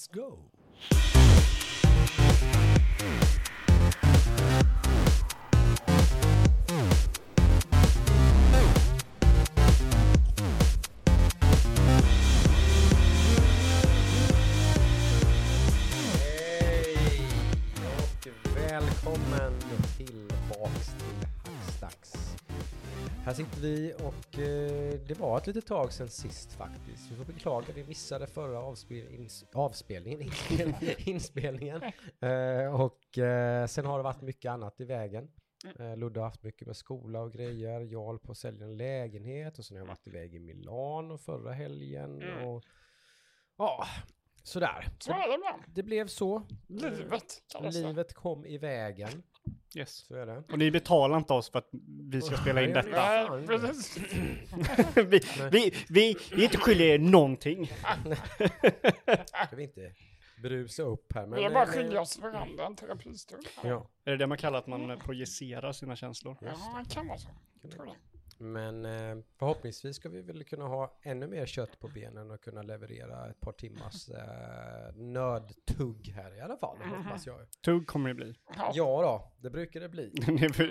Let's go! Hej och välkommen tillbaks till Hackstacks. Här sitter vi och eh, det var ett litet tag sedan sist faktiskt. Vi får beklaga, vi missade förra avspel ins- avspelningen, inspel inspelningen. Eh, och eh, sen har det varit mycket annat i vägen. Eh, Ludde har haft mycket med skola och grejer. Jag håller på att sälja en lägenhet och sen har jag varit iväg i Milano förra helgen. Mm. Och ja, sådär. Så det blev så. Livet. Livet kom i vägen. Yes. Så är det. Och ni betalar inte oss för att vi ska spela in detta. Nej, precis. vi, vi, vi, vi är inte skyldiga er någonting. Ska vi inte brusa upp här. Men, Vi är bara men- skilja oss från varandra en terapistund. Ja, Är det det man kallar att man projicerar sina känslor? Ja, det kan vara så. Jag tror det. Men eh, förhoppningsvis ska vi väl kunna ha ännu mer kött på benen och kunna leverera ett par timmars eh, nödtugg här i alla fall. Hoppas jag. Tugg kommer det bli. Ja. Då, det brukar det bli.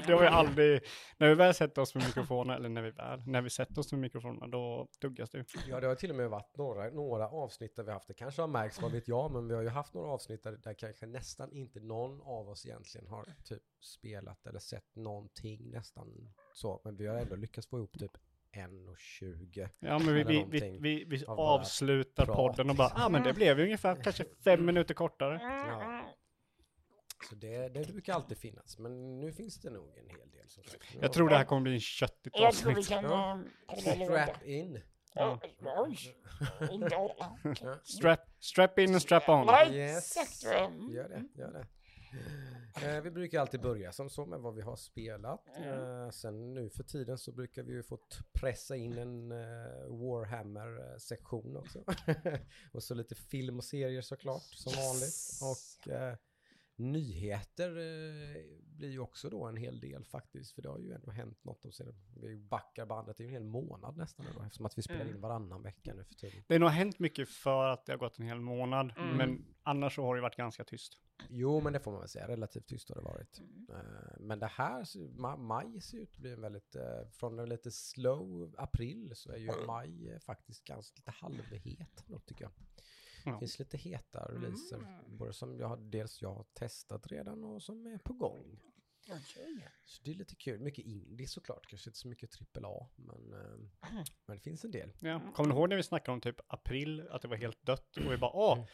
det har vi aldrig, när vi väl sätter oss med mikrofoner, eller när vi väl, när vi sätter oss med mikrofonerna, då tuggas det. Ja, det har till och med varit några, några avsnitt där vi haft det. Kanske har märkts, vad vet jag, men vi har ju haft några avsnitt där, där kanske nästan inte någon av oss egentligen har typ spelat eller sett någonting nästan så. Men vi har ändå lyckats få ihop typ 1.20. Ja, men vi, vi, vi, vi, vi av avslutar podden och bara, ja ah, men det blev ju ungefär kanske fem minuter kortare. Ja. Så det, det brukar alltid finnas, men nu finns det nog en hel del. Som sagt. Jag tror det här kommer bli en köttigt Jag tror vi avsnitt. kan... Ja. eh. Strap in. Ja. Strap, strap in and strap on. Nej, Yes. exakt. Gör det, gör det. Eh, vi brukar alltid börja som så med vad vi har spelat. Eh, sen nu för tiden så brukar vi ju få pressa in en eh, Warhammer-sektion också. och så lite film och serier såklart, som vanligt. Och eh, nyheter eh, blir ju också då en hel del faktiskt. För det har ju ändå hänt något de senaste... Vi backar bandet, det är ju en hel månad nästan nu då, eftersom att vi spelar in varannan vecka nu för tiden. Det har nog hänt mycket för att det har gått en hel månad, Mm. men annars så har det varit ganska tyst. Jo, men det får man väl säga. Relativt tyst har det varit. Eh, Men det här, maj ser ut att bli en väldigt, eh, från en lite slow april så är ju maj eh, faktiskt ganska lite halvhet då tycker jag. Det finns lite heta releaser, både som jag dels jag har testat redan och som är på gång. Okej. Så det är lite kul. Mycket indie såklart, kanske inte så mycket AAA, men, eh, men det finns en del. Ja. Kommer ni ihåg när vi snackade om typ april, att det var helt dött och vi bara åh,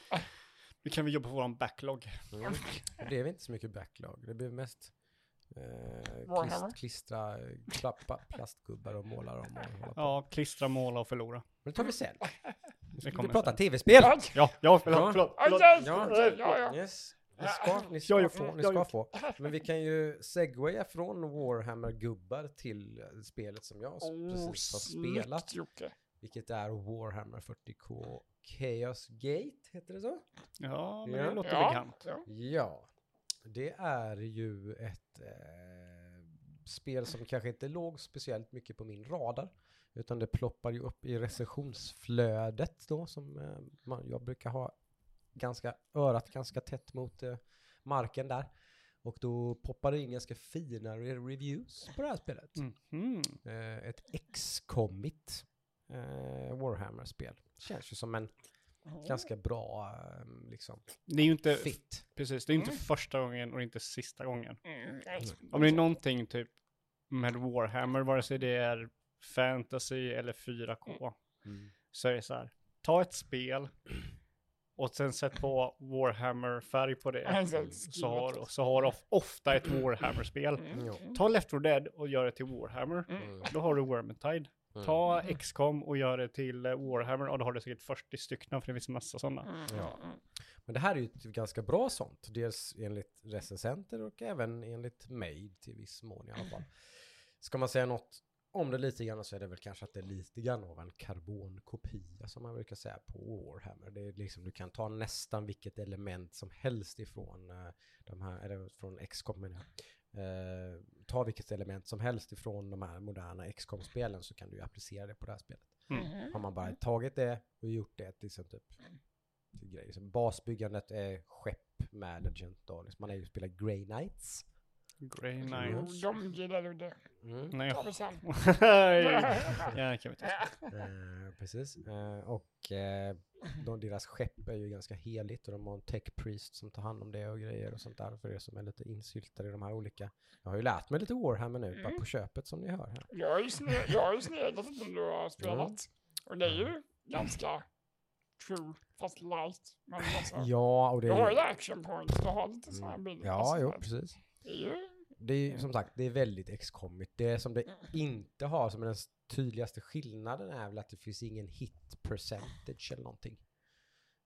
nu kan vi jobba på våran backlog. Mm. Det blev inte så mycket backlog, det blev mest eh, klist, klistra klappa, plastgubbar och måla dem och hålla på. Ja, klistra, måla och förlora. Men det tar vi sen. Nu ska vi prata tv-spel! Ja, ja, förlåt, Ja. förlåt, förlåt. Ja. ja. Yes. Ni ska, ni ska Jag har få, ni ska få. Men vi kan ju segwaya från Warhammer-gubbar till eh, spelet som jag Oh, precis har spelat. Vilket är Warhammer 40K Chaos Gate, heter det så? Ja, men Ja. det låter Ja, bekant. ja. Ja, det är ju ett eh, spel som kanske inte låg speciellt mycket på min radar. Utan det ploppar ju upp i recensionsflödet då som eh, man, jag brukar ha ganska, örat ganska tätt mot eh, marken där. Och då poppar det in ganska fina re- reviews på det här spelet. Mhm. Eh, ett X-commit eh, Warhammer-spel. Känns ju som en ganska bra eh, liksom, Det är ju inte, fit. precis, det är inte första gången och inte sista gången. Mm, nej. Om det är någonting typ med Warhammer, vare sig det är fantasy eller 4K, Mm. så är det så här, ta ett spel och sen sätt på Warhammer-färg på det. Alltså, Så har, så har of, ofta ett Warhammer-spel. Mm. Ta Left 4 Dead och gör det till Warhammer. Mm. Då har du Vermintide. Mm. Ta XCOM och gör det till eh, Warhammer och då har du säkert 40 stycken för det finns massa sådana. Mm, Ja. mm. Men det här är ju ett ganska bra sånt. Dels enligt recensenter och även enligt mig till viss mån i alla fall. Ska man säga något om det lite grann så är det väl kanske att det är lite grann av en karbonkopia som man brukar säga på Warhammer. Det är liksom, du kan ta nästan vilket element som helst ifrån eh, de här, eller från XCOM menar jag. Eh, ta vilket element som helst ifrån de här moderna XCOM-spelen så kan du ju applicera det på det här spelet. Mm. Har man bara tagit det och gjort det till liksom typ till grejer. Så basbyggandet är skepp management då. Liksom man är ju spelar Grey Knights. Grey Jo, Knights. de gillar du det. Mm. Nej, vi sen. ja, kan vi ta. Eh, precis. Eh, och eh, de, deras skepp är ju ganska heligt och de har en tech priest som tar hand om det och grejer och sånt där för er som är lite insyltade i de här olika. Jag har ju lärt mig lite Warhammer nu, bara Mm. på köpet som ni hör här. Jag har ju sne- jag har ju sneglat lite när du har spelat. Och det är ju ganska true, fast light. Men alltså, Ja, och det du har ju är... action points, du har lite sådana här bilder. Ja, alltså, jo, precis. Det är ju... Ju som sagt, det är väldigt X-commigt. Det som det inte har, som är den tydligaste skillnaden är väl att det finns ingen hit percentage eller någonting.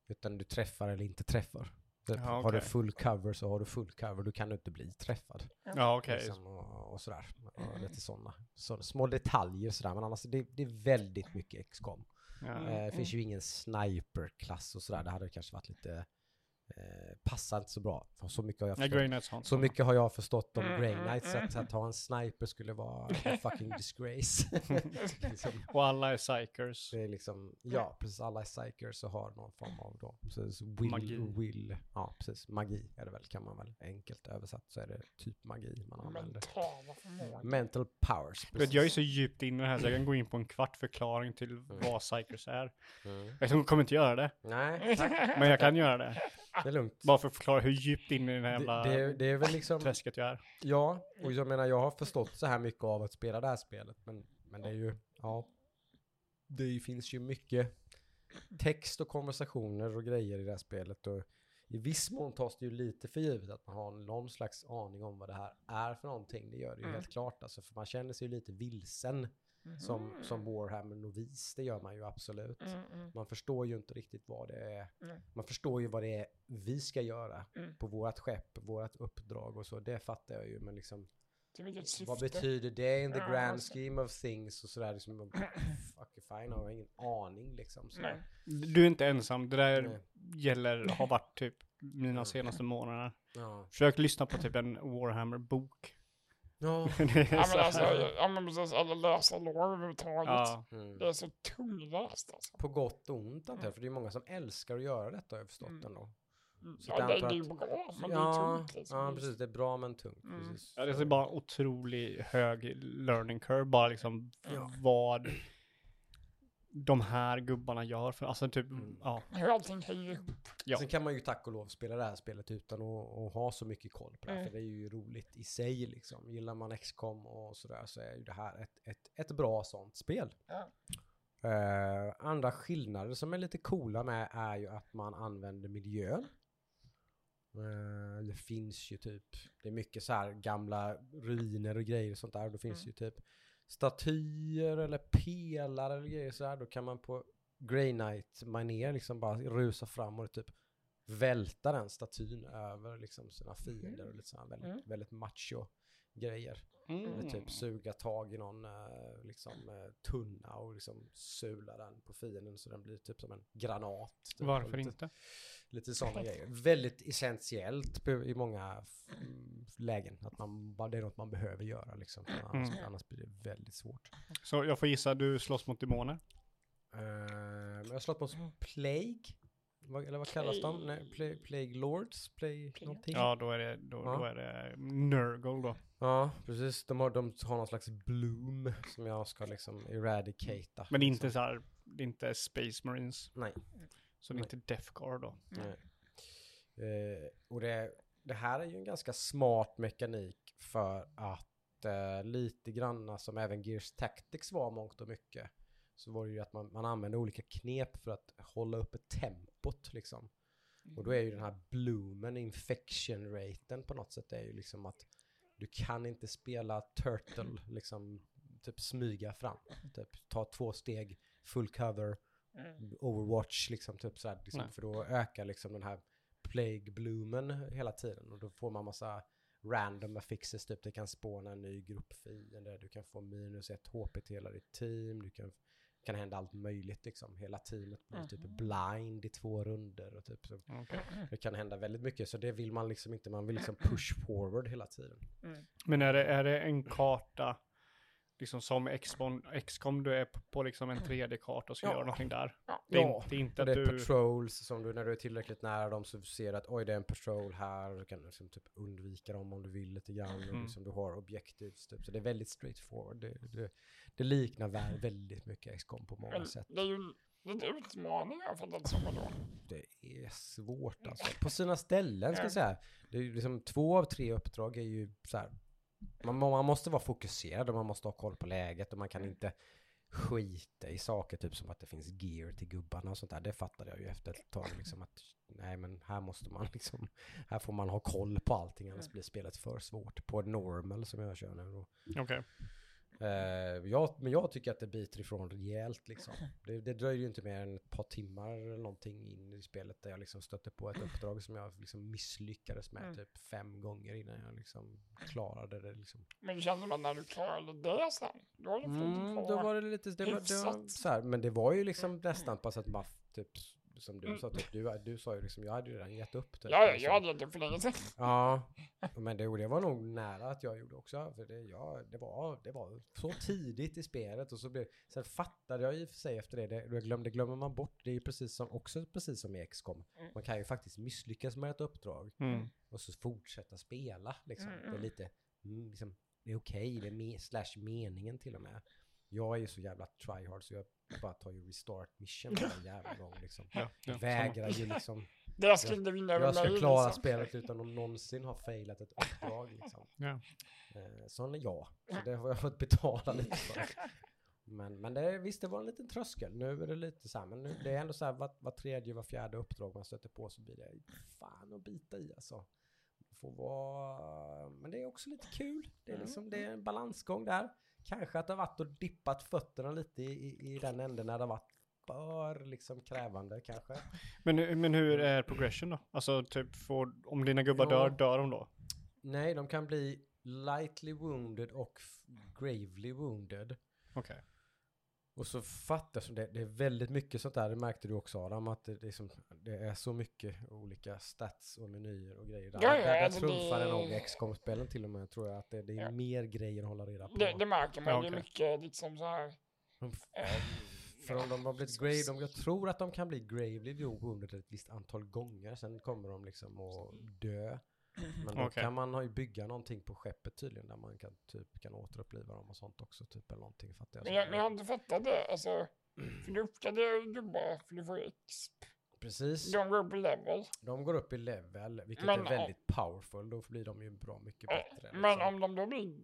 Utan du träffar eller inte träffar. Ja, Har du full cover så har du full cover, då kan du inte bli träffad. Ja, okej. Liksom, och, och sådär. Och lite sådana så, små detaljer sådär. Men annars, det, det är väldigt mycket X-com. Ja. Eh, det finns ju ingen sniper-klass och sådär. Det hade kanske varit lite... Eh, passar inte så bra. För så mycket har jag Ja, förstått. Så mycket har jag förstått om Mm, Grey mm, Knights mm. att, att ha en sniper skulle vara en fucking disgrace. liksom, Och alla är psykers. det är liksom, ja precis, alla är psychers och har någon form av då, precis, will, Magi. will, ja precis, magi är det väl, kan man väl enkelt översatt så är det typ magi man använder. Mental powers, vet, jag är precis. så djupt inne här så jag kan gå in på en kvart förklaring till vad psykers är. Mm. Jag kommer inte göra det, Nej, tack, men jag kan göra det. Det är lugnt. Bara för att förklara hur djupt inne i den här Det, jävla det, det är väl liksom, träsket jag är. ja, och jag menar jag har förstått så här mycket av att spela det här spelet, men, men det är ju, ja, det finns ju mycket text och konversationer och grejer i det här spelet och i viss mån tas det ju lite för givet att man har någon slags aning om vad det här är för någonting. Det gör det ju Mm. helt klart alltså, för man känner sig ju lite vilsen som, som Warhammer-novis, det gör man ju absolut. Mm, mm, Man förstår ju inte riktigt vad det är. Man förstår ju vad det är vi ska göra Mm. på vårt skepp, vårt uppdrag och så. Det fattar jag ju, men liksom vad betyder det in the Ja, grand alltså. scheme of things och sådär. Liksom, fuck fine, jag har ingen aning liksom. Så. Nej. Du är inte ensam, det där Nej. gäller, har varit typ mina senaste månader. Ja. Försök lyssna på typ en Warhammer-bok. Ja. Ja så men alltså, ja men precis, eller läsa lore överhuvudtaget. ja. Mm. Det är så tungläst alltså. På gott och ont antar jag, för det är många som älskar att göra detta har jag förstått Mm. ändå. Så Ja, det, är ju bra, men det är Ja, tungt liksom. ja, precis. Det är bra men tungt. Mm. Precis. Ja, det är bara otroligt hög learning curve, bara liksom Ja. vad de här gubbarna gör för, alltså typ, Mm. ja. Allting hänger ihop. Ja. Sen kan man ju tack och lov spela det här spelet utan att, att ha så mycket koll på det. här, Mm. För det är ju roligt i sig liksom. Gillar man XCOM och sådär så är ju det här ett, ett, ett bra sånt spel. Ja. Eh, andra skillnader som är lite coola med är ju att man använder miljön. Eh, det finns ju typ, det är mycket så här gamla ruiner och grejer och sånt där. Och det finns Mm. ju typ statyer eller pelare eller grejer så här. Då kan man på Grey Knight manér liksom bara rusa fram och typ välta den statyn över liksom sina fiender och lite så här väldigt, Mm. väldigt macho grejer. Mm. Typ suga tag i någon eh, liksom, eh, tunna och liksom sula den på fienden så den blir typ som en granat. Typ. Varför lite, inte? Lite sådana grejer. Väldigt essentiellt i många mm, lägen. Att man, bara- det är något man behöver göra liksom. Annars, Mm. annars blir det väldigt svårt. Så jag får gissa, du slåss mot demoner? Men jag har slått mot Plague. Vad, eller vad kallas de? Nej, Plague, Plague Lords? Plague Plague. någonting? Ja, då är det, då, Ja. då är det Nurgle då. Ja, precis. De har, de har någon slags bloom som jag ska liksom eradicata. Men det är liksom. inte så här, det är inte Space Marines. Nej. Så det är inte Death Guard då. Nej. Eh, och det, det här är ju en ganska smart mekanik för att eh, lite granna som även Gears Tactics var mångt och mycket så var det ju att man, man använde olika knep för att hålla uppe tempot liksom. Och då är ju den här bloomen, infection raten på något sätt är ju liksom att du kan inte spela turtle, liksom typ smyga fram. Typ ta två steg, full cover, Mm. Overwatch liksom, typ sådär, liksom, Nej. för då ökar liksom den här plague bloomen hela tiden och då får man massa random affixes, typ det kan spåna en ny grupp fiender, du kan få minus ett HP till hela ditt team, du kan, kan hända allt möjligt liksom, hela teamet blir typ Mhm. blind i två runder och typ så. Okej. Det kan hända väldigt mycket, så det vill man liksom inte, man vill liksom push forward hela tiden. Mm. Men är det, är det en karta liksom som XCOM, du är på, på liksom en 3D-karta och ska Ja. göra någonting där. Ja. Det är, Ja, inte- det är inte Och att det är du... patrols som du, när du är tillräckligt nära dem så ser du att oj det är en patrol här. Du kan liksom typ undvika dem om du vill lite grann. Och Mm. liksom du har objectives typ. Så det är väldigt straightforward. Det, det, det liknar väl väldigt mycket XCOM på många Men sätt. det är ju lite utmaningar för den som då. Det är svårt alltså. På sina ställen ska jag säga. Det är liksom två av tre uppdrag är ju så här. Man, man måste vara fokuserad och man måste ha koll på läget och man kan inte skita i saker typ som att det finns gear till gubbarna och sånt där. Det fattade jag ju efter ett tag liksom att nej men här måste man liksom, här får man ha koll på allting annars blir spelet för svårt på normal som jag kör nu. Och, Okej. Eh, jag, men jag tycker att det biter ifrån rejält liksom. Det, det dröjer ju inte mer än ett par timmar eller någonting in i spelet där jag liksom stötte på ett uppdrag som jag liksom misslyckades med Mm. typ fem gånger innan jag liksom klarade det liksom. Men det kände man när du klarade det sen. Då har du fått Mm, då var det lite, det var, det var så här, men det var ju liksom nästan på att man typ som du Mm. sa, typ, du, du sa ju liksom, jag hade ju redan gett upp typ. Ja, ja, liksom. jag hade det för länge sedan. Ja, men det, det var nog nära att jag gjorde också. För det, ja, det, var, det var så tidigt i spelet och så blev, sen fattade jag i och för sig efter det, det, det glömde, glömmer man bort, det är ju precis som, också precis som i XCOM. Mm. Man kan ju faktiskt misslyckas med ett uppdrag Mm. och så fortsätta spela liksom. Mm, Det är mm. lite, mm, liksom, det är okej, det är me, slash meningen till och med. Jag är ju så jävla tryhard så jag bara tar ju restart mission varje jävla gång liksom. Ja, ja, Jag vägrar ju liksom Det skulle vinna över jag ska klara liksom. spelet utan att någonsin ha failat ett uppdrag liksom. Ja. Eh, Sån är jag. Så det har jag fått betala lite för. Men, men det, visst, det var en liten tröskel. Nu är det lite så här, men nu, det är ändå så här var, var tredje, var fjärde uppdrag man stöter på så blir det fan att bita i alltså. Får vara, men det är också lite kul. Det är, liksom, det är en balansgång där. Kanske att det har varit och dippat fötterna lite i, i, den änden när det har varit för liksom krävande kanske. Men, men hur är progression då? Alltså typ får, om dina gubbar Ja. dör, dör de då? Nej, de kan bli lightly wounded och gravely wounded. Okej. Och så fattas det, det är väldigt mycket sånt där, det märkte du också Adam, att det, det, är, som, det är så mycket olika stats och menyer och grejer. Där, Ja, ja, där, där trumfar det- nog XCOM-spelen till och med, tror jag, att det, det är Ja. mer grejer att hålla reda på. Det, det märker man. Ja, Det är mycket liksom så här. Eh, För om de har blivit grave, de, jag tror att de kan bli gravely wounded ett visst antal gånger, sen kommer de liksom att dö. Men då Okej. kan man ha ju bygga någonting på skeppet tydligen, där man kan, typ, kan återuppliva dem och sånt också, typ eller någonting, fattar jag. Men jag, men jag har inte fattat det. Alltså, för du uppgraderar ju gubbar för du får X. Precis. De går upp i level. De går upp i level, vilket Men är om- väldigt powerful. Då blir de ju bra mycket Eh, bättre. Men liksom. om de då blir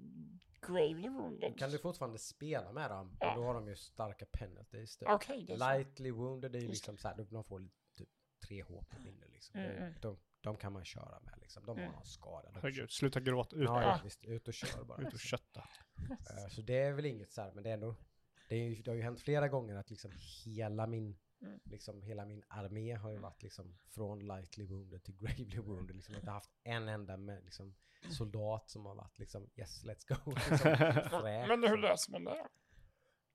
gravely wounded. Då kan du fortfarande spela med dem, Ja. och då har de ju starka penalties. Typ. Det så. Lightly wounded är ju liksom så här, de får typ tre HP mindre liksom. Mm, Det- mm. De, de kan man köra med liksom. De har Mm. någon skada. De Herregud, sluta gråta. Ut, Ja, ja, visst. Ut och kör bara. ut och liksom. kötta. Eh, Så det är väl inget så här, men det är ändå, det, är ju, det har ju hänt flera gånger att liksom hela min, Mm. liksom hela min armé har ju varit liksom från lightly wounded till gravely wounded. Liksom. Jag har inte haft en enda med, liksom, soldat som har varit liksom yes let's go. Liksom. Men hur löser man det?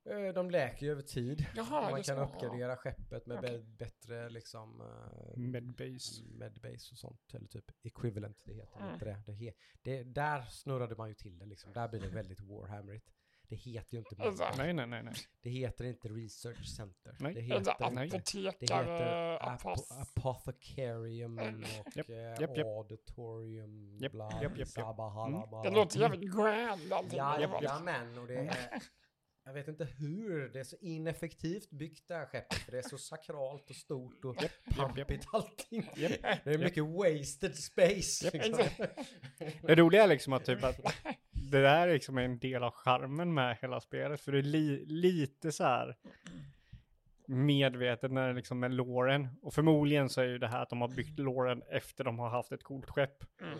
Eh, De läker ju över tid. Jaha, man det kan så. uppgradera skeppet med bä- bättre liksom eh, Medbase. medbase och sånt. Eller typ equivalent, det heter Mm. inte det. det, he, det. Där snurrade man ju till det liksom. Där blir det väldigt warhammerigt. Det heter ju inte Alltså. Nej, nej, nej, nej. Det heter inte research center. Nej. Det Alltså, heter, det apotekare, heter apo apost... apothecarium Mm. och eh, japp, japp. auditorium, Japp, bla, sabba, Mm. halaba. Det låter jävligt grand allting. Ja, det jajamän, och det är... Jag vet inte hur, det är så ineffektivt byggt det här skeppet, för det är så sakralt och stort och japp, pampigt allting. Japp, Det är mycket wasted space. Liksom. Det roliga är liksom att typ att det där är liksom en del av charmen med hela spelet. För det är li, lite så här medvetet när det liksom med låren. Och förmodligen så är ju det här att de har byggt låren efter de har haft ett coolt skepp. Mm.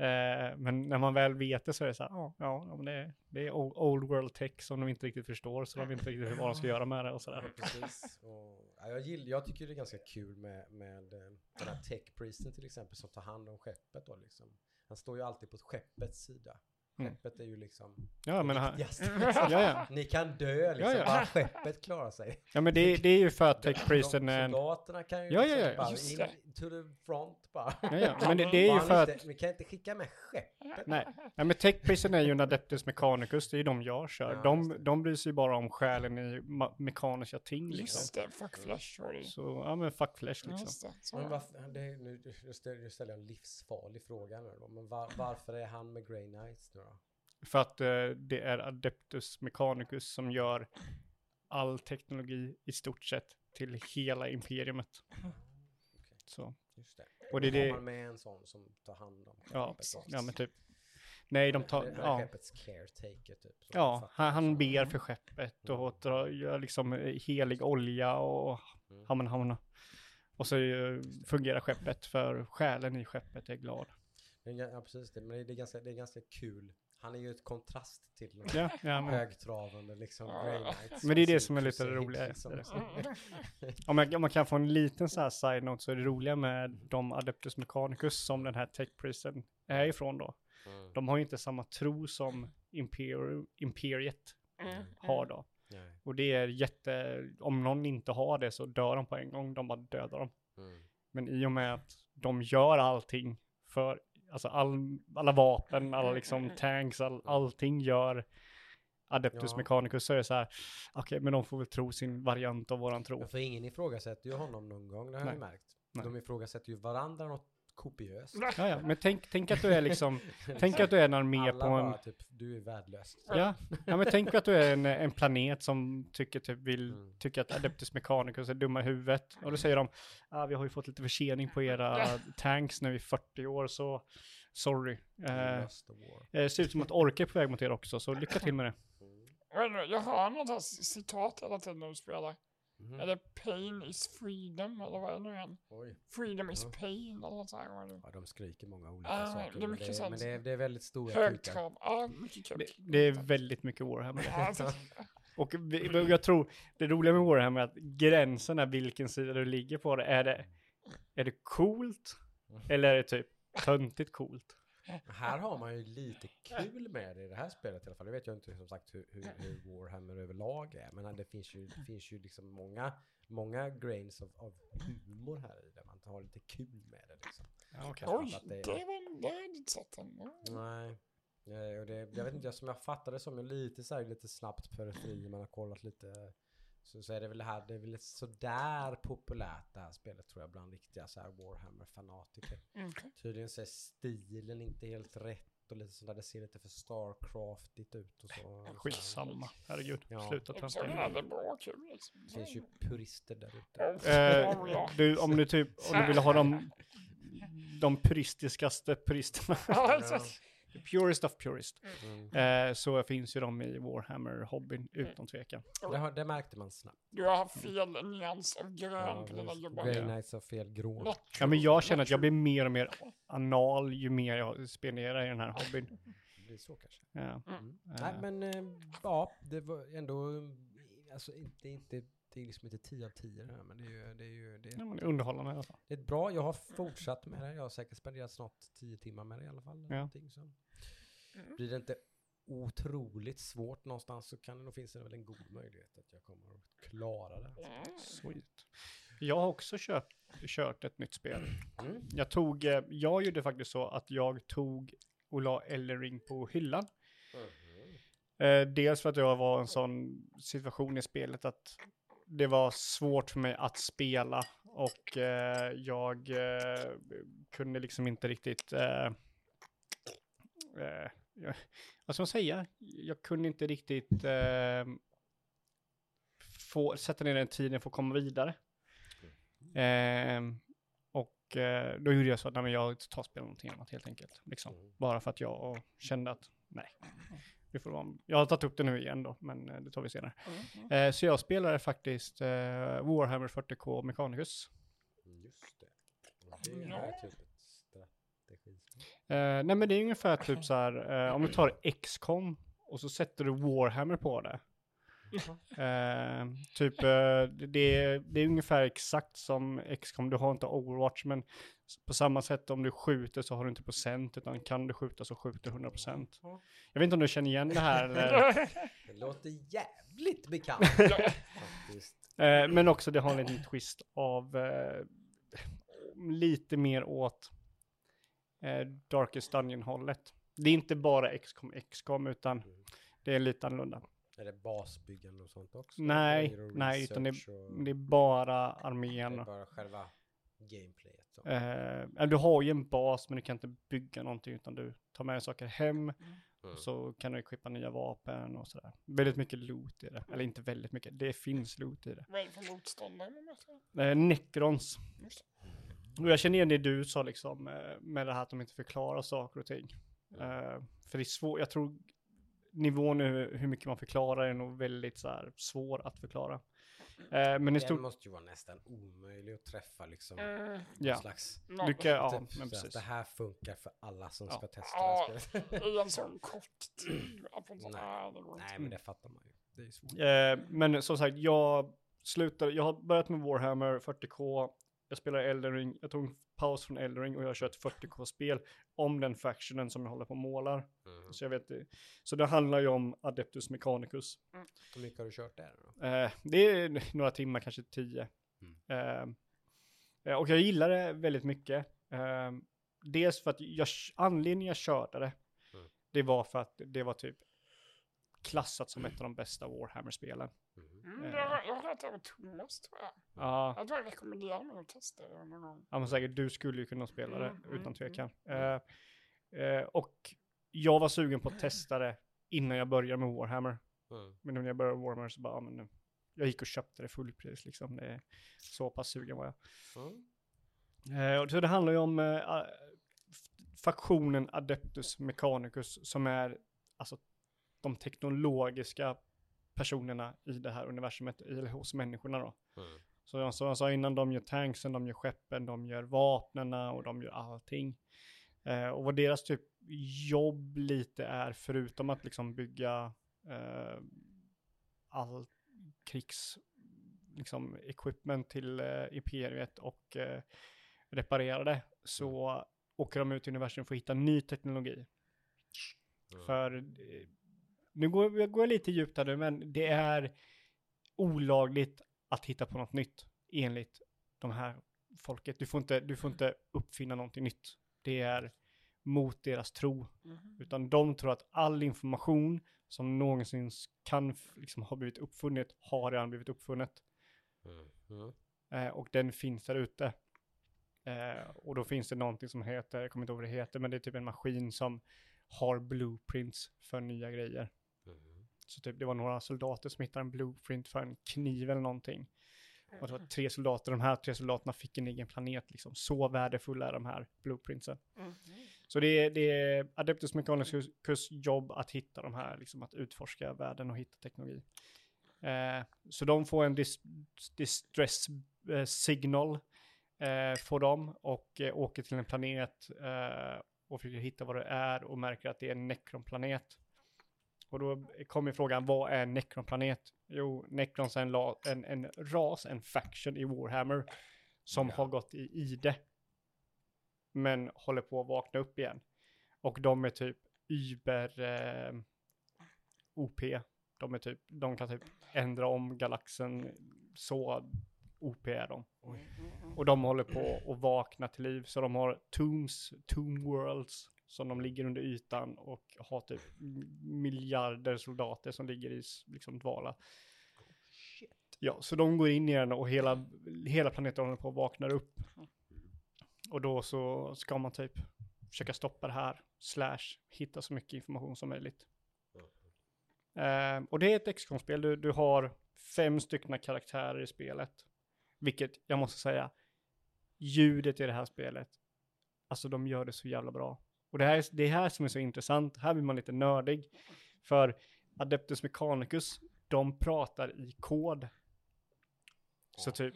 Eh, men när man väl vet det så är det så här, ja, ja, det, är- det är old, old world tech som de inte riktigt förstår. Så de vet inte riktigt vad de ska göra med det och Ja, precis. Och, ja, jag, gill, jag tycker det är ganska kul med, med eh, den här tech-priesten till exempel som tar hand om skeppet då liksom. Han står ju alltid på skeppets sida. Mm. Skeppet är ju liksom Ja, men, han- ja, ja. Ni kan dö liksom, Ja, ja. bara skeppet klarar sig. ja, men det, det är ju för att Tech Priesten är en... Soldaterna kan ju Ja, ja, liksom ja, bara just in to the front bara. Ja, ja. Men det, det är ju för inte- att... Vi kan inte skicka med skeppet. Nej, Nej men Tech Prison är ju en Adeptus Mechanicus, det är ju de jag kör. Ja, de, de bryr sig bara om själen i mekaniska ting liksom. Just det, fuck flash var det. Så, ja men fuck flash liksom. Just det. Så. Men varför, det, är- nu, nu ställer nu ställer jag en livsfarlig fråga nu då. Men var, varför är han med Grey Knights nu då? För att eh, det är Adeptus Mechanicus som gör all teknologi i stort sett till hela imperiumet. Så, Just det. och det är det, man med en sån som tar hand om ja, ja men typ. Nej, de tar, ja. skeppets caretaker typ. Ja, han, han ber för skeppet och gör liksom eh, helig olja och Mm. hamn, hamn. Och så eh, fungerar skeppet för själen i skeppet är glad. Ja, precis det. Men det är ganska, det är ganska kul. Han är ju ett kontrast till Ja, ja men, högtravande liksom Grey Knights. Men det är det som är lite crusade, roligt, liksom. om, jag, om man kan få en liten så här side note så är det roliga med de Adeptus Mechanicus som den här Tech Prison är ifrån då. Mm. De har ju inte samma tro som Imper Imperiet Mm. har då. Nej. Och det är jätte, om någon inte har det så dör de på en gång, de bara dödar dem. Mm. Men i och med att de gör allting för, alltså all, alla vapen, alla liksom tanks, all, allting gör Adeptus Ja. Mechanicus så är det så här, okej men de får väl tro sin variant av våran tro. Ja, för ingen ifrågasätter ju honom någon gång, det har jag märkt. Nej. De ifrågasätter ju varandra något kopiöst. Ja, ja, men tänk, tänk att du är liksom, tänk att du är en armé Alla på en, bara typ, du är värdelös. ja, ja men tänk att du är en, en planet som tycker typ vill, Mm. tycker att Adeptus Mechanicus är dumma i huvudet. Och då säger de, ah, vi har ju fått lite försening på era tanks nu i 40 år så, sorry. Eh, war. det ser ut som att Ork är på väg mot er också, så lycka till med det. Jag har något citat hela tiden när du spelar. Är det pain is freedom eller vad är det nu igen? Oj. Freedom is Ja. pain eller något sånt här. Ja, de skriker många olika Ja, saker. det är men mycket det, sånt. men det, är, det är väldigt stora kukar. Högtrav. Ja, mycket kul. Det, det är väldigt mycket Warhammer. Ja, alltså, Och vi, jag tror, det roliga med Warhammer är att gränsen är vilken sida du ligger på det. Är det, är det coolt? Eller är det typ töntigt coolt? Här har man ju lite kul med det i det här spelet i alla fall. Jag vet jag inte som sagt hur, hur, hur Warhammer överlag är. Men det finns ju, det finns ju liksom många, många grains av, av humor här i det. Man har lite kul med det liksom. Ja, okay. Oj, att det är- det var sätt. Nej. Nej, och det, jag vet inte, jag- som jag fattade som jag lite så här, lite snabbt periferi, man har kollat lite. Så, så är det väl det här, det är väl sådär populärt det här spelet tror jag bland riktiga så här Warhammer-fanatiker. Mm. Tydligen så är stilen inte helt rätt och lite sådär, det ser lite för Starcraftigt ut och så. Skitsamma, herregud. Ja. Sluta det kul liksom. Det finns ju purister där ute. Eh, du, om du typ, om du vill ha de, de puristiskaste puristerna, Alltså. purist of purist, Mm. eh, så finns ju de i Warhammer-hobbyn utan tvekan. Det, har, det märkte man snabbt. Du har fel nyans av grön Ja, på dina gubbar. Grey har fel grå. Ja, men jag känner att jag blir mer och mer anal ju mer jag spenderar i den här hobbyn. Det blir så kanske. Ja. Mm. Eh. Nej men eh, ja, det var ändå, alltså inte, inte, det är liksom inte 10 av 10 det här, men det är ju, det är ju, det Ja, är, men det är underhållande i alla fall. det är bra, jag har fortsatt med det, jag har säkert spenderat snart 10 timmar med det i alla fall. Ja. så. Blir det inte otroligt svårt någonstans så kan det nog finnas väl en god möjlighet att jag kommer att klara det. Sweet. Jag har också kört, kört ett nytt spel. Mm. Jag tog, eh, jag gjorde faktiskt så att jag tog och la Ring på hyllan. Eh, dels för att jag var en sån situation i spelet att det var svårt för mig att spela och eh, jag eh, kunde liksom inte riktigt, eh, eh, jag, vad ska man säga, jag kunde inte riktigt eh, få, sätta ner den tiden för att komma vidare. Eh, och eh, då gjorde jag så att nej, jag tar spela någonting annat helt enkelt. Liksom. Mm. Bara för att jag kände att nej, det får vara. Jag har tagit upp det nu igen då, men eh, det tar vi senare. Mm. Eh, så jag spelade faktiskt eh, Warhammer 40K Mechanicus. Mm, Just det. Det är Ja. typ ett strategispel. Eh, nej men det är ungefär typ så här, eh, om du tar XCOM och så sätter du Warhammer på det. Eh, typ, eh, det, det är ungefär exakt som XCOM, du har inte Overwatch, men på samma sätt om du skjuter så har du inte procent, utan kan du skjuta så skjuter 100 procent. Jag vet inte om du känner igen det här, eller, Det låter jävligt bekant faktiskt. eh, men också det har en liten twist av eh, lite mer åt eh, Darkest Dungeon-hållet. Det är inte bara XCOM XCOM, utan det är lite annorlunda. Är det basbyggande och sånt också? Nej, nej, utan det, och- det är bara det armén. är bara själva gameplayet. Så. Eh, du har ju en bas men du kan inte bygga någonting utan du tar med saker hem. Mm. Så kan du equippa nya vapen och sådär. Väldigt mycket loot i det. Eller inte väldigt mycket, det finns loot i det. Vad är det för motståndare? Eh, Necrons. Och jag känner igen det du sa liksom eh, med det här att de inte förklarar saker och ting. Eh, för det är svårt, jag tror nivån nu hur mycket man förklarar är nog väldigt så här svår att förklara. Eh, men i Den måste ju vara nästan omöjlig att träffa liksom. Mm, ja. Slags... ja, ja, typ, att precis. det här funkar för alla som Ja. ska testa Ja. det här spelet. I en sån kort tid. Att man så, Nej. nej, men det fattar man ju. Det är svårt. Eh, men som sagt, jag slutade, jag har börjat med Warhammer 40K, jag spelar Elden Ring, jag tog en paus från Elden Ring och jag har kört 40K-spel om den factionen som jag håller på och målar. Mm. Så jag vet det. Så det handlar ju om Adeptus Mechanicus. Hur mycket har du kört där då? Eh, det är några timmar, kanske tio. Eh, eh, och jag gillar det väldigt mycket. Eh, dels för att jag, anledningen jag körde det, Mm. det var för att det var typ klassat som ett av de bästa Warhammer-spelen. Mm. Mm, jag, har- jag har hört det av Thomas tror jag. Ja. Jag tror jag rekommenderar mig att testa det någon gång. Ja men säkert, du skulle ju kunna spela det Mm, mm, utan tvekan. mm. Eh, eh, och jag var sugen på att testa det innan jag började med Warhammer. Mm. Men nu när jag började Warhammer så bara, ja, men nu. Jag gick och köpte det fullpris liksom. Det är så pass sugen var jag. Mm. Eh, och så det handlar ju om faktionen Adeptus Mechanicus som är alltså de teknologiska personerna i det här universumet, eller hos människorna då. Mm. Så som jag sa innan, de gör tanksen, de gör skeppen, de gör vapnena och de gör allting. Eh, och vad deras typ jobb lite är, förutom att liksom bygga eh, all krigs liksom equipment till eh, imperiet och eh, reparera det, så åker de ut i universum för att hitta ny teknologi. Mm. För, eh, nu går, jag går jag lite djupt här nu, men det är olagligt att hitta på något nytt enligt de här folket. Du får inte, du får inte uppfinna någonting nytt. Det är mot deras tro. Mhm. Utan de tror att all information som någonsin kan liksom, ha blivit uppfunnet har redan blivit uppfunnet. Mm. Mm. Eh, och den finns där ute. Eh, och då finns det någonting som heter, jag kommer inte ihåg vad det heter, men det är typ en maskin som har blueprints för nya grejer. Mm. Så typ det var några soldater som hittade en blueprint för en kniv eller någonting. Och det var tre soldater, de här tre soldaterna fick en egen planet liksom. Så värdefulla är de här blueprintsen. Mhm. Så det är, det är Adeptus Mechanicus jobb att hitta de här, liksom att utforska världen och hitta teknologi. Eh, så de får en dis distress eh, signal, eh, får de, och eh, åker till en planet eh, och försöker hitta vad det är och märker att det är en Necron-planet. Och då kommer frågan, vad är en Necron-planet? Jo, Necrons är en, la- en, en ras, en faction i Warhammer som Ja. har gått i ide men håller på att vakna upp igen. Och de är typ Uber eh, OP. De är typ, de kan typ ändra om galaxen så OP är de. Och de håller på att vakna till liv. Så de har tombs, tomb worlds som de ligger under ytan och har typ miljarder soldater som ligger i liksom dvala. Ja, så de går in i den och hela, hela planeten håller på att vakna upp. Och då så ska man typ försöka stoppa det här, slash hitta så mycket information som möjligt. Eh, och det är ett XCOM-spel, du, du har fem stycken karaktärer i spelet. Vilket jag måste säga, ljudet i det här spelet, alltså de gör det så jävla bra. Och det här, är, det är här som är så intressant, här blir man lite nördig. För Adeptus Mechanicus, de pratar i kod. Så typ,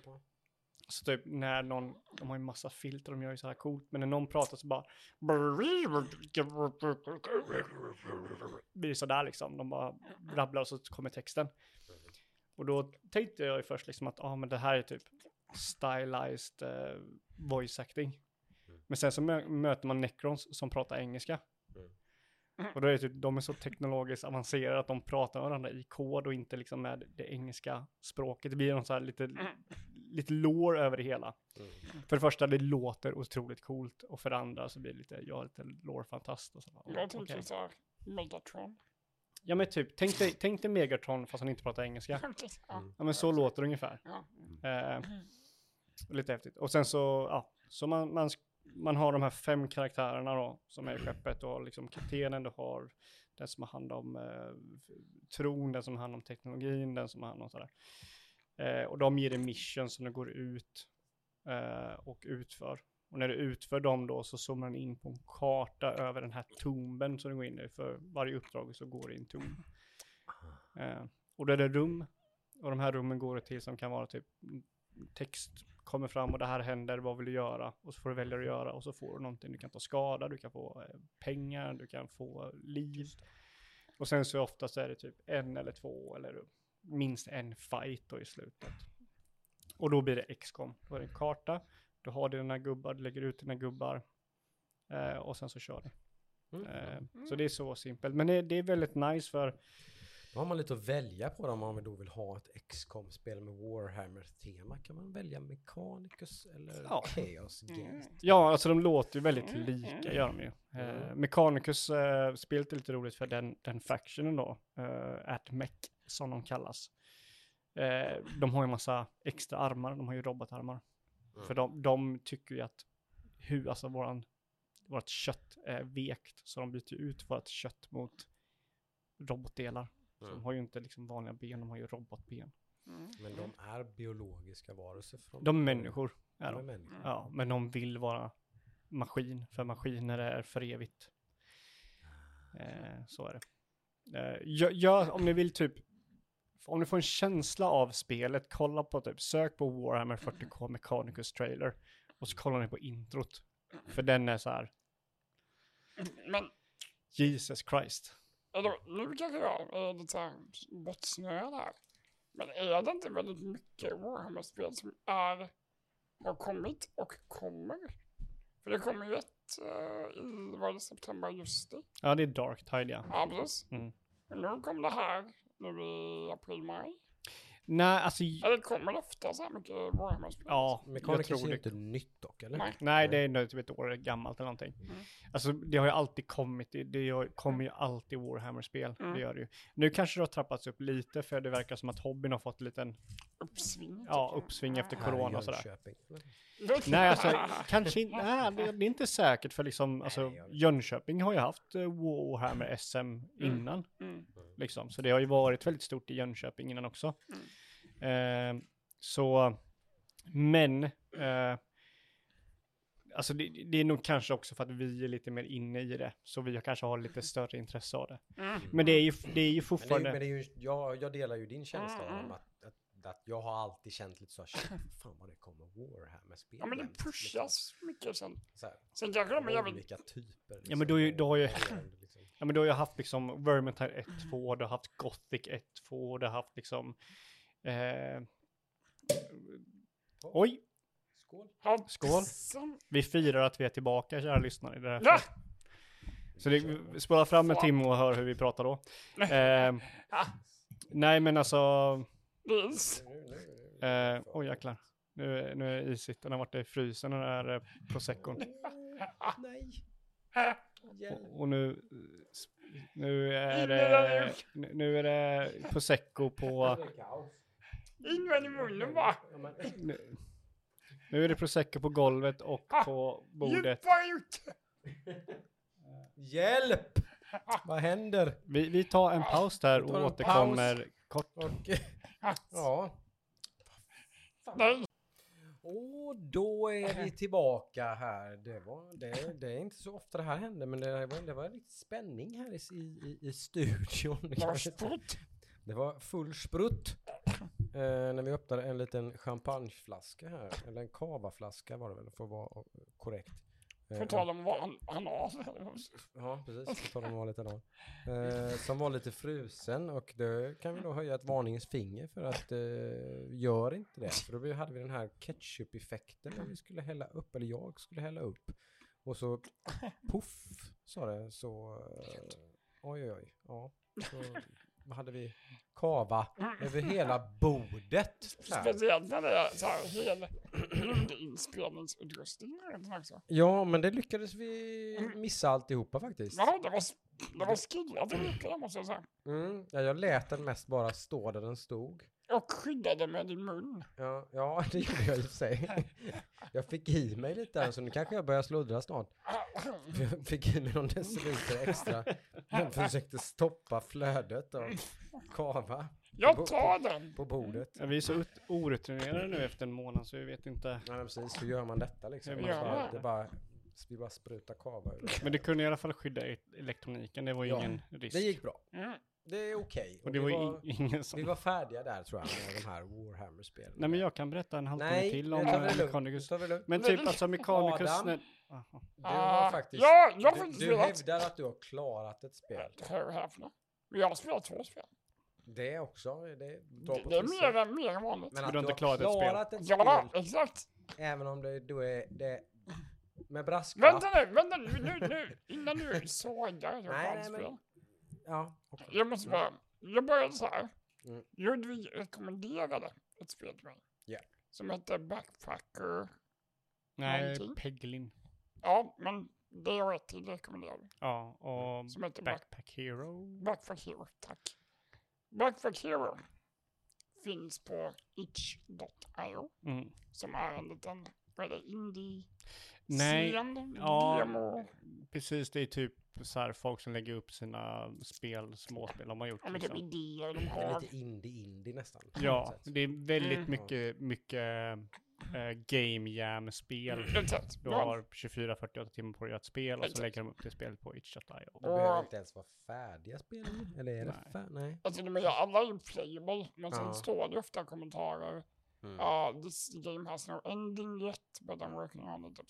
så typ när någon, de har ju massa filter, de gör ju så här coolt, men när någon pratar så bara blir det sådär liksom, de bara rabblar och så kommer texten. Och då tänkte jag ju först liksom att ah, men det här är typ stylized eh, voice acting. Men sen så mö- möter man Necrons som pratar engelska. Och då är det typ, de är så teknologiskt avancerade att de pratar med varandra i kod och inte liksom med det engelska språket. Det blir någon så här lite, lite lore över det hela. För det första, det låter otroligt coolt och för det andra så blir det lite, jag är lite lore-fantast. Och så, bara, Jag tänkte så här, Megatron. Ja men typ, tänk dig, tänk dig Megatron fast han inte pratar engelska. Okej, ja. Men så låter det ungefär. Ja. Eh, lite häftigt. Och sen så, ja, så man, man, man har de här fem karaktärerna då, som är i skeppet. och liksom kaptenen, du har den som har hand om eh, tron, den som har hand om teknologin, den som har hand om sådär. Eh, och de ger dig mission som du går ut eh, och utför. Och när du utför dem då så zoomar den in på en karta över den här tomben som du går in i. För varje uppdrag så går det i en tomb. Eh, och då är det rum. Och de här rummen går det till som kan vara typ text kommer fram och det här händer, vad vill du göra? Och så får du välja att göra och så får du någonting. Du kan ta skada, du kan få eh, pengar, du kan få liv. Och sen så oftast är det typ en eller två eller minst en fight då i slutet. Och då blir det XCOM. Då är det en karta, du har dina gubbar, du lägger ut dina gubbar eh, och sen så kör du. Mm. Eh, så det är så simpelt. Men det, det är väldigt nice för Då har man lite att välja på om man då vill ha ett XCOM-spel med Warhammer-tema. Kan man välja Mechanicus eller Ja. Chaos Gate? Ja, alltså de låter ju väldigt lika, gör de ju. Eh, Mechanicus eh, spelet är lite roligt för den, den factionen då, eh, AtMech som de kallas. Eh, de har ju massa extra armar, de har ju robotarmar. För de, de tycker ju att hur, alltså våran, vårat kött är vekt, så de byter ut vårt kött mot robotdelar. Så de har ju inte liksom vanliga ben, de har ju robotben. Men de är biologiska varelser. Från De är människor, är De är de. människor. Ja, men de vill vara maskin, för maskiner är för evigt. Eh, så är det. Eh, gör, gör, om ni vill typ, om ni får en känsla av spelet, kolla på typ, sök på Warhammer 40K Mechanicus trailer. Och så kollar ni på introt. För den är så här, Men Jesus Christ. Det, nu kanske jag är lite bortsnöad här. Men är det inte väldigt mycket Warhammer-spel som är, har kommit och kommer? För det kommer ju ett uh, i, var det september, augusti? Ja, det är Dark Tide ja. Ja, precis. Mm. Nu kom det här nu i april, maj. Nej, alltså, kommer det ofta så här mycket Warhammer-spel? ja, jag Mechanicus är tror ju det. inte nytt dock, eller? Nej. Nej, det är nog typ ett år gammalt eller någonting. Mm. Alltså det har ju alltid kommit, det, kommer ju alltid Warhammer-spel, Mm. det gör det ju. Nu kanske det har trappats upp lite för det verkar som att hobbyn har fått en liten, Uppsving? ja, uppsving efter Här corona och sådär. Nej, alltså kanske inte, nej, det, är inte säkert för liksom, alltså. Jönköping har ju haft eh, Warhammer SM innan, Mm. liksom. Så det har ju varit väldigt stort i Jönköping innan också. Eh, så, men, eh, alltså det, det är nog kanske också för att vi är lite mer inne i det, så vi kanske har lite större intresse av det. Mm. Men det är ju, det är ju Men det är, fortfarande, men det är ju, jag, jag delar ju din känsla om att, att, jag har alltid känt lite så här, fan vad det kommer Warhammer-spel Ja, men det liksom. pushas mycket sen. Så här, Sen kanske de är jävligt... olika typer. Ja, men då är ju- då har ju- liksom. ja men du har ju haft liksom Vermintide 1, 2, du har haft Gothic 1, 2, du har haft liksom, eh, oj, Skål. Ja, Skål. vi firar att vi är tillbaka kära lyssnare i det här. Ja! Så det, spela fram en timme och hör hur vi pratar då. Eh, nej men alltså, Nu. eh, oj jäklar. Nu, nu är det isigt, den har varit i frysen den här eh, proseccon. Nej. Och, och nu, nu är det, nu är det prosecco på, In med i munnen bara. nu, nu är det prosecco på golvet och på bordet. Hjälp! Vad händer? Vi, vi tar en paus där och återkommer kort. Och, ja. Nej. Och då är vi tillbaka här. Det, var, det, det är inte så ofta det här händer, men det var, det var lite spänning här i, i, i studion. Det var full sprutt eh, när vi öppnade en liten champagneflaska här, eller en cavaflaska var det väl för att vara korrekt. På tal om han har. Ja, precis. På tal om lite annan. Eh, som var lite frusen och då kan vi då höja ett varningens finger för att eh, gör inte det. För då hade vi den här ketchup-effekten när vi skulle hälla upp, eller jag skulle hälla upp. Och så poff sa det så, eh, oj oj oj, ja. Så hade vi? Kava över hela bordet. Speciellt när det är så här hel inspelningsutrustning. Också. Ja, men det lyckades vi missa alltihopa faktiskt. Ja, det var, det var skillat mycket måste jag säga. Mm, ja, jag lät den mest bara stå där den stod. Och skyddade med din mun. Ja, ja, det gjorde jag i och för sig. Jag fick i mig lite där, så nu kanske jag börjar sluddra snart. Jag fick i mig någon deciliter extra. Jag försökte stoppa flödet av kava Jag tar den. på bordet. Ja, vi är så ut- orutinerade nu efter en månad så vi vet inte. Ja, men precis. Hur gör man detta liksom? Ja. Det bara, det bara, vi bara sprutar kava ur. Men det kunde i alla fall skydda elektroniken, det var ju Ja, ingen risk. Det gick bra. Mm. Det är okej. Och det vi, var, var, ingen som... vi var färdiga där tror jag med de här Warhammer-spelen. Nej men jag kan berätta en halvtimme Nej, till om. Mechanicus. Men typ alltså Mechanicus... Adam. när-. Du har Ah, faktiskt... ja, jag har du, du hävdar att du har klarat ett spel. Jag har spelat två spel. Det också. Det Det, det är mer än, mer än vanligt. Men du att har du inte har klarat ett spel. klarat ett Ja, spel, exakt. även om det då är det med brasklapp. Vänta nu, vänta nu, nu, nu. Innan du sågar jag Nej, allt nej, men- spel. Ja, okej. Jag måste bara, jag började så här. Mm. Ludvig rekommenderade ett spel till mig. Ja. Som heter Backpacker. Nej, Någonting. Peglin. Ja, men det är ett till rekommenderade. Ja, och Som heter Back, Backpack Hero. Backpack Hero, tack. Backpack Hero finns på itch.io. Mm. Som är en liten, vad är det, indie Nej, scen, ja. demo. Precis, det är typ så här folk som lägger upp sina spel, småspel de har gjort. Ja, men typ Liksom. idéer de Det är har. lite indie-indie nästan. Ja, det är väldigt Mm. mycket, mycket äh, game jam-spel. Exakt. Du har 24-48 timmar på dig att spela och så lägger de upp det spelet på itch.io. Det behöver Och- inte ens vara färdiga spel, eller är det Nej. fär- Nej. Alltså de är ju alla ju playable, men sen Ja. står det ofta kommentarer. Mm. Ja, this game has no ending yet, but I'm working on it. Typ.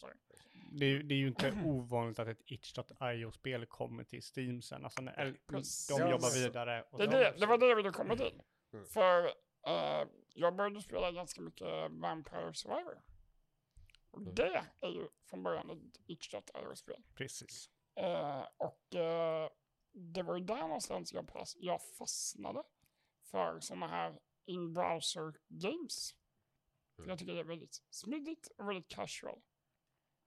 Det, är- det är ju inte ovanligt att ett itch.io-spel kommer till Steam sen. Alltså när, Precis. de jobbar vidare. Och Det, det, det var det jag ville komma till. Mm. För eh, jag började spela ganska mycket Vampire Survivor. Och Mm. det är ju från början ett itch.io-spel. Precis. Eh, och eh, det var ju där någonstans jag, pass, jag fastnade för sådana här in-browser games. För jag tycker det är väldigt smidigt och väldigt casual.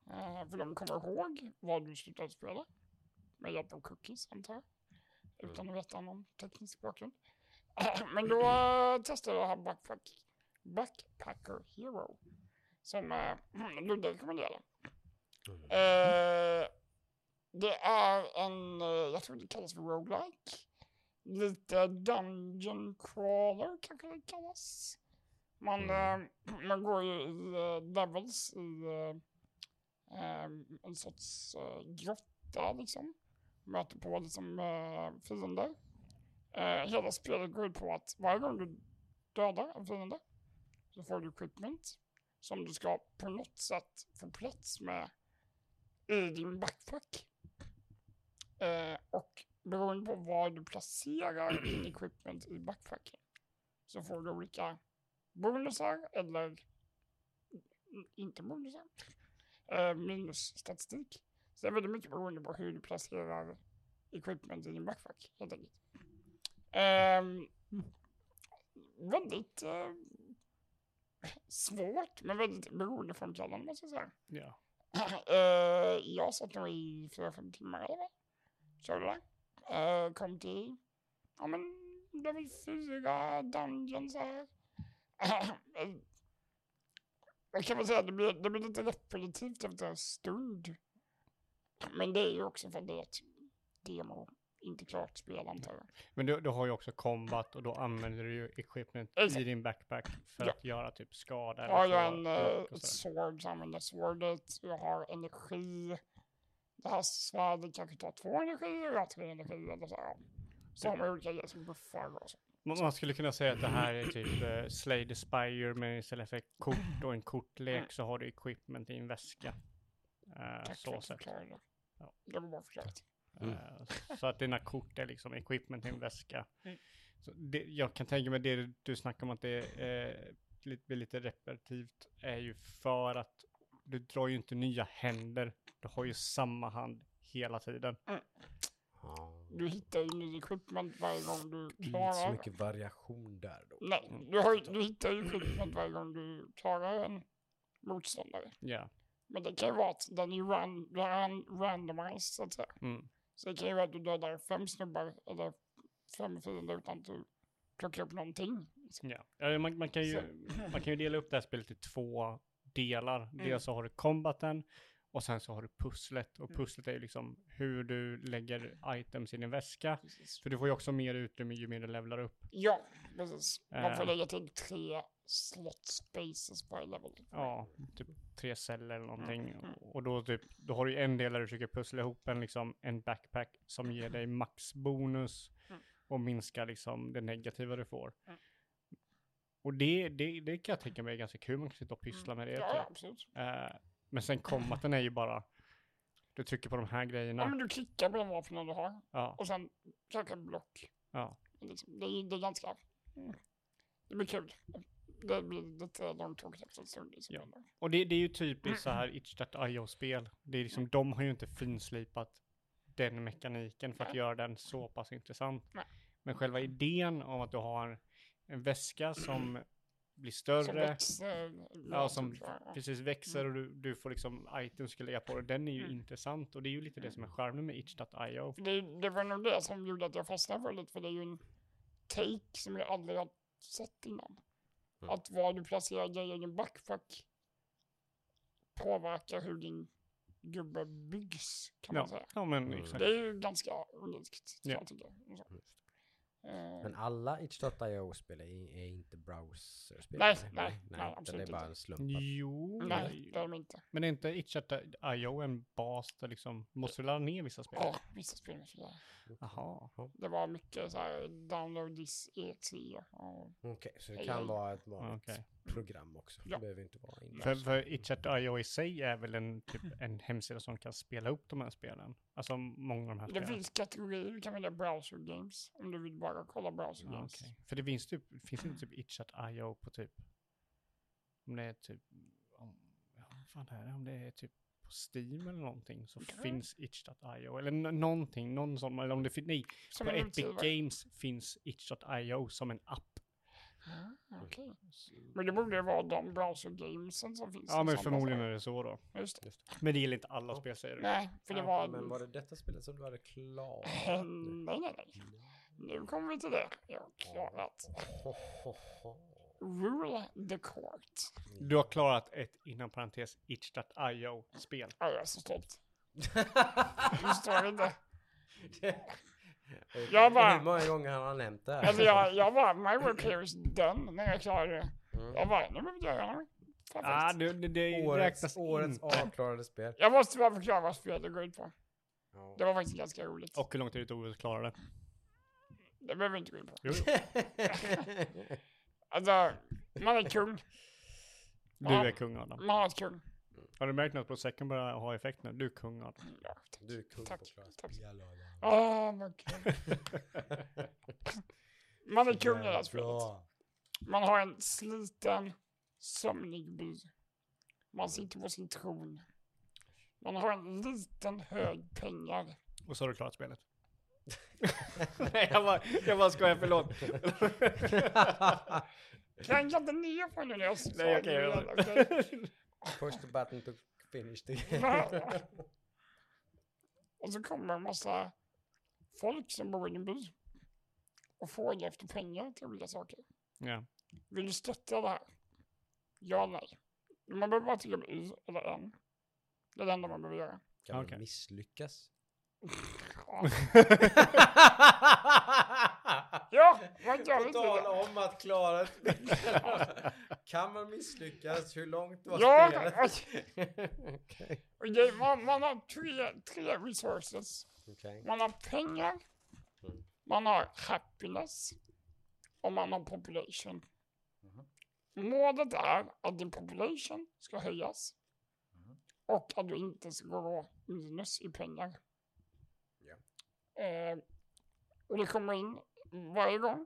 Eh, för de kommer ihåg vad du slutade spela. Med hjälp av cookies antar jag. Utan att veta någon teknisk bakgrund. Men då testade jag här Backpack, Backpacker Hero. Som uh, Ludde rekommenderade. Eh, det är en, eh, jag tror det kallas för roguelike. Lite dungeon crawler kanske det kallas. Man, eh, man går ju i eh, levels i eh, eh, en sorts eh, grotta liksom. Möter på liksom eh, fiender. Eh, hela spelet går ut på att varje gång du dödar en fiende så får du equipment som du ska på något sätt få plats med i din backpack. Eh, och beroende på var du placerar din equipment i backpacken så får du olika bonusar eller i- inte bonusar. Eh, minusstatistik. Så det är väldigt mycket beroende på hur du placerar equipment i din backpack helt enkelt. Ehm, väldigt eh, svårt men väldigt beroendeframkallande måste jag säga. Ja. Eh, jag satt nog i fyra, fem timmar eller vad? Körde det. Uh, kom till, ja men, det var fyra dungeons här. Jag kan väl säga att det blir, det blir lite repetitivt efter en stund. Men det är ju också för att det är ett demo, inte klart spel antar jag. Men du, du har ju också combat och då använder du ju equipment Exakt. i din backpack för Ja. att göra typ skada. Jag har en, sådär. sword, så använder jag swordet. Jag har energi. Det här svärdet kanske tar två energi och jag har tre energi. Eller så, så har man olika grejer som buffar och så. Man skulle kunna säga att det här är typ uh, Slay the Spire men istället för kort och en kortlek så har du equipment i en väska. Eh, Tack för så det. Ja. Det var bra förklarat. Mm. Eh, så att dina kort är liksom equipment i en väska. Mm. Så det, jag kan tänka mig det du snackar om att det är, lite, blir lite repetitivt är ju för att du drar ju inte nya händer. Du har ju samma hand hela tiden. Ja. Du hittar ju ny equipment varje gång du Inte så klarar. mycket variation där då. Nej, du, har, du hittar ju equipment varje gång du klarar en motståndare. Ja. Men det kan ju vara att den är ran, ran, randomized så att säga. Mm. Så det kan ju vara att du dödar fem snubbar eller fem fiender utan att du plockar upp någonting. Ja. Ja, Man, man, kan ju, Så- man kan ju dela upp det här spelet i två delar. Mm. Dels så har du combaten och sen så har du pusslet. Och Mm. pusslet är ju liksom hur du lägger items i din väska. Precis. För du får ju också mer utrymme ju mer du levlar upp. Ja, precis. Man får Eh. lägga till tre slot spaces på varje level. Ja, typ tre celler eller någonting. Mm, mm. Och då, typ, då har du en del där du försöker pussla ihop en, liksom, en backpack som ger dig maxbonus Mm. och minskar liksom det negativa du får. Mm. Och det, det, det kan jag tänka mig är ganska kul, man kan sitta och pyssla med det. Ja, typ. absolut. Eh, men sen combaten är ju bara, du trycker på de här Ja, grejerna. men du klickar på de vapnen du har Ja, och sen trycker block. ja. Liksom, det, är, det är ganska... Mm. Det blir kul. Det blir lite långtråkigt efter en stund. Liksom. Ja. Och det, det är ju typiskt så här itch.io-spel. Det är liksom, de har ju inte finslipat den mekaniken för att Nej. göra den så pass intressant. Nej. Men själva idén om att du har en väska som blir Som större, växer. ja, som precis växer och du, du får liksom items ska lägga på dig, den är ju Mm. intressant. Och det är ju lite det som är charmen med itch.io. Det, det var nog det som gjorde att jag fastnade för det, för det är ju en take som jag aldrig har sett innan. Mm. Att var du placerar grejer i din backpack påverkar hur din gubbe byggs, kan man Ja, säga. ja men Mm. Det är ju ganska unikt, Ja. jag tycker. Eh, Men alla itch.io-spel är, är inte browserspel? Nej, nej, nej, utan absolut det är bara inte. en slump. Jo, nej, det är de inte. men är inte itch.io en bas där liksom, måste du ladda ner vissa spel? Ja, vissa spel måste jag. Jaha. Det var mycket så här download this E3 och Okej, så det kan vara ett vanligt Okej. program också. Ja. Det behöver inte vara in För, för itch.io i sig är väl en, typ, en hemsida som kan spela upp de här spelen? Alltså många av de här Det spelen. finns kategorier, du kan välja browser games om du vill bara kolla browser Ja, games. okej. För det finns typ, finns inte typ itch.io på typ, om det är typ, om, ja, vad fan är det, om det är typ Steam eller någonting så Ja. finns itch.io eller någonting, någon sån, eller om det finns, nej, Som på Epic utgivare. Games finns itch.io som en app. Ah, okej. Men det borde ju vara de browser gamesen som finns. Ja men förmodligen är det så då. Just det. Men det gäller inte alla Ja. spel säger du? Nej, för det Ja, var... Men var det detta spelet som du hade klarat? nej, nej, nej. Nu kommer vi till det. Jag har klarat. Rule the court. Du har klarat ett inom parentes itch.io-spel. Ja, jag är så stolt. Du står inte. Jag bara- Hur många gånger har han nämnt det här? Alltså jag, jag var, my work here is done när jag klarade det. Mm. Jag bara, nu behöver jag göra något. Ah, det, det, det Årets, årets avklarade spel. Jag måste bara förklara vad spelet går ut på. Ja. Det var faktiskt ganska roligt. Och hur lång tid det tog att klara det. Det behöver vi inte gå in på. Jo, Alltså, man är kung. du är kung Adam. Man har ett kung. Har du märkt något på säcken börjar ha effekt nu? Du är kung Adam. Ja, tack. Du är kung Tack, på klara tack. spel. Adam. Ah, vad kul. Man är kung i det här spelet. Bra. Man har en sliten, sömnig by. Man sitter på sin tron. Man har en liten hög pengar. Och så har du klarat spelet. Nej, jag bara, jag bara skojar, förlåt. Klanka inte ner på nu när jag sa Nej, okej. jag-? Push the button to finish the Och så kommer en massa folk som bor i din by och frågar efter pengar till olika saker. ja. Vill du stötta det här? Ja eller nej. Man behöver bara trycka på Y eller N. Det är det enda man behöver göra. Kan man Okej. misslyckas? Ja, man gör På tal om att klara ett. Kan man misslyckas? Hur långt var Ja, spelet? Och det, man, man har tre, tre resources. Okej. Man har pengar, Mm. man har happiness och man har population. Målet är att din population ska höjas Och att du inte ska gå minus i pengar. Eh, och det kommer in varje gång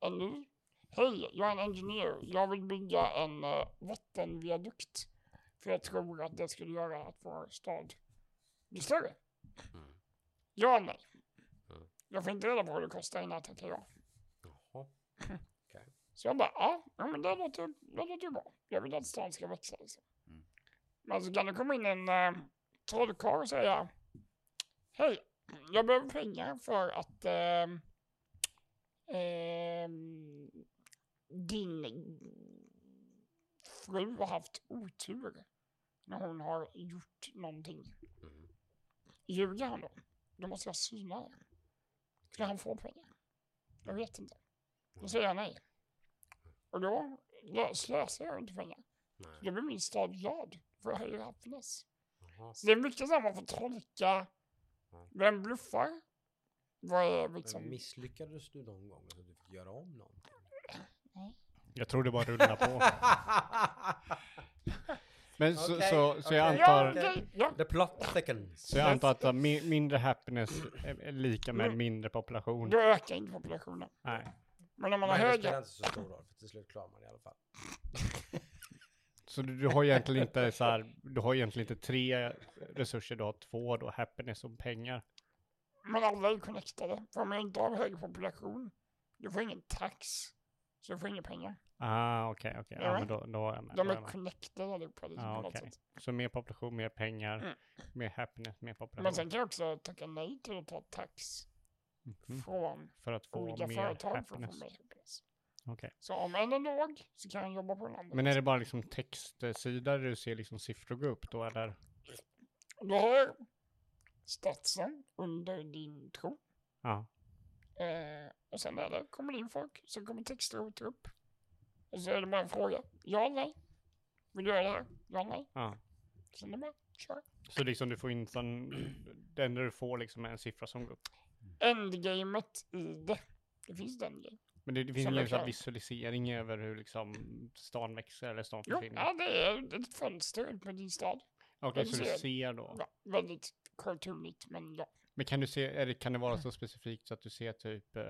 en ny. Hej, jag är en ingenjör. Jag vill bygga en eh, vattenviadukt. För jag tror att det skulle göra att vår stad blir större. Mm. Ja nej? Mm. Jag får inte reda på vad det kostar innan jag tackar ja. Jaha. Så jag bara, ja, ja men det låter, det låter bra. Jag vill att stan ska växa liksom. Mm. Men så kan det komma in en äh, trollkarl och säga, hej, jag behöver pengar för att ehm, ehm, din fru har haft otur när hon har gjort någonting. Mm. Ljuger han då? Då måste jag syna det. Skulle han få pengar? Jag vet inte. Då säger jag nej. Och då lö- slösar jag inte pengar. Nej. Då blir min stad glad för jag höjer happiness. Jaha. Så det är mycket så här man får tolka. Ja. Vem bluffar? Vad är Men liksom... misslyckades du någon gång så du fick göra om någonting? Jag tror det bara rullar på. Men så, Okej, så, så jag okej. Ja, antar... ja. The plot thickens. Så jag antar att mi- mindre happiness är lika med Mm. mindre population. Då ökar inte populationen. Nej. Men om man har Men det spelar inte så stor roll, för till slut klarar man i alla fall. Så du, du har egentligen inte så här, du har egentligen inte tre resurser, du har två då, happiness och pengar. Men alla är connectade. För om jag inte har hög population, du får ingen tax. Så du får inga pengar. Ah, okej, okej. Ja, Ja. men då, då är jag med. De är connectade allihopa liksom, Ja, på något okej. sätt. Så mer population, mer pengar, Mm. mer happiness, mer population. Men sen kan jag också tacka nej till att ta tax Mhm. från För att få olika mer företag för att happiness. få mer Okej. Så om en är låg så kan jag jobba på den andra. Men är det bara liksom textsida där du ser liksom siffror gå upp då eller? Du har statsen under din tro. Ja. Eh, och sen är det, kommer in folk, så kommer textrot upp. Och så är det bara en fråga. Ja eller nej? Vill du göra det här? Ja eller nej? ja. Sen är det bara, kör. Så liksom du får in sån, det enda du får liksom är en siffra som går upp. Endgamet i det. Det finns den grejen. Men det, det finns ingen klar. visualisering över hur liksom stan växer eller stan Jo, försvinner? ja, det är ett fönster på din stad. Okej, jag så du ser. då? Ja, väldigt cartoonigt, men ja. Men kan du se, är det, kan det vara så specifikt så att du ser typ, eh,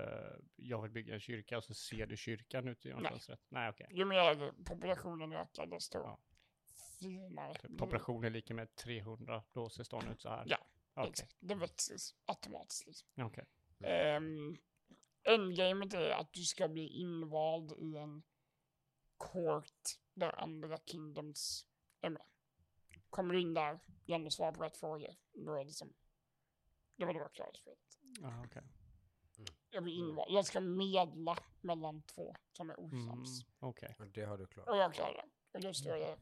jag vill bygga en kyrka och så ser du kyrkan ute genom Nej. fönstret? Nej, okej. Ju mer populationen ökar, desto Ja. finare. Typ. Population är lika med 300, då ser stan ut så här? Ja, Okej, Exakt. Det växer automatiskt. Liksom. okej. Um, endgamet är att du ska bli invald i en court där andra kingdoms är med. Kommer du in där genom att svara på rätt frågor, då är det som... Det var då jag klarade spelet. Ja, okej. Jag blir invald. Jag ska medla mellan två som är Mm, osams. okej. Och det har du klarat. Och jag klarade det. Och då står det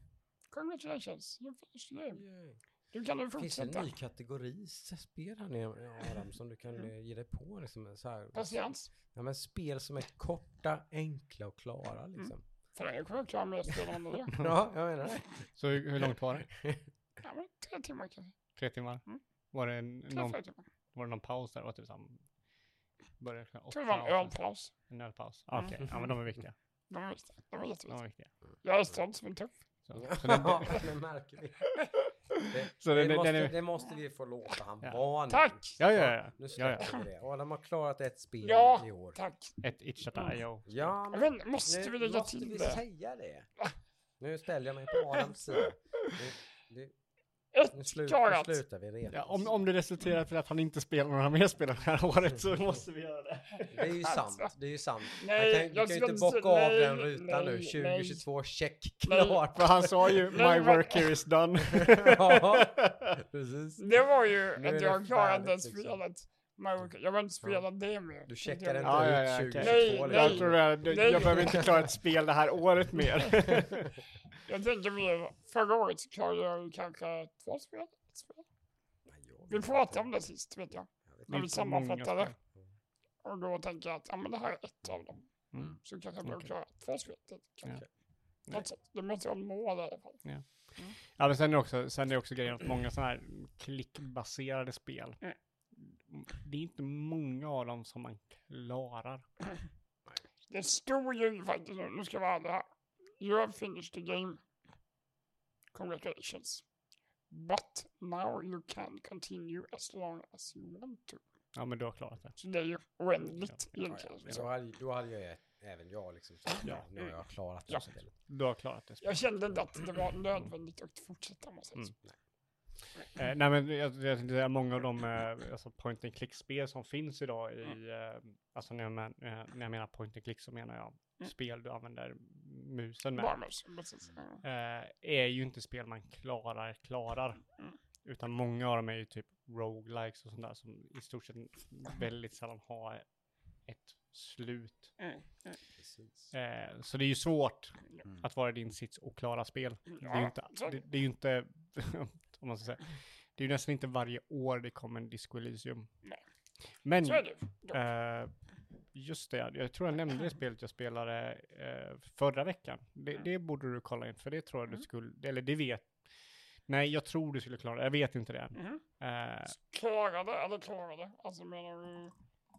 Congratulations, you finished the game. Yay. Du kan nu Finns det en fortsätta. ny kategori spel här nere, Adam, som du kan eh, ge dig på? Liksom, så här, Patiens. ja, men spel som är korta, enkla och klara liksom. För jag kommer klara mer spel än det. Ja, jag menar det. Så hur, hur långt var det? Ja, men tre timmar kanske. Tre timmar? Mm. Var det Tre, någon, timmar. var det någon paus där? Var det typ som började klockan Jag åtta? tror det var en ölpaus. En ölpaus? Okej, ja men de är viktiga. De var viktiga. De var De jätteviktiga. är viktiga. Jag är stolt som en tuff. Så, så den, Ja, det märker vi. Det, Så det, den måste, är- det måste vi få låta han Ja. vara nu. Tack! ja, ja, ja. Nu ja, ja. vi det. Adam har klarat ett spel Ja. i år. Tack. Ett itch.io. Ja, men inte, måste nu vi lägga måste till vi det? säga det. Nu ställer jag mig på Adams sida. Nu, slu, nu slutar vi redan. Ja, om, om det resulterar för att han inte spelar några mer spel det här året så måste vi göra det. Det är ju sant. Det är ju sant. Nej, kan, du jag kan ju inte bocka inte- av nej, den rutan nej, nu. nej. 2022, check, Nej. klart. För han sa ju Nej, my work here is done. ja, precis. Det var ju Nu att jag klarade liksom. spelet. Mario Kart. Jag vill inte spela det mer. Du checkar inte Ja, ja, ja, ut okej. 2022. Nej, Jag liksom. tror det Nej. jag behöver inte klara ett spel det här året mer. Jag tänker mer, förra året så klarade jag ju kanske två spel. ett spel. Vi pratade om det sist, vet jag. När vi sammanfattade. Och då tänker jag att ja, men det här är ett av dem. Mm. Så kanske jag behöver Okej. klara två spel till. Kanske. Ja. Sätt. Det måste vara mål i alla fall. Ja, men sen är det också, sen är det också grejen att många sådana här klickbaserade spel, Mm. det är inte många av dem som man klarar. Det stod ju faktiskt nu, nu ska jag vara ärlig här. You have finished the game. Congratulations. But now you can continue as long as you want to. Ja, men du har klarat det. Så det är ju oändligt Ja, egentligen. Ja, då, hade, då hade jag även jag liksom sagt Ja. ja. nu har jag klarat Ja. det. Du har klarat det. Jag kände inte att det var nödvändigt att fortsätta med Mm. Eh, nej men jag, jag tänkte säga många av de eh, alltså point and click-spel som finns idag i, eh, alltså när jag, men, eh, när jag menar point and click så menar jag Mm. spel du använder musen med. Barmus, precis. Ja. Eh, är ju inte spel man klarar, klarar. Mm. Utan många av dem är ju typ roguelikes och sånt där som i stort sett väldigt sällan har ett slut. Mm. Precis. Eh, så det är ju svårt Mm. att vara i din sits och klara spel. Det är ju Ja, inte, det, det är ju inte om man ska säga, det är ju nästan inte varje år det kommer en Disco Elysium. Nej. Men, Så är det ju. Ja. eh, just det, jag tror jag nämnde det spelet jag spelade eh, förra veckan. Det, Mm. det borde du kolla in, för det tror jag du skulle, eller det vet, nej jag tror du skulle klara det, jag vet inte det. Mhm. Eh, Klarade eller klarade? Alltså menar du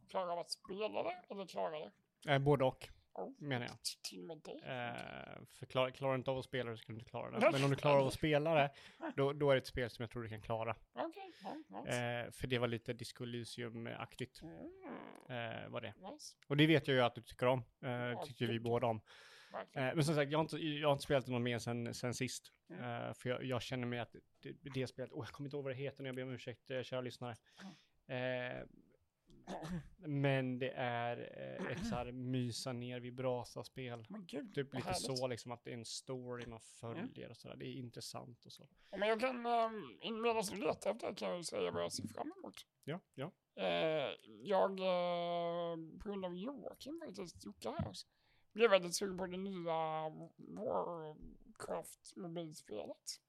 klara av att spela det eller klara det? eh, både och, Oh, menar jag. Till och med det. Eh, för klar, klarar du inte av att spela så ska du inte klara det. Men om du klarar av att spela det, då, då är det ett spel som jag tror du kan klara. Okej, ja, nice. Eh, för det var lite Disco Elysium-aktigt, Mm, eh, var det. nice. Och det vet jag ju att du tycker om. Eh, tycker vi båda om. Eh, men som sagt, jag har inte, jag har inte spelat någon mer sen, sen sist. Mm. Eh, för jag, jag känner mig att det, det spelet, oh, jag kommer inte ihåg vad det heter nu, jag ber om ursäkt, eh, kära lyssnare. Eh, men det är eh, ett så här mysa ner vid brasa-spel. Typ lite härligt. Mm. så liksom att det är en story man följer och sådär. Det är intressant och så. Ja, Men jag kan, um, medan du letar efter det kan jag säga vad jag ser fram emot. Ja, ja. Eh, jag, eh, på grund av Joakim faktiskt, Jocke här, blev väldigt sugen på det nya Warcraft mobilspelet.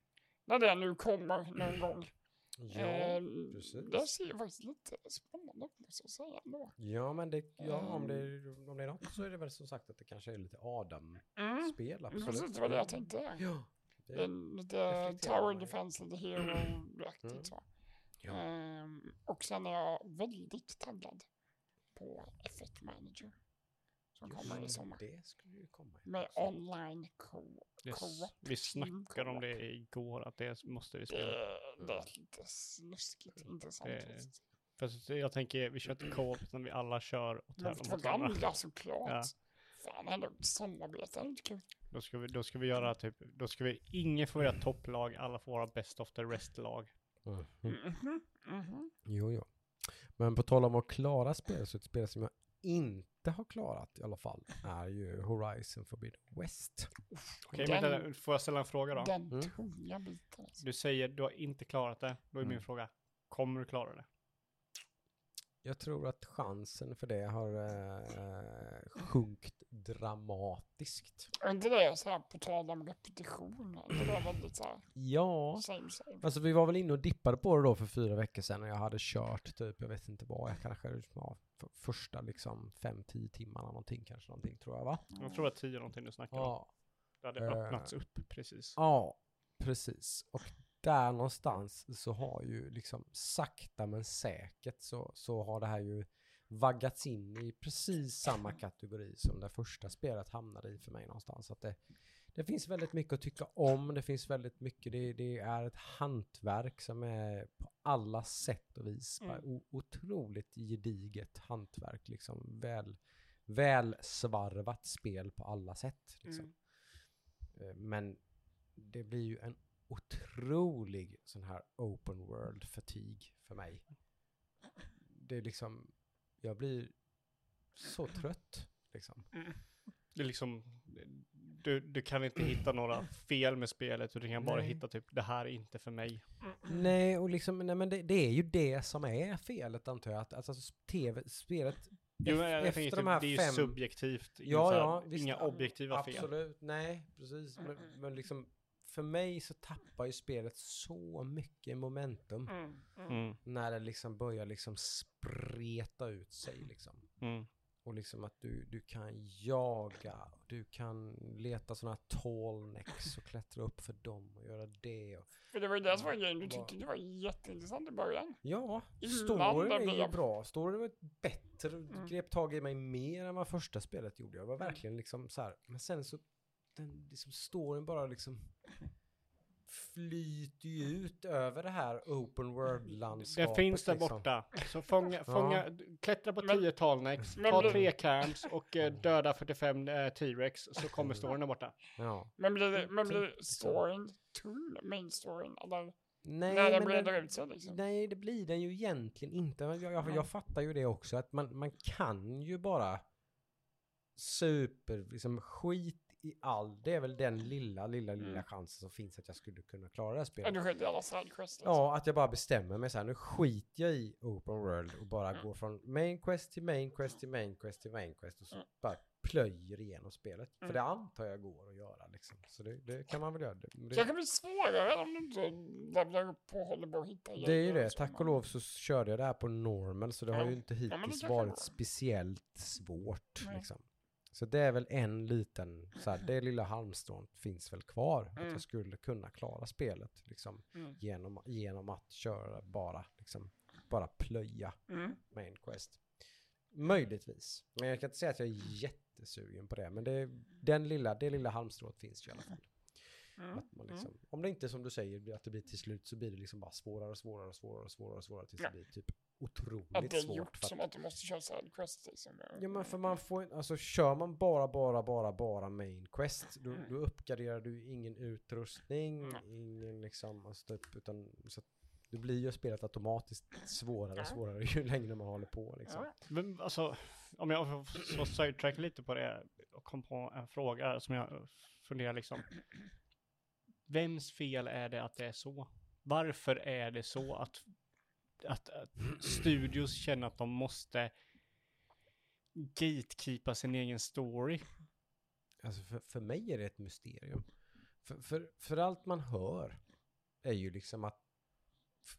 När det nu kommer någon gång. Ja, Eh, precis. Det ser faktiskt lite spännande ut måste jag säga ändå. ja, men det, ja, om, det, Ehm. om det är något så är det väl som sagt att det kanske är lite Adam-spel. Mm. Absolut. Precis, det var det jag tänkte. Ja. Det, är lite Tower. Defense, lite Hero-aktigt Mm. så. Ja. Ehm, och sen är jag väldigt taggad på F1 Manager. Som kommer i Mm, sommar. Det skulle ju komma. Med online co vi snackade om det igår, att det måste vi spela. Det, det är lite snuskigt intressant. Det- att jag tänker, vi kör inte co-op utan vi alla kör och tävlar Mot varandra. såklart. Ja. Fan, ändå samarbete är kul. Då ska vi, då ska vi göra typ, då ska vi, ingen får göra topplag, alla får vara best of the rest-lag. Mhm. Mhm, mhm. Jo, jo. Men på tal om att klara spel, så ett spel som jag inte har klarat i alla fall är ju Horizon Forbidden West. Okej, Den- vänta, får jag ställa en fråga då? Den Mm. tunga biten. Alltså. Du säger du har inte klarat det, då är min Mm. fråga, kommer du klara det? Jag tror att chansen för det har eh, sjunkit dramatiskt. Är inte det så här på tal om repetition? Det var väldigt så här Ja, same same. alltså vi var väl inne och dippade på det då för fyra veckor sedan och jag hade kört typ, jag vet inte vad, jag kanske, ja, för första liksom fem, tio timmarna någonting kanske någonting tror jag va? Jag tror det var tio någonting du snackade om. Ja, Det hade Eh. öppnats upp precis. ja, precis. Och där någonstans så har ju liksom sakta men säkert så, så har det här ju vaggats in i precis samma kategori som det första spelet hamnade i för mig någonstans. Att det, det finns väldigt mycket att tycka om, det finns väldigt mycket, det, det är ett hantverk som är på alla sätt och vis bara o, otroligt gediget hantverk, liksom väl, väl svarvat spel på alla sätt. Liksom. Mm. Eh, Men det blir ju en otrolig sån här open world fatigue för mig. Det är liksom, jag blir så trött liksom. Det är liksom, du, du kan inte hitta några fel med spelet, du kan bara Nej. hitta typ, det här är inte för mig. Nej, och liksom, nej men det, det är ju det som är felet antar jag. Att, alltså tv, spelet, Jo, men jag efter tänker de typ, här det är ju fem... subjektivt. Ja, här- ja, visst, inga objektiva fel. Absolut, nej, precis. Men, men liksom, för mig så tappar ju spelet så mycket momentum. Mm, mm. Mm, När det liksom börjar liksom spreta ut sig liksom. mm. Och liksom att du, du kan jaga, och du kan leta sådana här tallnecks och klättra upp för dem och göra det. Och, För det var ju det som var grejen, du tyckte det var jätteintressant i början. ja, storyn det är ju bra. Storyn var bättre, Mm. grep tag i mig mer än vad första spelet gjorde. Jag var verkligen liksom så här, men sen så, den liksom storyn bara liksom flyter ju ut över det här open world-landskapet. Det finns där liksom. borta. Så fånga, fånga, klättra på Men- 10 talnex, ta blir- tre camps och eh, döda 45 eh, T-Rex så kommer storyn där borta. Ja. Men blir det, men blir Typ storyn tunn, main storyn? Eller Nej, när den men breder ut sig liksom? nej, det blir den ju egentligen inte. Jag, jag, jag fattar ju det också, att man, man kan ju bara super, liksom skit i all, det är väl den lilla, lilla, lilla Mm. chansen som finns att jag skulle kunna klara det här Ja, spelet. du skiter i alla sidequests liksom. Ja, att jag bara bestämmer mig så här, nu skiter jag i open world och bara Mm. går från main quest till main quest till main quest till main quest och så Mm. bara plöjer igenom spelet. För Mm. det antar jag går att göra liksom. Så det, det kan man väl göra. Det, det, Kanske blir svårare om du inte levlar upp och håller på att hitta det är ju det. Tack och lov så körde jag det här på normal så det har Ja. ju inte hittills varit speciellt svårt. Liksom. Så det är väl en liten, så här, det lilla halmstrån finns väl kvar. Att Mm. jag skulle kunna klara spelet liksom, Mm. genom, genom att köra bara, liksom, bara plöja Mm. main quest. Möjligtvis. Men jag kan inte säga att jag är jättesugen på det. Men det, den lilla, det lilla halmstrået finns ju i alla fall. Mm. Att man liksom, Om det inte som du säger, att det blir till slut så blir det liksom bara svårare och svårare och svårare och svårare och svårare tills Ja. det blir typ otroligt Att det är svårt. gjort För som att, att du måste köra sidequests liksom. ja men för man får alltså kör man bara, bara, bara, bara main quest, då, Mm. då uppgraderar du ingen utrustning, Mm. ingen liksom, alltså typ, utan så att det blir ju spelet automatiskt svårare och svårare ju längre man håller på liksom. Men alltså, om jag får sidetrack lite på det och kom på en fråga som jag funderar liksom. Vems fel är det att det är så? Varför är det så att, att, att studios känner att de måste gatekeepa sin egen story? Alltså för, för mig är det ett mysterium. För, för, för allt man hör är ju liksom att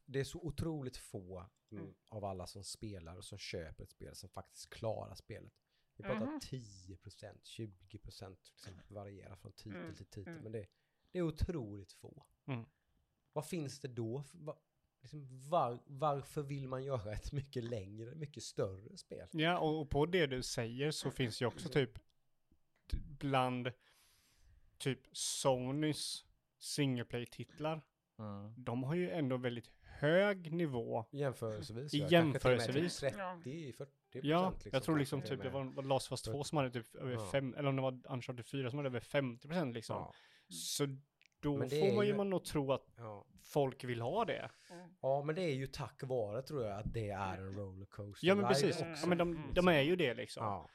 det är så otroligt få mm, Mm. av alla som spelar och som köper ett spel som faktiskt klarar spelet. Vi pratar Mhm. 10%, 20% liksom varierar från titel Mm, till titel. mm. Men det, det är otroligt få. Mm. Vad finns det då? för- va- liksom var, varför vill man göra ett mycket längre, mycket större spel? Ja, och, och på det du säger så finns ju också typ bland typ Sonys single play-titlar. Mm. De har ju ändå väldigt hög nivå. Jämförelsevis. Ja, jämförelsevis. typ Ja. 30-40 Ja, procent. jag tror liksom typ det var, var Last of Us 2 som hade typ över Ja. fem, eller om det var Uncharted 4 som hade över 50 procent liksom. Ja. Så då får man ju man nog tro att Ja. folk vill ha det. Mm. ja, men det är ju tack vare tror jag att det är en rollercoaster. Ja men precis, också. ja, men de, de är ju det liksom. Ja,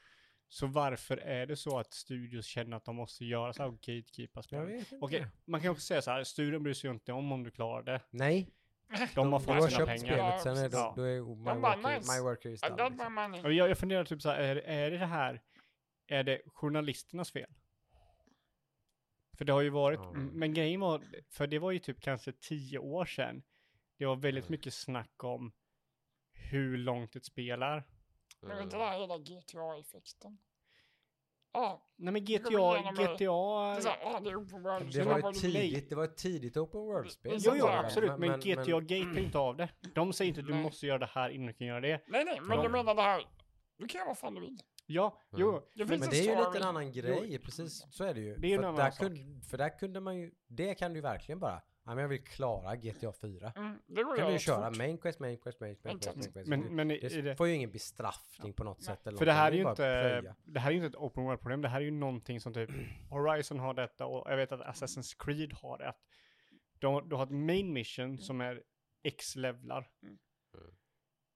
Så varför är det så att studios känner att de måste göra så här och gatekeepa jag spel? vet inte. Okej, man kan också säga så här, studion bryr sig ju inte om om du klarar det. Nej, De har fått sina köpt pengar. spelet, sen är Ja. då, då är my, De bara, worker, nice. my worker is done. Liksom. Och jag, jag funderar typ så här, är, är det det här, är det journalisternas fel? För det har ju varit, Ja. men grejen var, för det var ju typ kanske tio år sedan, det var väldigt Mm. mycket snack om hur långt ett spel är. Men Mm. du där hela GTA-effekten? Ja, Nej men GTA, det. det GTA... det är. Det var ett tidigt, det var ett tidigt open world-spel. Jo, Jo, absolut, men, GTA Gate inte av det. De säger inte att du måste göra det här innan du kan göra det. Nej, nej, men Ja. jag menar det här. Du kan göra vad fan du vill. Ja, Mm. jo, Det Men det är ju lite en annan grej, precis så är det ju. Det är för, en där sak. kunde, för där kunde man ju, det kan du ju verkligen bara, ja men jag vill klara GTA 4. Mm, det går kan du ju köra fort. main quest, main quest, main quest, main quest, main quest. men, men det, i det, får ju ingen bestraffning på något sätt. Eller för det något, här är det ju inte, plöja. det här är ju inte ett open world problem, det här är ju någonting som typ Horizon har detta och jag vet att Assassin's Creed har det. Att du, du har ett main mission som är X levlar. Mm.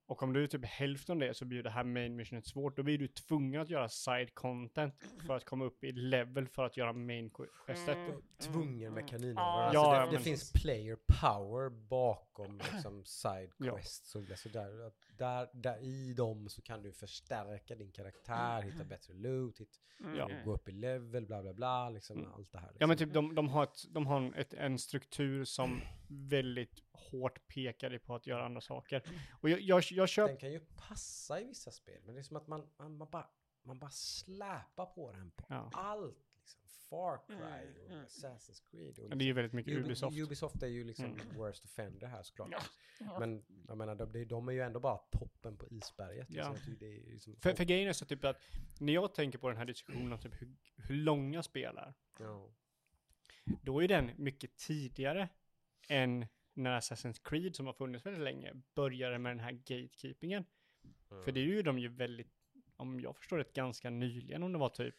Mm. Och om du är typ hälften av det så blir det här main missionet svårt. Då blir du tvungen att göra side content för att komma upp i level för att göra main questet. Mm. Tvungen med kaninöron. Ja, Alltså ja, det, det finns player power bakom liksom side Ja. quests. Och alltså där, att där, där I dem så kan du förstärka din karaktär, hitta bättre loot, hit, Mm. Gå upp i level, bla bla bla, liksom Mm. allt det här. Liksom. Ja men typ de, de har, ett, de har en- ett, en struktur som väldigt hårt pekar dig på att göra andra saker. Och jag, jag, jag köper... Den kan ju passa i vissa spel, men det är som att man, man, man, bara, man bara släpar på den på Ja. allt. Liksom. Far Cry Mm, och mm. Assassin's Creed. Och Det är ju väldigt mycket Ubi- Ubisoft. Ubisoft är ju liksom Mm. worst offender här såklart. Ja. Ja. Men jag menar, de, de är ju ändå bara toppen på isberget. Liksom. Ja. Tycker Det är liksom, För, för grejen är så typ att när jag tänker på den här diskussionen om typ hur, hur långa spel är. ja. då är den mycket tidigare än när Assassin's Creed som har funnits väldigt länge började med den här gatekeepingen. För det är ju de ju väldigt, om jag förstår det, ganska nyligen om det var typ.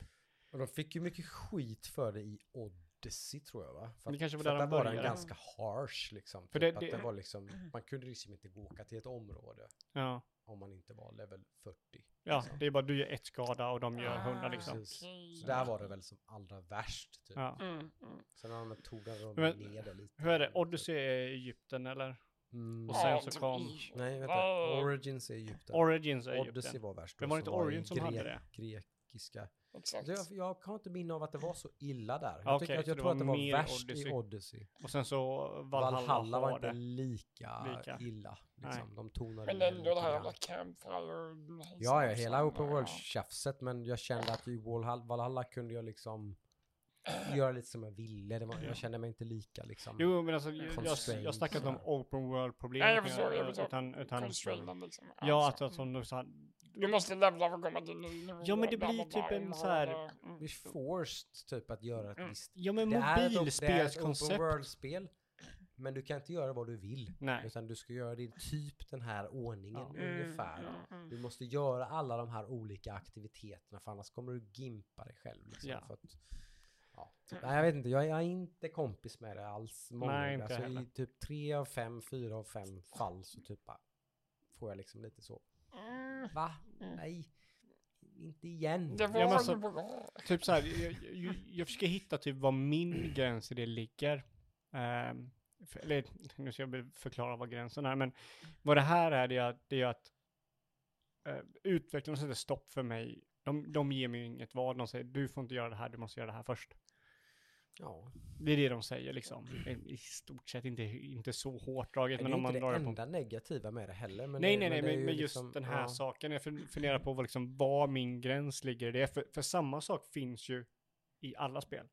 Och de fick ju mycket skit för det i Odyssey tror jag va? För Det att, kanske var för där att de där var den ganska harsh liksom. För typ det- att det- det var liksom, man kunde liksom inte gå åka till ett område Ja, om man inte var level 40. ja liksom. det är bara du gör ett skada och de gör Ah, hundra liksom. Precis. Så där var det väl som allra värst typ. Ja. Mm, mm. Sen har de tog de Men- ner det lite. Hur är det? Odyssey är Egypten eller? Mm. Och sen så kom Nej, vänta. Origins är Egypten. Origins är Odyssey Egypten. var värst. Men var det inte som i Origin som hade det? Grekiska. Exakt. Jag, jag har inte minne av att det var så illa där. Jag, Okej, tycker att jag tror var att det var värst Odyssey. i Odyssey. Och sen så Valhalla, Valhalla var har inte lika, Lika. illa. Liksom. De tonade Men ändå det här jävla campfire. Ja, ja, hela Open Ja. World-tjafset, men jag kände att i Valhalla, Valhalla kunde jag liksom göra lite som jag ville. Det var, jag kände mig inte lika liksom. Jo, men alltså jag, jag, jag snackar inte om open world-problem. Nej, jag förstår, jag förstår. Utan, utan Constrained liksom. ja, Alltså, att, att som du sa, Du måste levla för att komma till ny. Ja, men det blir typ en så här- Mm. Vi är forced typ att göra ett Mm. visst... ja men ett- det är ett mobilspelskoncept. open world-spel, men du kan inte göra vad du vill. Nej, Utan du ska göra i typ den här ordningen Ja. ungefär. Mm, mm, Du måste göra alla de här olika aktiviteterna för annars kommer du gimpa dig själv. Liksom, Ja. för att, ja. Nej, jag vet inte, jag är inte kompis med det alls. Många, Nej, inte alltså, heller. I typ tre av fem, fyra av fem fall så typ bara får jag liksom lite så. Mm. Va? Mm. Nej, inte igen. Det var Ja, men så- bra. typ så här, jag, jag, jag försöker hitta typ var min gräns i det ligger. Ehm, för, eller, nu ska jag förklara vad gränsen är, men vad det här är, det är, att- det är att uh, utvecklarna sätter stopp för mig. De, de ger mig inget val, de säger du får inte göra det här, du måste göra det här först. Ja. Det är det de säger liksom. I, stort sett inte, inte så hårt draget, Det är men ju om man inte drar det det på enda negativa med det heller. Men nej, det, nej, nej, det är men, men just liksom- den här ja. saken. Jag fun- funderar på vad, liksom, var min gräns ligger i det. För, för samma sak finns ju i alla spel.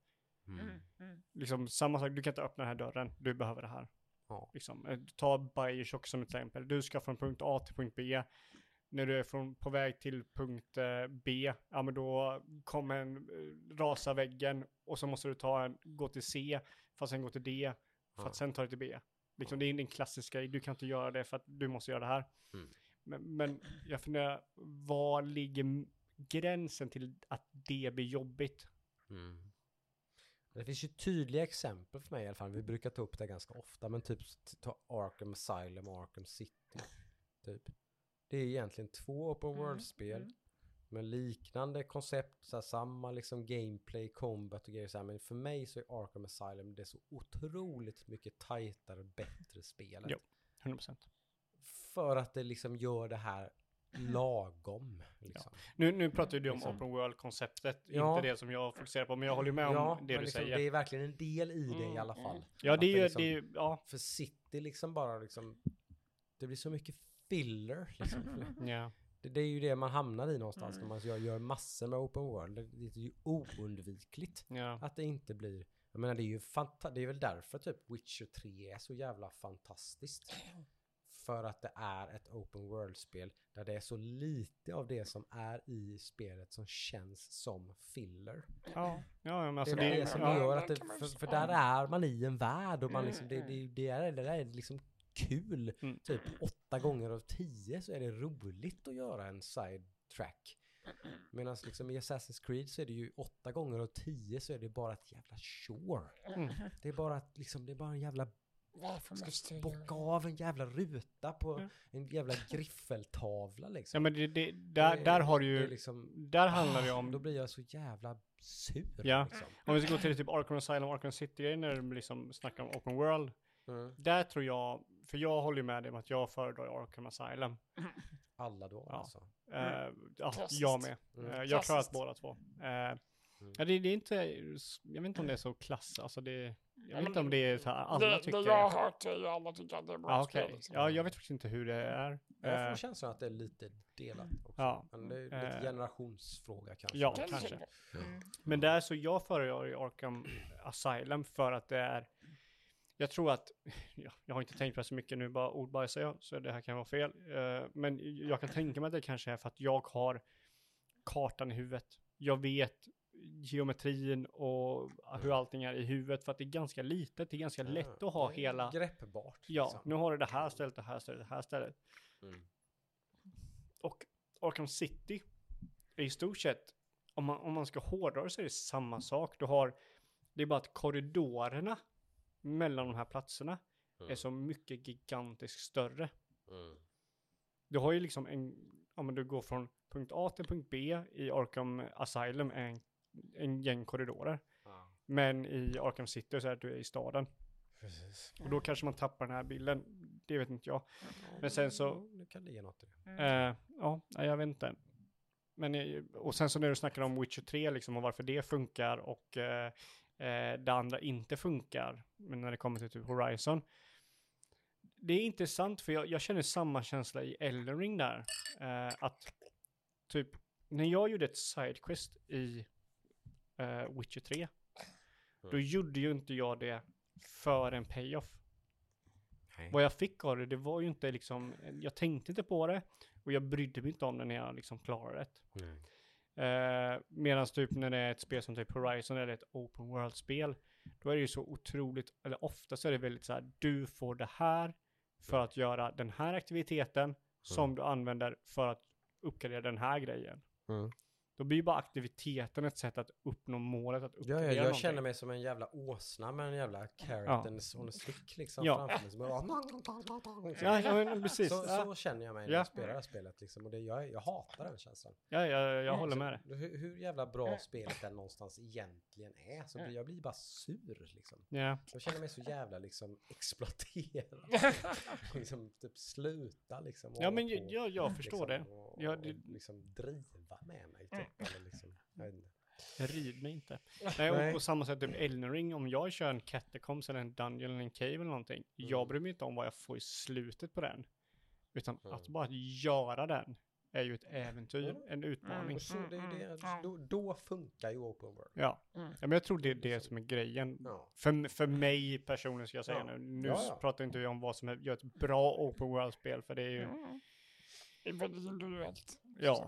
Mm. Mm, mm. Liksom samma sak, du kan inte öppna den här dörren, du behöver det här. Ja. Liksom, eh, ta Bioshock som ett exempel. Du ska från punkt A till punkt B. När du är från, på väg till punkt eh, B, ja men då kommer en eh, rasa väggen och så måste du ta en, gå till C, för att sen gå till D, för Ja. att sen ta dig till B. Liksom, det är en klassisk grej, du kan inte göra det för att du måste göra det här. Mm. Men, men jag funderar, var ligger gränsen till att det blir jobbigt? Mm. Det finns ju tydliga exempel för mig i alla fall. Vi brukar ta upp det ganska ofta. Men typ ta Arkham Asylum och Arkham City. Typ. Det är egentligen två open Mm, world-spel. mm. Med liknande koncept, så här, samma liksom gameplay, combat och grejer. Så här. Men för mig så är Arkham Asylum det är så otroligt mycket tajtare, bättre spelet. Jo. 100%. För att det liksom gör det här lagom. Liksom. Nu, nu pratar du om Liksom. open world-konceptet, Ja. inte det som jag fokuserar på, men jag håller med om Ja, det du liksom, säger. det är verkligen en del i det i Mm, alla mm. fall. Ja, det är ju, det det liksom- är, ja, För City liksom bara liksom, det blir så mycket filler. Liksom. ja, Det, det är ju det man hamnar i någonstans Mm. när man gör, gör massor med open world. Det, det är ju oundvikligt ja, att det inte blir, jag menar det är ju fanta- det är väl därför typ Witcher 3 är så jävla fantastiskt. För att det är ett open world-spel där det är så lite av det som är i spelet som känns som filler. ja, ja, men alltså det är det, det som ja, gör att det, för, för där är man i en värld och man Mm, liksom, det, det, det, är, det där är liksom kul. Mm. Typ åtta gånger av tio så är det roligt att göra en side track. Medan liksom i Assassin's Creed så är det ju åtta gånger av tio så är det bara ett jävla chore. Mm. Det är bara, ett, liksom, det är bara en jävla, ska bocka av en jävla ruta på Ja. en jävla griffeltavla liksom. ja men det, det, där, Det- där har du ju, liksom, där handlar det Ah, om, Då blir jag så jävla sur. Ja. Liksom. om vi ska gå till typ Arkham Asylum, Arkham City-grejen när du liksom snackar om open world, Mm. där tror jag, för jag håller ju med dig om att jag föredrar Arkham Asylum. Alla då Ja. alltså. Eh, ja, Klassiskt. jag med. Mm. Eh, jag klarat Klassiskt. båda två. Eh, Ja, det, det är inte, jag vet inte om det är så klass, alltså det, jag vet inte om det är så här, alla det, tycker det jag har hört är ju alla tycker att det är bra Ja, spel. okej. liksom. Ja, jag vet faktiskt inte hur det är. Jag får känslan att det är lite delat också. Ja. Men det är lite generationsfråga kanske. ja, Kanske. kanske. Mm. Men där så jag föredrar ju Arkham Asylum för att det är, jag tror att, ja, jag har inte tänkt på det så mycket nu, bara ordbajsar jag, så det här kan vara fel. Eh, men jag kan tänka mig att det kanske är för att jag har kartan i huvudet. Jag vet geometrin och hur allting är i huvudet för att det är ganska litet, det är ganska lätt att ha hela, Greppbart. ja, liksom. nu har du det här stället, det här stället, det här stället. Mm. Och Arkham City är i stort sett, om man, om man ska hårdra så är det samma sak. Du har, det är bara att korridorerna mellan de här platserna är så mycket gigantiskt större. Mm. Du har ju liksom en, om men du går från punkt A till punkt B i Arkham Asylum är en, en gäng korridorer. Ja. Men i Arkham City så är du i staden. Precis. Och då kanske man tappar den här bilden. Det vet inte jag. Men sen så, Nu kan det ge något i det. eh, ja, jag vet inte. Men, och sen så när du snackar om Witcher 3 liksom och varför det funkar och eh, eh, det andra inte funkar. Men när det kommer till typ Horizon. Det är intressant för jag, jag känner samma känsla i Elden Ring där. Eh, att typ när jag gjorde ett sidequest i eh, Witcher 3. Då Mm. gjorde ju inte jag det för en payoff. Nej. Vad jag fick av det, det var ju inte liksom, jag tänkte inte på det och jag brydde mig inte om det när jag liksom klarade det. Nej. Eh, Medan typ när det är ett spel som typ Horizon eller ett open world-spel, då är det ju så otroligt, eller ofta så är det väldigt så här, du får det här för att göra den här aktiviteten som du använder för att uppgradera den här grejen. Mm. Då blir ju bara aktiviteten ett sätt att uppnå målet att Ja, uppgradera ja, jag någonting. känner mig som en jävla åsna med en jävla carrot ja. on a stick liksom Ja. framför mig. Som bara, Ja, ja men precis. så, ja, så känner jag mig när Ja. jag spelar det här spelet liksom. Och det, jag, jag hatar den känslan. ja, jag, jag håller med dig. Hur, hur jävla bra spelet än någonstans egentligen är så blir jag blir bara sur liksom. Ja. Jag känner mig så jävla liksom exploaterad. liksom typ sluta liksom. Ja, men jag, jag, jag förstår liksom, det. Och, Ja, och det- liksom driva med mig typ. Eller liksom, jag inte. Rid mig inte. Nej, och Nej. på samma sätt typ Elden Ring, om jag kör en catacombs eller en dungeon eller en cave eller någonting, jag Mm. bryr mig inte om vad jag får i slutet på den. Utan Mm. att bara göra den är ju ett äventyr, Mm. en utmaning. Och så det är ju det, Mm. då, då funkar ju open world. Ja. Mm. ja, men jag tror det är det som är grejen. Ja. För, för mig personligen ska jag säga Ja. nu. Nu Ja, ja. pratar inte jag om vad som är, gör ett bra open world-spel, för det är ju... Mm. Det är väldigt individuellt. Ja.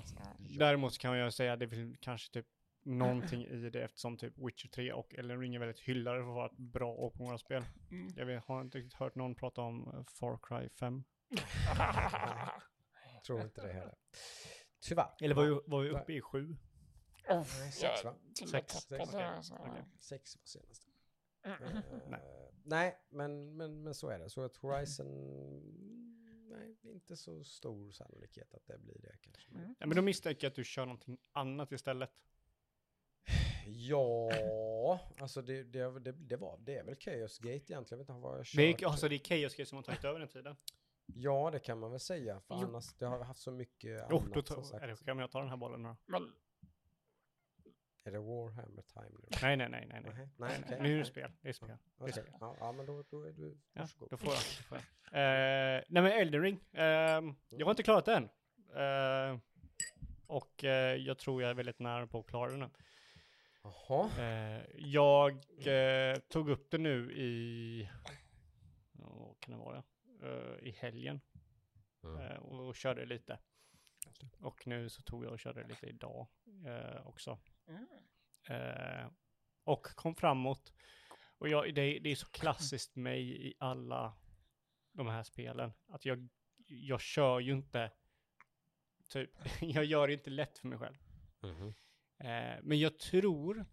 Däremot kan jag säga att det är väl kanske typ någonting i det eftersom typ Witcher 3 och Elden Ring är väldigt hyllade för att vara ett bra open world-spel. Mm. Jag vet, har inte riktigt hört någon prata om eh, Far Cry 5. Tror inte det heller. Tyvärr. Eller var vi, var vi uppe i 7? Oh, Nej, sex, va? Sex. Sex. Sex var senast. Mm. Nej. nej, men, men, men så är det. Så att Horizon, nej, inte så stor sannolikhet att det blir det kanske. Men- Mm. Ja, men då misstänker jag att du kör någonting annat istället. Ja, alltså det, det, det, det var, det är väl Chaos Gate egentligen. Jag vet inte vad jag kört. Det är, alltså det är Chaos Gate som har tagit över den tiden. Ja, det kan man väl säga. För Jo. annars, det har haft så mycket Jo, annat då som tar, eller, kan jag ta den här bollen då? Är det Warhammer time nu? Nej, nej, nej, nej. nej. Nej. Nu är det spel. Det är spel. Det är Okej, spel. Ja, ja, men då, då är du, Ja, varsågod. då får jag. Då får jag. Eh, nej men Elden Ring. ehm, jag har inte klarat det än. Eh, och eh, jag tror jag är väldigt nära på att klara den. Jaha. Jag tog upp det nu i, ja, vad kan det vara, i helgen. Mm. och, och körde lite. Och nu så tog jag och körde lite idag eh, också. Mm. Och kom framåt. Och jag, det, det är så klassiskt mig i alla de här spelen. Att jag, jag kör ju inte, typ, jag gör det inte lätt för mig själv. Mhm. Eh, men jag tror,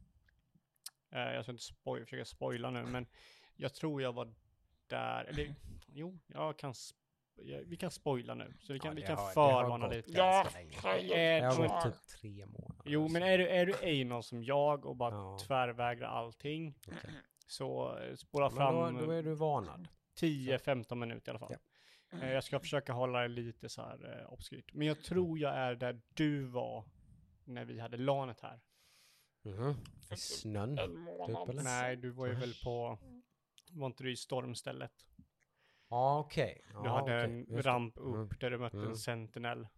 eh, jag ska inte spoil, försöka spoila nu, men jag tror jag var där, eller jo, jag kan, sp- jag, vi kan spoila nu, så vi kan, Ja, vi kan har- förvarna lite. Ja. Eh, Det har gått typ tre månader. Jo, men är du, är du någon som jag och bara Ja. tvärvägrar allting, Okej. så eh, spola Men fram då, då är du varnad. 10-15 minuter i alla fall. Ja. Eh, Jag ska försöka hålla det lite så här eh, obskyrt. Men jag tror jag är där du var när vi hade lanet här. Mhm. I snön. eller? Nej, du var ju väl på, var inte du i stormstället? Ja, okej. Du Ja, hade okej. en det. ramp upp Mm. där du mötte Mm. en sentinel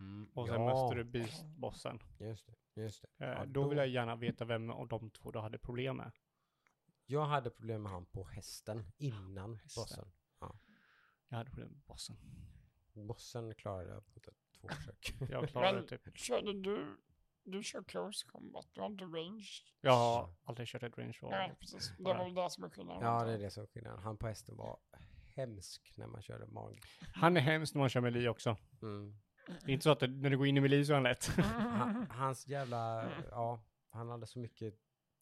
Mm. och sen ja, mötte du beastbossen. Just det. Just det. Eh, Ja, då vill jag gärna veta vem av de två du hade problem med. Jag hade problem med han på hästen innan Hästen. bossen. Jag hade problem med bossen. Bossen klarade jag på två försök. Jag klarade Men- typ. Körde du du kör close combat, du har inte range. Jag har aldrig kört ett range Nej, war. precis. Det var väl det som är skillnaden. Ja, det är det som är skillnaden. Han på hästen var hemsk när man körde mag. Han är hemskt när man kör melee också. Mm. Det är inte så att det, när du går in i melee så är han lätt. Han, hans jävla, ja, han hade så mycket,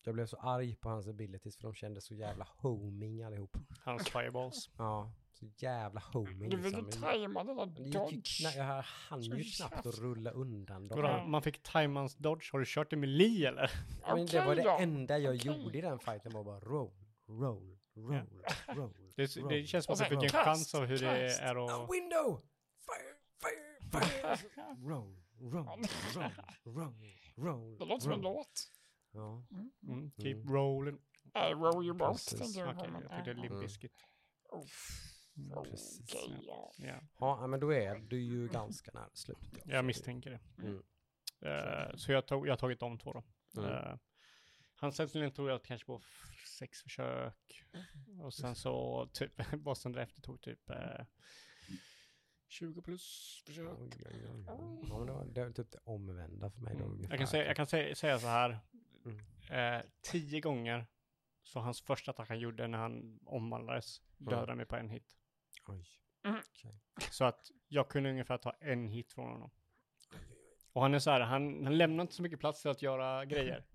jag blev så arg på hans abilities för de kändes så jävla homing allihop. Hans fireballs. Ja, så jävla homing Du liksom. tajma den där Det gick ju dodge. jag hann ju knappt att rulla undan dem. Man fick time hans dodge. Har du kört i melee eller? Men det var det enda jag Okej. gjorde i den fighten var bara roll, roll, roll, roll. Det, roll. det känns som att sen fick en chans av hur det kast. är A att... window! Fire, fire, fire! Roll, roll, roll, roll, roll. Det låter som en roll. låt. Ja. Mm, keep Mm. rolling. Äh, row you boat, tänker jag Okej, på. men, jag tyckte Limp Mm. Bizkit. Precis. Okej, ja. Ja, ja, men då är du ju ganska nära slutet. ja. jag misstänker det. Mm. Eh, så jag, tog, jag har tagit de två då. Mm. Uh, han Sentinel tog jag kanske på sex försök. Och sen så typ, bossen därefter tog typ eh, 20 plus försök. Oj, oj, oj. Ja, men det var, det var typ det omvända för mig då. Mm. Jag kan säga, jag kan säga, säga så här. Mm. Eh, tio gånger så hans första attack han gjorde när han omvandlades dödade mig på en hit. Oj. Så att jag kunde ungefär ta en hit från honom. Och han är så här, han, han lämnar inte så mycket plats till att göra grejer.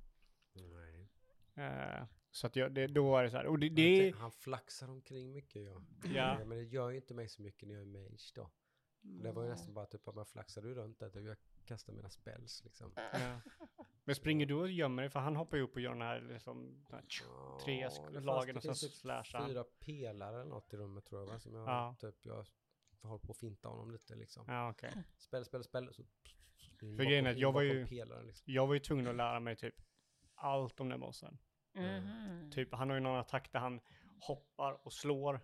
Nej. Eh, så att jag, det, då är det så här, och det, Han det tänk- Han flaxar omkring mycket ja. Ja. Men det gör ju inte mig så mycket när jag är mage då. Det var ju nästan bara typ att man flaxade runt där. Jag kastar mina spells liksom. Ja. Men springer du och gömmer dig? För han hoppar ju upp och gör den här liksom, den här tsch- tre fanns- lagen och sen typ slashar han. Fyra pelare eller något i rummet tror jag va? Som jag Ja. typ, jag håller på att finta honom lite liksom. Ja, okej. Spel, spel, spel. Så För grejen är att jag var ju- Pelaren, liksom. Jag var ju tvungen att lära mig typ allt om den bossen. Mhm. Typ, han har ju någon attack där han hoppar och slår.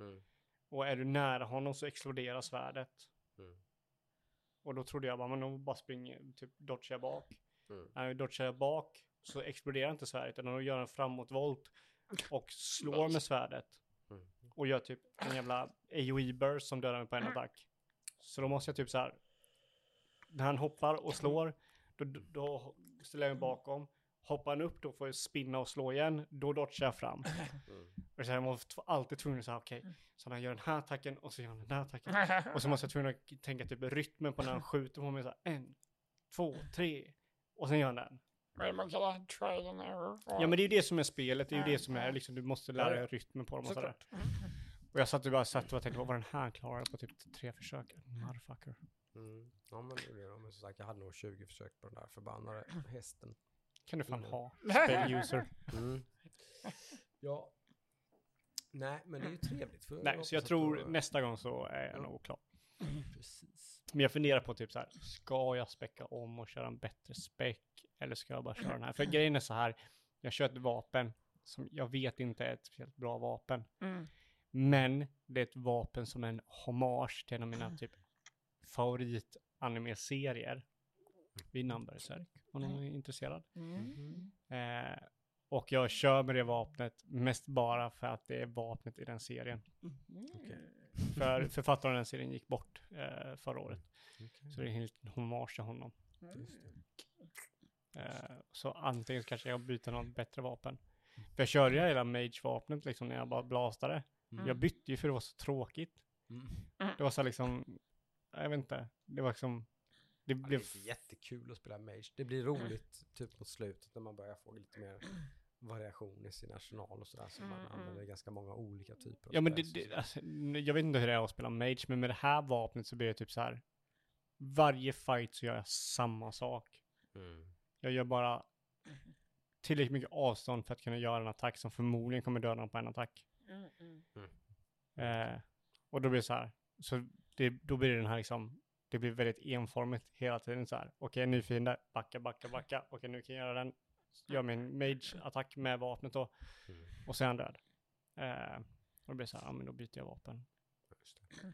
Mm. Och är du nära honom så exploderar svärdet. Mm. Och då trodde jag bara, men då bara springer, typ dodgar jag bak. Mm. När jag dodgar jag bak så exploderar inte svärdet utan då gör en framåtvolt och slår med svärdet. Mm. Och gör typ en jävla AoE burst som dödar mig på en attack. Så då måste jag typ så här. När han hoppar och slår, då, då ställer jag mig bakom. Hoppar han upp då får jag spinna och slå igen, då dodgar jag fram. Mm. Och så här, jag måste alltid tvungen att säga okej, så han gör den här attacken och så gör han den här attacken. Och så måste jag tvungen att tänka typ rytmen på när han skjuter på mig så här, en, två, tre. Och sen gör han den. Är det? Ja men det är ju det som är spelet, det är ju det som är liksom, du måste lära dig rytmen på dem och sådär. Och jag satt och bara satt och tänkte, vad var den här klarade på typ tre försök? Motherfucker. Mm. Ja men det gjorde jag. Men som sagt jag hade nog 20 försök på den där förbannade hästen. Kan du fan Innan. ha. Spell user. Mm. Ja. Nej men det är ju trevligt. För Nej, så jag tror då- nästa gång så är jag Ja. nog klar. Precis. Men jag funderar på typ så här, ska jag späcka om och köra en bättre späck? Eller ska jag bara köra den här? För grejen är så här, jag kör ett vapen som jag vet inte är ett speciellt bra vapen. Mm. Men det är ett vapen som är en hommage till en av mina typ favoritanime-serier. Vid namn Berserk, om någon är intresserad. Mm. Eh, och jag kör med det vapnet mest bara för att det är vapnet i den serien. Okej. För författaren av den serien gick bort eh, förra året. Okej. Så det är en liten hommage till honom. Just det. Eh, så antingen så kanske jag byter något bättre vapen. För jag körde ju hela mage-vapnet liksom när jag bara blastade. Mm. Jag bytte ju för det var så tråkigt. Mm. Det var så liksom, jag vet inte, det var liksom, det Ja, det är blev, inte jättekul att spela Mage. Det blir roligt typ mot slutet när man börjar få lite mer variation i sin arsenal och sådär. Så man Mm, använder ganska många olika typer av ja men det, det, så. alltså, jag vet inte hur det är att spela mage, men med det här vapnet så blir det typ så här, varje fight så gör jag samma sak. Mm. Jag gör bara tillräckligt mycket avstånd för att kunna göra en attack som förmodligen kommer döda dem på en attack. Mm. Mm. Eh, och då blir det så här, så det, då blir det den här liksom, det blir väldigt enformigt hela tiden så här. Okej, ny fiende, backa, backa, backa. Okej, nu kan jag göra den, gör min mage-attack med vapnet då. Mm. Och sen är han död. Eh, och då blir det så här, ja men då byter jag vapen. Just det.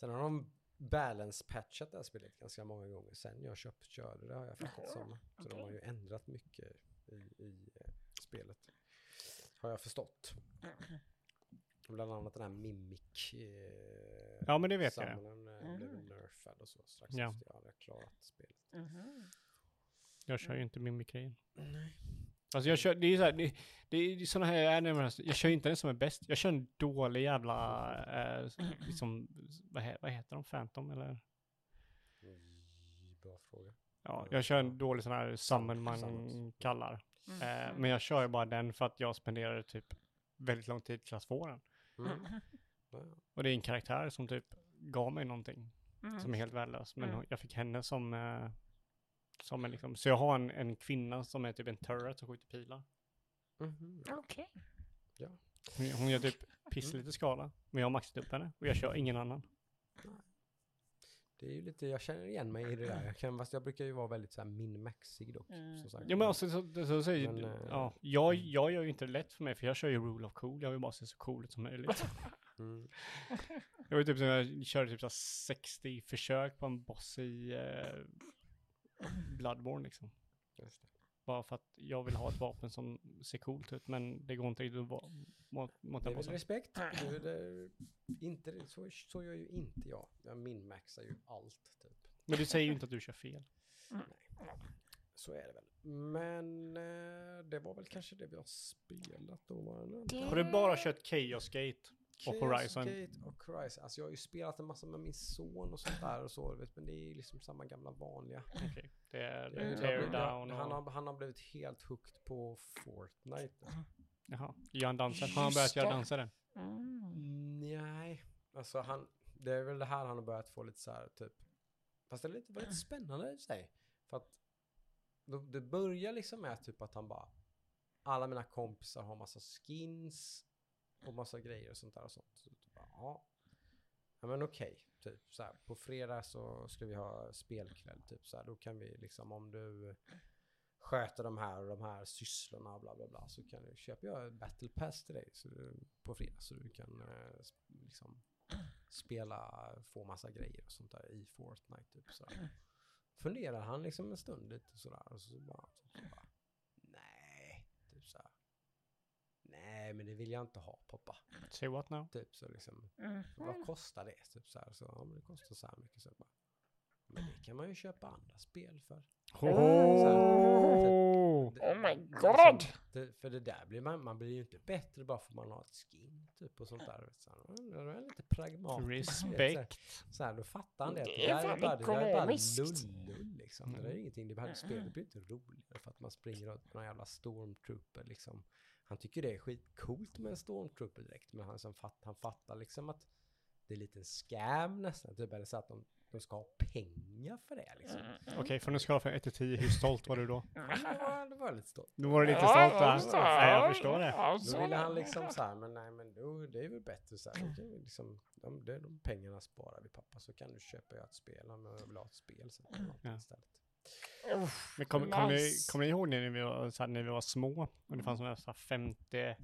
Sen har de balance-patchat det här spelet ganska många gånger sen jag köpt, körde det har jag fattat som. Så de har ju ändrat mycket i, i eh, spelet. Har jag förstått. Bland annat den här Mimic. Eh, Ja, men det vet jag. summonen, eh, blev Mm. nerfad och så strax Ja. efter jag hade klarat spelet. Mhm. Jag kör ju inte mimikrin. Nej. Alltså jag kör, det är ju så här, det, det är sådana här är alltså, jag kör inte den som är bäst. Jag kör en dålig jävla, eh, liksom, vad, he, vad heter de, Phantom eller? Bra fråga. Ja, jag kör en dålig sån här summon man kallar. Mm. Eh, men jag kör ju bara den för att jag spenderade typ väldigt lång tid få den. Mm. Ja. Och det är en karaktär som typ gav mig någonting Mm. som är helt värdelös. Men Mm. jag fick henne som, eh, som en liksom, så jag har en, en kvinna som är typ en turret som skjuter pilar. Mhm. Okej. Hon, hon gör typ piss lite skada. Men jag har maxat upp henne och jag kör ingen annan. Det är ju lite, jag känner igen mig i det där. Jag, kan, fast jag brukar ju vara väldigt så här min-maxig dock. Mm. Som sagt. Ja men alltså, så, så, så säger, Men, eh, ja, jag, jag gör ju inte det lätt för mig för jag kör ju rule of cool. Jag vill bara se så cool ut som möjligt. Mm. Jag var typ som jag körde typ så här 60 försök på en boss i eh, Bloodborne liksom. Just det. Bara för att jag vill ha ett vapen som ser coolt ut men det går inte riktigt att vara mot, mot Det är väl respekt. Du, det, inte, så, så gör ju inte jag. Jag min-maxar ju allt typ. Men du säger ju inte att du kör fel. Så är det väl. Men eh, det var väl kanske det vi har spelat då. Var det? Har du bara kört Chaos Gate? Och Chaos Horizon? Gate och Horizon. Alltså jag har ju spelat en massa med min son och sånt där och så. Vet, men det är ju liksom samma gamla vanliga. Okej, det är Det är- Teardown han, och... har, han har blivit helt hooked på Fortnite. Jaha, gör han dansen? Har han börjat göra danser än? Mm. Nej, alltså han, det är väl det här han har börjat få lite så här typ. Fast det är lite, var lite spännande i sig. För att det, det börjar liksom med typ att han bara, alla mina kompisar har massa skins och massa grejer och sånt där och sånt. Så bara, ja. ja, men okej, typ så här. På fredag så ska vi ha spelkväll, typ så här. Då kan vi liksom om du sköter de här och de här sysslorna och bla bla bla så kan du köpa jag ett battle pass till dig så du, på fredag så du kan eh, liksom spela, få massa grejer och sånt där i Fortnite typ sådär. Funderar han liksom en stund lite sådär och så bara, så, så bara nej, typ såhär. Nej men det vill jag inte ha pappa. Say what now? Typ så liksom, Mm. vad kostar det? Typ så här, så ja men det kostar så här mycket så bara. Men det kan man ju köpa andra spel för. Oh! Det- Oh my liksom, god! Det, för det där blir man, man blir ju inte bättre bara för man har ett skin typ och sånt där. Så här, det är lite pragmatiskt. vet, så här. Respekt. Så här, då fattar han det. att Det Det, är fan bara, det är bara lull liksom. Det där är ingenting. Det här spelet blir inte roligare för att man springer runt med någon jävla stormtrooper liksom. Han tycker det är skitcoolt med en stormtrooper direkt. Men han, som fatt, han fattar liksom att det är lite en scam nästan. Typ, eller så att de, de ska ha pengar för det liksom. Okej, från en skala från 1 till 10, hur stolt var du då? Det var, det var lite stolt. Då var du lite Ja, stolt ja, va? Nej, jag förstår det. Ja, Då så ville är han liksom så här, men nej men då, det är väl bättre så här. Vi liksom, de, de pengarna sparar vi pappa så kan du köpa jag ett spel om jag vill ha ett spel sen. eller något Ja. Istället. Uff, Men kommer kom ni, kommer ni ihåg när vi var, så här, när vi var små? Och det fanns sådana här 50,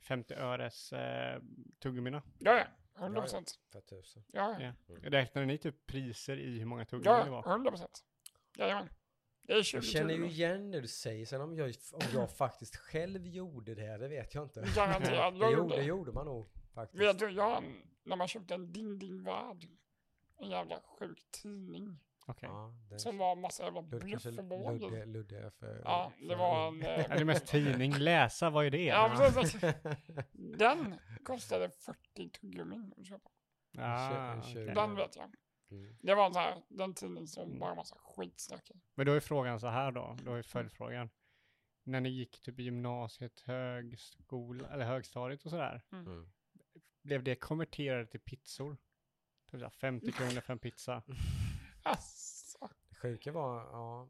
50 öres eh, tuggummina. Ja, ja. 100 procent. För tusen. Ja, ja. Ja. Räknade ni typ priser i hur många tuggummin det Ja, var? 100 procent. Jajamän. Det är 20 Jag känner ju igen det du säger, sen om jag, om jag faktiskt själv gjorde det, det vet jag inte. Garanterat. Det Jag gjorde, det gjorde. gjorde man nog faktiskt. Vet du, jag, när man köpte en Ding Ding Värld, en jävla sjuk tidning, Okej. Ja, den, som var massa jävla Lud, kanske bluff och båg. ludde, ludde för... Ja, det var en... Är eh, det mest tidning? Läsa, vad är det? Ja, precis. Den kostade 40 tuggummin att köpa. Ah, En okej. Den vet jag. Mm. Det var så här, den tidning som bara massa skitsnack. Men då är frågan så här då, då är följdfrågan. När ni gick typ gymnasiet, högskola, eller högstadiet och sådär, Mm. blev det konverterade till pizzor? Typ så här 50 kronor för en pizza. Asså, Det sjuka var, ja,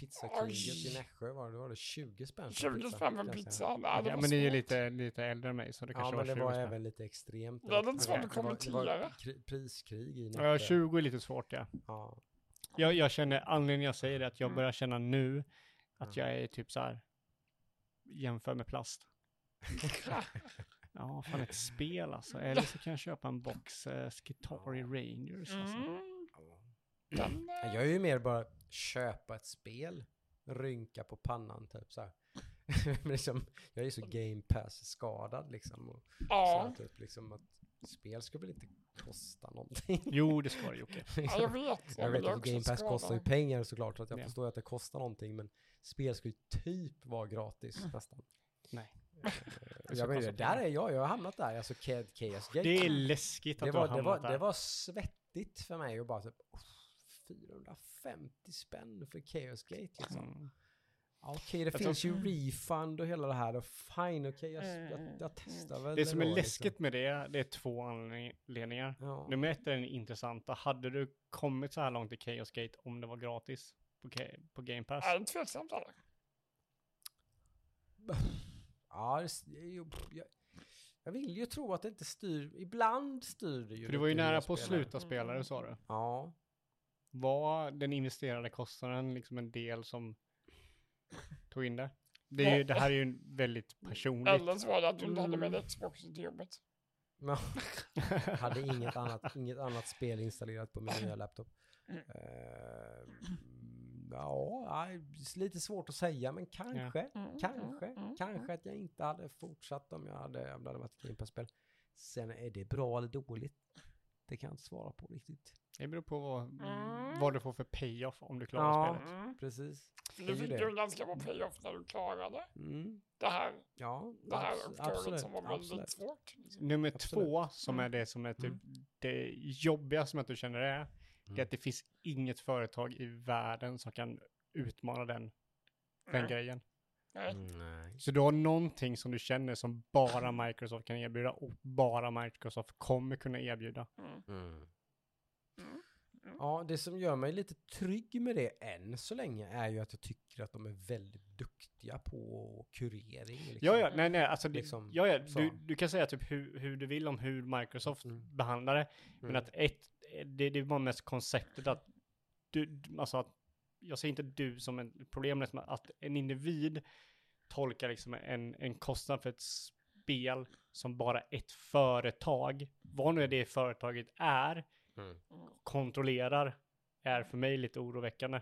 pizzakriget i Nässjö var det, var det 20 spänn för 20 spänn för pizza. det Ja, var men ni är lite, lite äldre än mig så det Ja, kanske men det var 20 var spänn. även lite extremt. Det är lite Det svårt var- att det var- Det var kommentera. kri- priskrig i Ja, Nässjö. 20 är lite svårt ja. Ja. Jag, jag känner, anledningen jag säger det att jag Mm. börjar känna nu att Ja. jag är typ så här jämför med plast. Ja, fan ett spel alltså. Eller så kan jag köpa en box uh, Skitari Rangers alltså. Mm, Ja. Jag är ju mer bara köpa ett spel, rynka på pannan typ så här. Men liksom, jag är så game pass skadad liksom. Och så här, ja, typ, liksom att spel ska väl inte kosta någonting? Jo, det ska det Jocke. Ja, jag vet. Jag vet att Game Pass kostar ju pengar såklart, så att jag Ja. förstår att det kostar någonting, men spel ska ju typ vara gratis nästan. Nej. Eh, jag menar, där är jag, jag har hamnat där, alltså Chaos Gate. Det är läskigt att det du har var, det, var, hamnat där. det var svettigt för mig att bara typ, "Uff, 450 spänn för Chaos Gate liksom. Mm. Ja, Okej, det Jag finns tror- ju refund och hela det här och fine, okej, jag, jag, Mm. jag testar väl Det som är då, läskigt Liksom. med det, det är två anledningar. Ja. Nummer ett är den intressanta. Hade du kommit så här långt i Chaos Gate om det var gratis på, på Game Pass? Är det tveksamt eller? Ja, jag, jag vill ju tro att det inte styr, ibland styr det ju. För du var ju nära på att sluta spela det sa du. Ja, Var den investerade kostnaden liksom en del som tog in det? Det, är ju, det här är ju väldigt personligt. Eller så var det att du inte hade med Mm. Xbox till jobbet. jag hade inget annat, inget annat spel installerat på min nya laptop. Mm. Eh, ja, lite svårt att säga, men kanske, Mm, kanske, mm, mm, kanske att jag inte hade fortsatt om jag hade, om det hade varit ett Game Pass-spel. Sen är det bra eller dåligt? Det kan jag inte svara på riktigt. Det beror på vad, Mm. vad du får för payoff om du klarar Ja. spelet. Mm. Precis. Du fick det. ju en ganska bra payoff när du klarade Mm. det här, Ja, det här abs- uppdraget som var väldigt absolut. svårt. Liksom. Nummer Absolut. två, som är det som är typ Mm. det jobbiga som att du känner det är, det Mm. är att det finns inget företag i världen som kan utmana den, den grejen. Nej. Mm, Nej. Så du har någonting som du känner som bara Microsoft kan erbjuda och bara Microsoft kommer kunna erbjuda. Mm. Mm. Mm. Ja, det som gör mig lite trygg med det än så länge är ju att jag tycker att de är väldigt duktiga på kurering. Liksom. Ja, ja, nej, nej, alltså, Liksom, ja, ja, du, du kan säga typ hur, hur du vill om hur Microsoft Mm. behandlar det, men Mm. att ett, det, det var mest konceptet att du, alltså att, jag ser inte du som en problem, men att en individ tolkar liksom en, en kostnad för ett spel som bara ett företag, vad nu det företaget är, Mm. kontrollerar, är för mig lite oroväckande.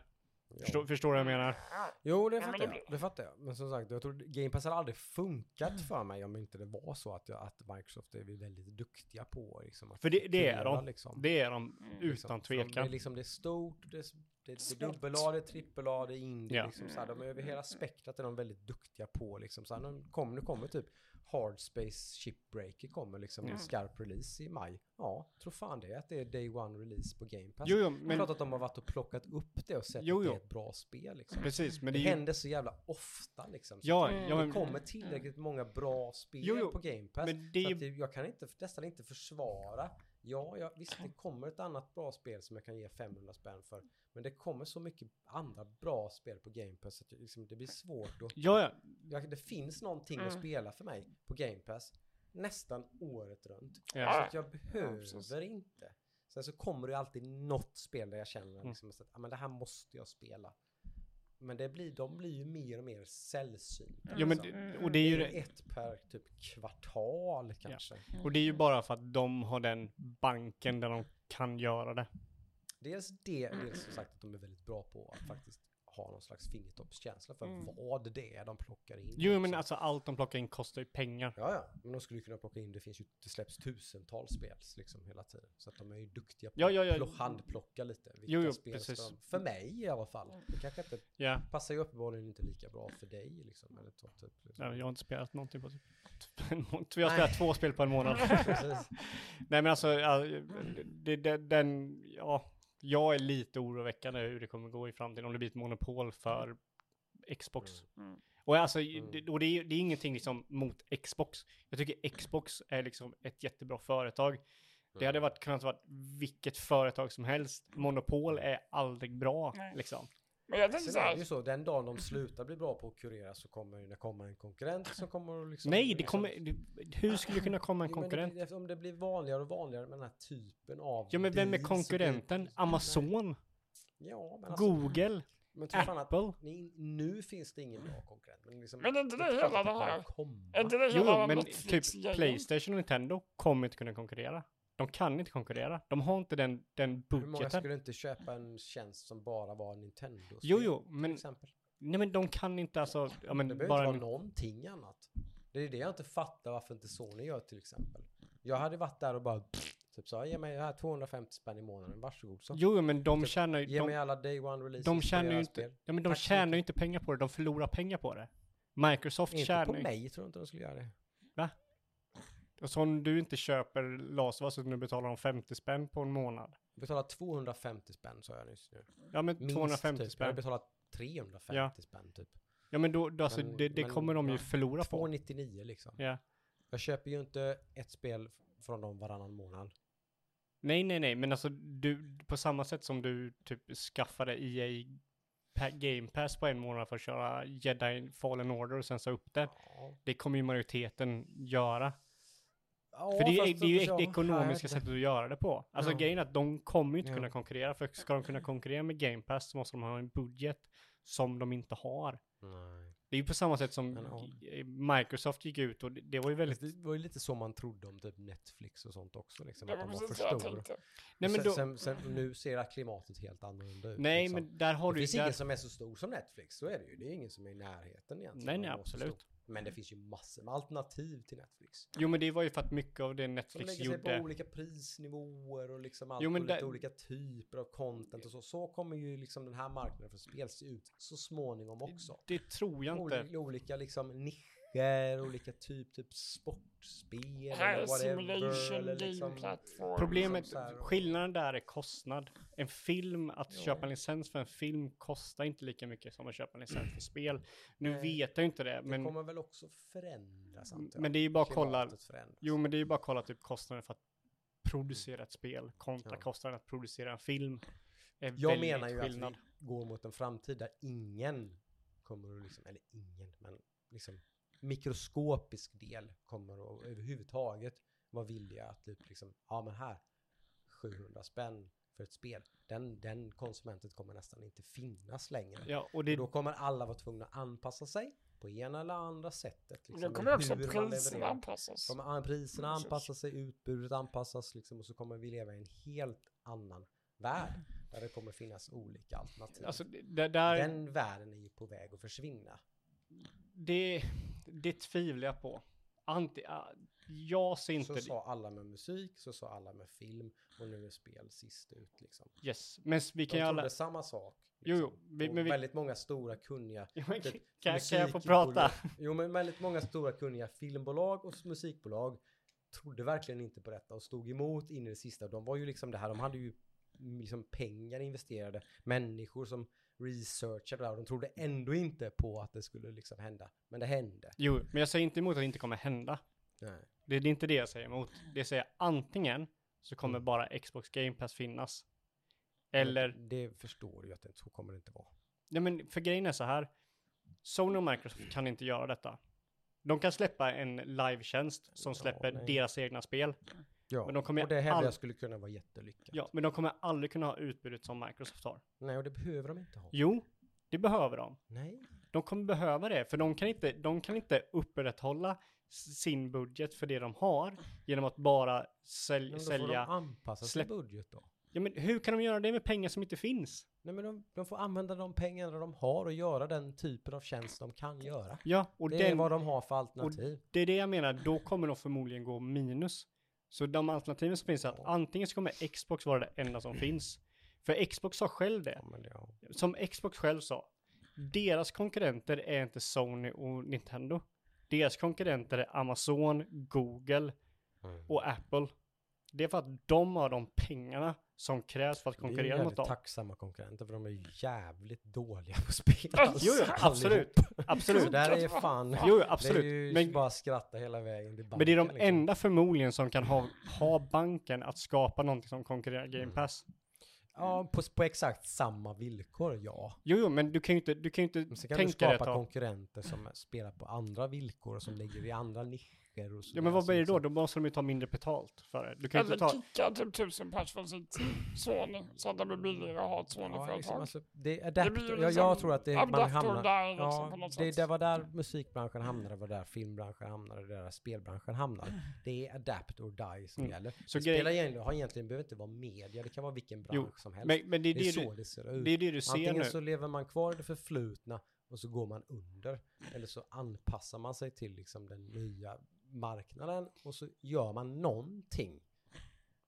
Ja. Förstår, förstår du vad jag menar? Jo, det Ja, men fattar det jag. Det fattar jag. Men som sagt, jag tror Game Pass hade aldrig funkat för mig om inte det var så att, jag, att Microsoft är väldigt duktiga på liksom, att För det, det är de. Liksom. Det är de Mm. utan Liksom, för de- Det är, tvekan. liksom, det är stort, det är, det är, det är dubbel-A, det är trippel-A, det är indie. Ja. Liksom, så här, de är över hela spektrat är de väldigt duktiga på. Liksom, så här, nu, kommer, nu kommer typ Hard Space Shipbreaker kommer liksom Ja. en skarp release i maj. Ja, tror fan det att det är Day One release på Game Pass. Jo, jo, Men... men Klart att de har varit och plockat upp det och sett Jo, att det jo. är ett bra spel. Liksom. precis, men det det är ju... händer så jävla ofta liksom. Ja, Mm. ja, det men, kommer tillräckligt många bra spel Jo, jo, på Game Pass. men det är det, jag kan inte, nästan inte försvara. Ja, ja, visst det kommer ett annat bra spel som jag kan ge 500 spänn för. Men det kommer så mycket andra bra spel på Game Pass att det, liksom, det blir svårt att... Ja, ja, det finns någonting att Mm. spela för mig på Game Pass nästan året runt. Så ja. att jag behöver inte. Sen så kommer det alltid något spel där jag känner Mm. liksom att ah, men det här måste jag spela. Men det blir, de blir ju mer och mer sällsynta. Ja, men, liksom. det- och det är ju Det det, ett per typ kvartal kanske. och det är ju bara för att de har den banken där de kan göra det. Dels det, dels som sagt att de är väldigt bra på att faktiskt ha någon slags fingertoppskänsla för Mm. vad det är de plockar in. Jo, men också. alltså allt de plockar in kostar ju pengar. Ja, ja, men de skulle kunna plocka in, det finns ju, det släpps tusentals spel liksom hela tiden. Så att de är ju duktiga på Ja, ja, ja. att plo- handplocka lite. Vilka Jo, jo, spel precis. de, för mig i alla fall. Det kanske inte Ja, passar ju uppenbarligen inte lika bra för dig liksom. Eller så, typ, liksom. ja, jag har inte spelat någonting på typ en månad. Jag har spelat två spel på en månad. Nej, men alltså, det, det, den, ja, jag är lite oroväckande hur det kommer gå i framtiden om det blir ett monopol för Xbox. Mm. Och, alltså, Mm. det, och det, är, det är ingenting liksom mot Xbox. Jag tycker Xbox är liksom ett jättebra företag. Det hade varit, kunnat vara vilket företag som helst. Monopol är aldrig bra, Nej. liksom. Men jag tänkte så Sen är det här, ju så, den dagen de slutar bli bra på att kurera så kommer det komma en konkurrent som kommer att liksom... Nej, det kommer... Det, hur skulle det kunna komma en Jo, konkurrent? Det, om det blir vanligare och vanligare med den här typen av... Ja, men vem är konkurrenten? Amazon? Ja, men alltså... Google? Men fan att Apple? ni, nu finns det ingen bra konkurrent. Men, liksom, Men är inte det är hela det här? komma. är inte det Jo, hela men typ? Playstation och Nintendo kommer inte kunna konkurrera. De kan inte konkurrera. De har inte den, den Hur många budgeten. skulle inte köpa en tjänst som bara var Nintendo? Jo, jo, Till men, exempel. nej, men de kan inte alltså, ja, men det behöver bara inte vara någonting annat. Det är det jag inte fattar varför inte Sony gör till exempel. Jag hade varit där och bara typ så, ge mig här 250 spänn i månaden, varsågod så. Jo, men de Typ, tjänar ju... Ge De, mig alla day one releases de på tjänar ju inte, ja, men de Tack tjänar ju inte pengar på det, de förlorar pengar på det. Microsoft Inte tjänar på ju mig tror jag inte de skulle göra det. Och så om du inte köper Us så nu betalar de 50 spänn på en månad. Jag betalar 250 spänn sa jag nyss nu. Ja men Minst 250 typ. Jag spänn. hade betalat 350 Ja. spänn typ. Ja men då, då alltså, Men- det, det men- kommer de ju förlora på. 299 liksom. Ja. Jag köper ju inte ett spel från dem varannan månad. Nej nej nej, men alltså du, på samma sätt som du typ skaffade EA Game Pass på en månad för att köra Jedi Fallen Order och sen så upp det. Ja. Det kommer ju majoriteten göra. Ja, För det är, det är ju ja, det ekonomiska sättet att göra det på. Alltså Ja. grejen är att de kommer ju inte Ja. kunna konkurrera. För ska de kunna konkurrera med Game Pass så måste de ha en budget som de inte har. Nej. Det är ju på samma sätt som Microsoft gick ut och det, det var ju väldigt... Det var ju lite så man trodde om typ Netflix och sånt också. Liksom, Det att var de var precis för det jag stora. Nej men sen, då, sen, sen, nu ser klimatet helt annorlunda ut. nej liksom. men där har det du finns där, ingen som är så stor som Netflix, så är det ju. Det är ingen som är i närheten egentligen. Nej, nej, absolut. Men det finns ju massor med alternativ till Netflix. Jo men det var ju för att mycket av det Som Netflix lägger sig på gjorde. olika prisnivåer och liksom allt Jo, men och lite där- olika typer av content och så. Så kommer ju liksom den här marknaden för spel se ut så småningom också. Det tror jag inte. Olika, olika liksom nischer, olika typ, typ sportspel eller whatever. Eller liksom. Problemet, liksom skillnaden där är kostnad. En film, att Ja. köpa en licens för en film kostar inte lika mycket som att köpa en licens för spel. Nu Nej. vet jag inte det, det men, kommer väl också förändras antar jag. men det är ju bara att kolla. Jo, men det är ju bara att kolla typ kostnaden för att producera ett spel kontra Ja. kostnaden att producera en film. Är Jag menar ju skillnad. att vi går mot en framtid där ingen kommer att liksom, eller ingen, men liksom mikroskopisk del kommer att överhuvudtaget vara villiga att typ liksom, ja men här, 700 spänn för ett spel. Den, den konsumenten kommer nästan inte finnas längre. Ja, och det, Då kommer alla vara tvungna att anpassa sig på ena eller andra sättet. Liksom, Då kommer också priserna anpassas. Kommer an- priserna anpassa sig, utbudet anpassas liksom, och så kommer vi leva i en helt annan värld. Där det kommer finnas olika alternativ. alltså, det, där, Den världen är ju på väg att försvinna. det, det tvivlar jag på. Anti, ah, jag ser inte Så det. sa alla med musik, så sa alla med film och nu är spel sist ut liksom. Yes, men vi De kan ju alla... samma sak. Jo, Liksom. jo, vi- Och men vi- Väldigt många stora kunniga Ja, men typ kan, kan jag få prata? Jo, men väldigt många stora kunniga filmbolag och musikbolag trodde verkligen inte på detta och stod emot in i det sista. De var ju liksom det här, de hade ju liksom pengar investerade, människor som researchade det och de trodde ändå inte på att det skulle liksom hända. Men det hände. Jo, men jag säger inte emot att det inte kommer hända. Nej. Det, det är inte det jag säger emot. Det jag säger antingen så kommer Mm. bara Xbox Game Pass finnas. Eller, Men Det förstår du ju att det så kommer det inte vara. nej men för grejen är så här. Sony och Microsoft kan inte göra detta. De kan släppa en live-tjänst som Ja, släpper nej. deras egna spel. Ja, Men de kommer och det hävdar jag skulle kunna vara jättelyckat. Ja, men de kommer aldrig kunna ha utbudet som Microsoft har. Nej, och det behöver de inte ha. Jo, det behöver de. Nej. De kommer behöva det, för de kan inte, de kan inte upprätthålla sin budget för det de har genom att bara sälj, Men då får sälja. de anpassa släpp- sin budget då. Ja, men hur kan de göra det med pengar som inte finns? Nej men de, de får använda de pengarna de har och göra den typen av tjänst de kan göra. Ja, och det är den, vad de har för alternativ. det är det jag menar, då kommer de förmodligen gå minus. Så de alternativen som finns är att antingen så kommer Xbox vara det enda som finns. För Xbox sa själv det. Som Xbox själv sa. Deras konkurrenter är inte Sony och Nintendo. Deras konkurrenter är Amazon, Google Mm. och Apple. Det är för att de har de pengarna som krävs för att Det är konkurrera mot dem. tacksamma konkurrenter för de är ju jävligt dåliga på spel. Alltså, Jo, jo, allihop. absolut. Så Absolut. där är ju fan, Jo, jo, det är absolut. ju Men, bara skratta hela vägen till banken. men det är de liksom. enda förmodligen som kan ha, ha banken att skapa någonting som konkurrerar Game Mm. Pass. Ja, på, på exakt samma villkor, ja. Jo, jo, men du kan ju inte, du kan ju Men inte sen kan du tänka skapa konkurrenter som spelar på andra villkor och som ligger i andra nischer och så. Ja, men vad blir det då? liksom- Då måste de ju ta mindre betalt för det. Du kan Eller inte ta... kicka typ tusen pers från sitt Sony så att det blir billigare att ha ett Ja, Sony-företag. liksom, alltså, det är det blir ju adapt, jag, liksom jag tror att det, man Adapter hamnar... där liksom Ja, på något det, sätt. det var där musikbranschen hamnade, det var där filmbranschen hamnade, det var där spelbranschen hamnade. Det är adapt or die som Mm. gäller. Så det grej- spelar egentligen, har egentligen behöver inte vara media, det kan vara vilken bransch Jo, som helst. Men, men det är det är det, så du, det ser ut. det är det du ser Antingen nu. så lever man kvar i det förflutna och så går man under. Eller så anpassar man sig till liksom den nya marknaden och så gör man någonting.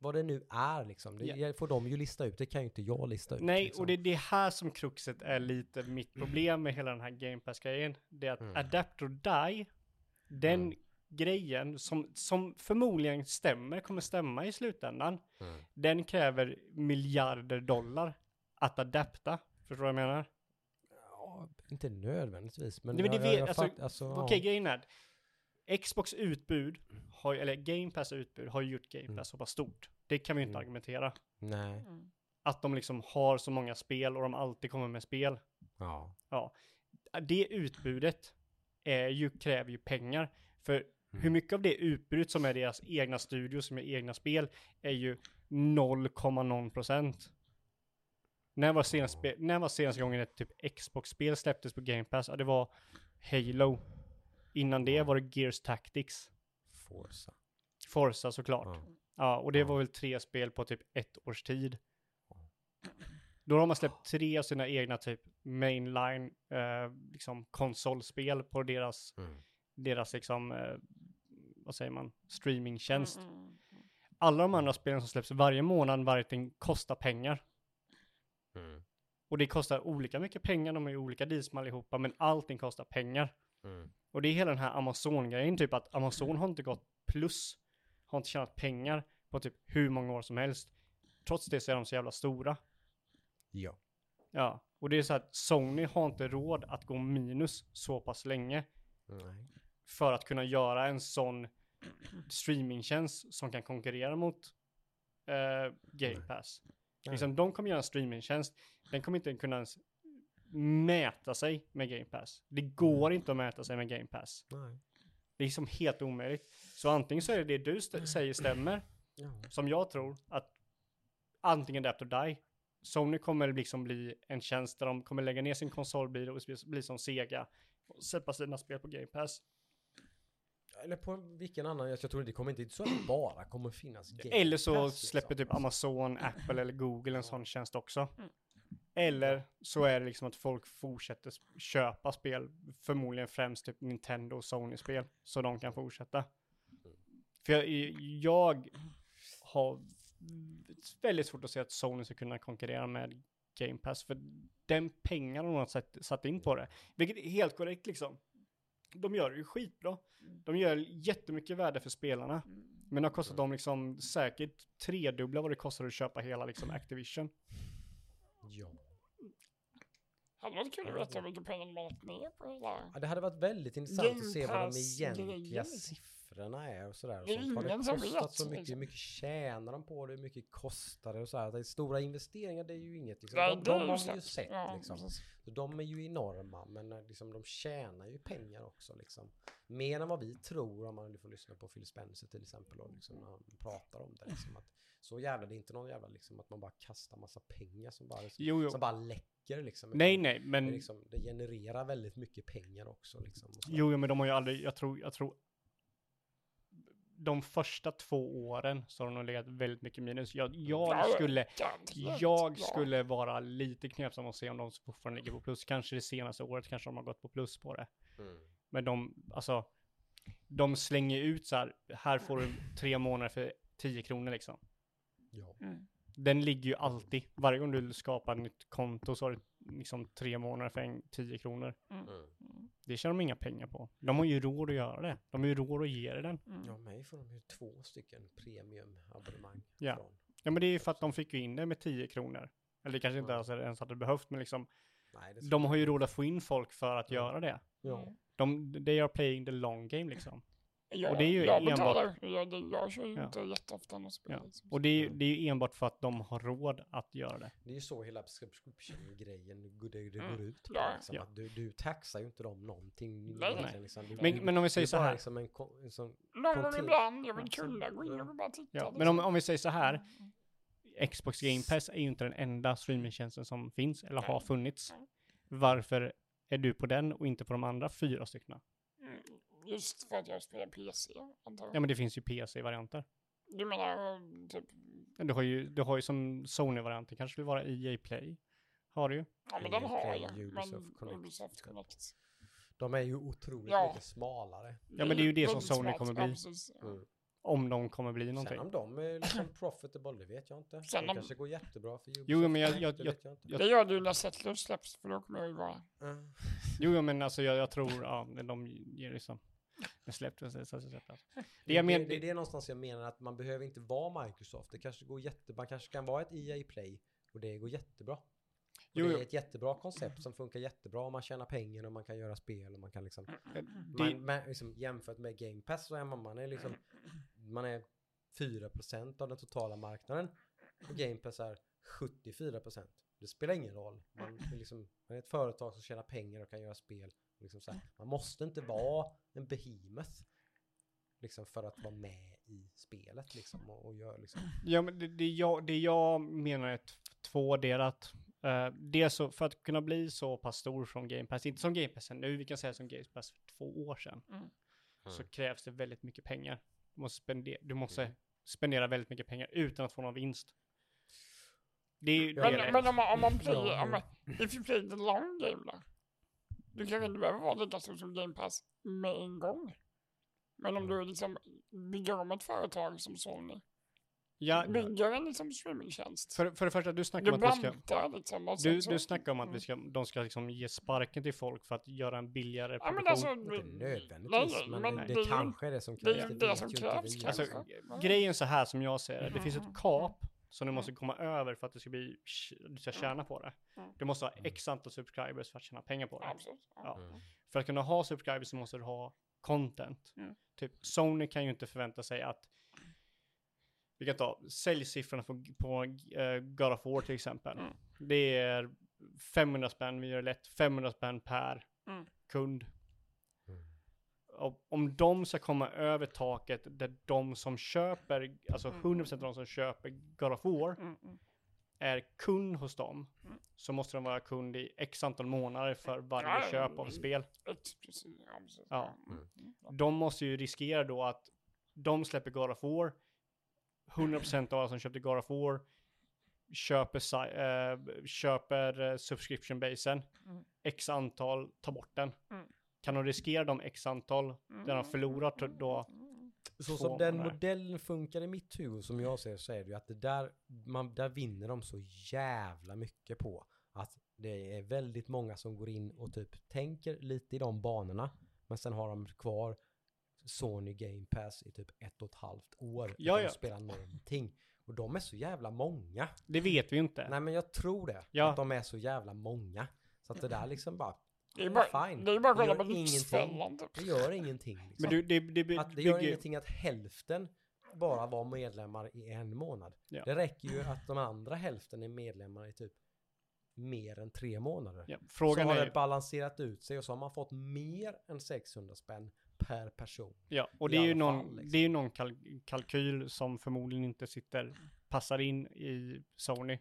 Vad det nu är liksom. Det Ja. får de ju lista ut, det kan ju inte jag lista ut. Nej, liksom. och det är det här som kruxet är lite mitt problem med hela den här Game Pass-grejen. Det är att Mm. Adapt or Die, den Mm. grejen som, som förmodligen stämmer, kommer stämma i slutändan, Mm. den kräver miljarder dollar att adapta. Förstår du vad jag menar? Ja, inte nödvändigtvis, men... Nej, men det jag- jag- vet- jag alltså, fatt- alltså, Okej, ja. grejen är Xbox utbud, har, eller Game Pass utbud, har ju gjort Game Pass Mm. så pass stort. Det kan vi ju inte Mm. argumentera. Nej. Mm. Att de liksom har så många spel och de alltid kommer med spel. Ja. Det utbudet är ju, kräver ju pengar. För Mm. hur mycket av det utbudet som är deras egna studios, som är egna spel, är ju 0,0 procent. När var senaste, när var senaste gången ett typ Xbox-spel släpptes på Game Pass? Ja, det var Halo. Innan det var det Gears Tactics. Forza. Forza såklart. Ja. Ja, och det Ja. var väl tre spel på typ ett års tid. Då har man släppt tre av sina egna typ mainline, eh, liksom konsolspel på deras, Mm. deras liksom, eh, vad säger man, streamingtjänst. Mm, mm, mm. Alla de andra spelen som släpps varje månad, varje ting kostar pengar. Mm. Och det kostar olika mycket pengar, de är ju olika deals med allihopa, men allting kostar pengar. Mm. Och det är hela den här Amazon-grejen, typ att Amazon har inte gått plus, har inte tjänat pengar på typ hur många år som helst. Trots det så är de så jävla stora. Ja. Ja, och det är så att Sony har inte råd att gå minus så pass länge Nej. för att kunna göra en sån streamingtjänst som kan konkurrera mot eh, Game. Pass. Liksom, de kommer göra en streamingtjänst, den kommer inte kunna ens mäta sig med Game Pass. Det går inte att mäta sig med Game Pass. Nej. Det är liksom helt omöjligt. Så antingen så är det det du st- säger stämmer, Ja. som jag tror, att antingen Adapt or Die. Sony kommer liksom bli en tjänst där de kommer lägga ner sin konsolbil och bli, som Sega och släppa sina spel på Game Pass. Eller på vilken annan, jag tror det kommer inte så att det bara kommer finnas Game Eller så Pass, släpper liksom. typ Amazon, Apple eller Google en sån tjänst också. Mm. Eller så är det liksom att folk fortsätter köpa spel, förmodligen främst typ Nintendo och Sony-spel, så de kan fortsätta. För jag, jag har väldigt svårt att se att Sony ska kunna konkurrera med Game Pass, för den pengar de har satt, satt in på det, vilket är helt korrekt liksom. De gör det ju skitbra. De gör jättemycket värde för spelarna. Men det har kostat dem liksom säkert tredubbla vad det kostar att köpa hela liksom Activision. Ja. Hade varit kul att veta hur mycket pengar de har lagt ner på hela... ja. Det hade varit väldigt intressant Game att se vad de egentliga siffrorna är och sådär. Och Det är sånt. Har det kostat så mycket? Hur liksom. mycket tjänar de på det? Hur mycket kostar det? Och så här. Det är stora investeringar, det är ju inget. Liksom. De, det de ju har vi ju sett liksom. Så de är ju enorma, men eh, liksom, de tjänar ju pengar också. Liksom. Mer än vad vi tror om man nu får lyssna på Phil Spencer till exempel. Och liksom, när han pratar om det. Liksom, att så jävla, det är inte någon jävla liksom, att man bara kastar massa pengar som bara, Jo, jo. som bara läcker. Liksom, Nej, nej, Det, men... är liksom, det genererar väldigt mycket pengar också. Liksom. Jo, jo, men de har ju aldrig, jag tror, jag tror... De första två åren så har de nog legat väldigt mycket minus. Jag, jag Ja, skulle, jag Ja. skulle vara lite knepsam och se om de fortfarande ligger på plus. Kanske det senaste året kanske de har gått på plus på det. Mm. Men de, alltså, de slänger ut så här, här får du tre månader för 10 kronor liksom. Ja. Mm. Den ligger ju alltid, varje gång du skapar ett nytt konto så har du liksom tre månader för en 10 kronor. Mm. Mm. Mm. Det tjänar de inga pengar på. De har ju råd att göra det. De har ju råd att ge dig den. Mm. ja, mig får de ju två stycken premiumabonnemang Ja. från. Ja men det är ju för att de fick ju in det med 10 kronor. Eller det kanske inte Ja. ens, ens hade behövt, men liksom Nej, det de har ju råd att få in folk för att Ja. göra det. Ja. De, they are playing the long game liksom. Ja, Och det är ju jag enbart- betalar. Jag, det, jag kör ju Ja. inte jätteofta något spel. Ja. liksom. Och det är, Mm. det är ju enbart för att de har råd att göra det. Det är ju så hela subscription-grejen går- det, det Mm. går ut på. Ja, liksom, ja. att du, du taxar ju inte dem någonting. Nej. Liksom. Du, Men, du, men om vi säger så här. Liksom en, ko- en sån, Någon gång ibland, jag vill kulla, gå in och bara titta. Ja, liksom. men om, om vi säger så här. Mm. Xbox Game Pass är ju inte den enda streamingtjänsten som finns eller har funnits. Nej. Varför är du på den och inte på de andra fyra stycken? Just för att jag spelar PC, antar jag. Ja men det finns ju PC-varianter. Du menar, typ, Du har ju, du har ju som Sony-varianter, kanske vill vara EA Play. Har du ju. ja men den EA har Play, jag. Ubisoft Men Connect. Ubisoft Connect. De är ju otroligt Ja. mycket smalare. Ja, men det är ju det som Sony kommer bli. Mm. Om de kommer bli Sen någonting. om de är liksom profitable, det vet jag inte. Sen det om- kanske går jättebra för Ubisoft. Jo, men jag- jag- det jag- vet jag inte. jag- Det gör ju när Settlers släpps, för då kommer jag ju vara... Mm. Jo, jo, men alltså jag, jag tror, ja, de ger liksom... Det släpptes, det släpptes. Det Det, jag men, det, det är det någonstans jag menar att man behöver inte vara Microsoft. Det kanske går jätte, man kanske kan vara ett EA Play och det går jättebra. Jo, det är ett jättebra koncept som funkar jättebra och man tjänar pengar och man kan göra spel och man kan liksom, det, man, man, liksom jämfört med Game Pass så är man, man är liksom, man är 4% av den totala marknaden och Game Pass är 74%. Det spelar ingen roll. Man är, liksom, man är ett företag som tjänar pengar och kan göra spel. Liksom så här. Man måste inte vara en behemoth liksom för att vara med i spelet liksom och, och göra liksom. Ja, men det, det, jag, det jag menar är tvådelat. Uh, dels så, för att kunna bli så pass stor som Game Pass, inte som Game Pass nu, vi kan säga som Game Pass för två år sedan, Mm. så krävs det väldigt mycket pengar. Du måste, spendera, du måste spendera väldigt mycket pengar utan att få någon vinst. Det är Ja, det är Men, det. men om man, om man Ja, om man, if you play the long game då? Du kanske inte behöver vara lika stor som Game Pass med en gång. Men om du liksom bygger om ett företag som Sony, Ja, bygger en liksom streamingtjänst. för, för det första, du snackar Du om att vi ska... liksom. Du, så, du snackar om att vi ska, de ska liksom ge sparken till folk för att göra en billigare Ja men produktion. alltså. Inte nödvändigtvis, men, men det, det kanske är det som det är krävs. Det, det vet som krävs. Alltså, grejen så här som jag ser det, det finns Mm. ett kap som du måste komma över för att det ska bli, du ska tjäna på det. Mm. Du måste ha x antal subscribers för att tjäna pengar på det. Absolut. Ja. Mm. För att kunna ha subscribers så måste du ha content. Mm. Typ Sony kan ju inte förvänta sig att vi kan ta säljsiffrorna på, på uh, God of War till exempel. Mm. Det är 500 spänn, vi gör det lätt, 500 spänn per Mm. kund. Mm. Om de ska komma över taket där de som köper, alltså Mm. 100% av de som köper God of War Mm, mm. är kund hos dem, Mm. så måste de vara kund i x antal månader för varje köp av mm. spel. Ett, precis. Ja. Mm. Mm. De måste ju riskera då att de släpper God of War, 100% av alla som köpte God of War köper, eh, köper eh, subscription-basen, Mm. x antal tar bort den. Mm. Kan de riskera de x antal där de förlorar t- då? Mm. Så som den modellen funkar i mitt huvud som jag ser så är det ju att det där, man, där vinner de så jävla mycket på att det är väldigt många som går in och typ tänker lite i de banorna men sen har de kvar Sony Game Pass i typ ett och ett halvt år Ja, utan ja. att spela någonting. Och de är så jävla många. Det vet vi inte. Nej men jag tror det. Ja. Att de är så jävla många. Så att det där liksom bara, Det är bara, fine. det är bara att kolla gör på Lyxfällan typ. det gör ingenting. Liksom. Men du, det, det, det, Att det gör bygger- ingenting att hälften bara var medlemmar i en månad. Ja. Det räcker ju att de andra hälften är medlemmar i typ mer än tre månader. Ja, så frågan har är det balanserat ut sig och så har man fått mer än 600 spänn per person. Ja, och i det är ju någon, fall, liksom. det är ju någon kal- kalkyl som förmodligen inte sitter, passar in i Sony.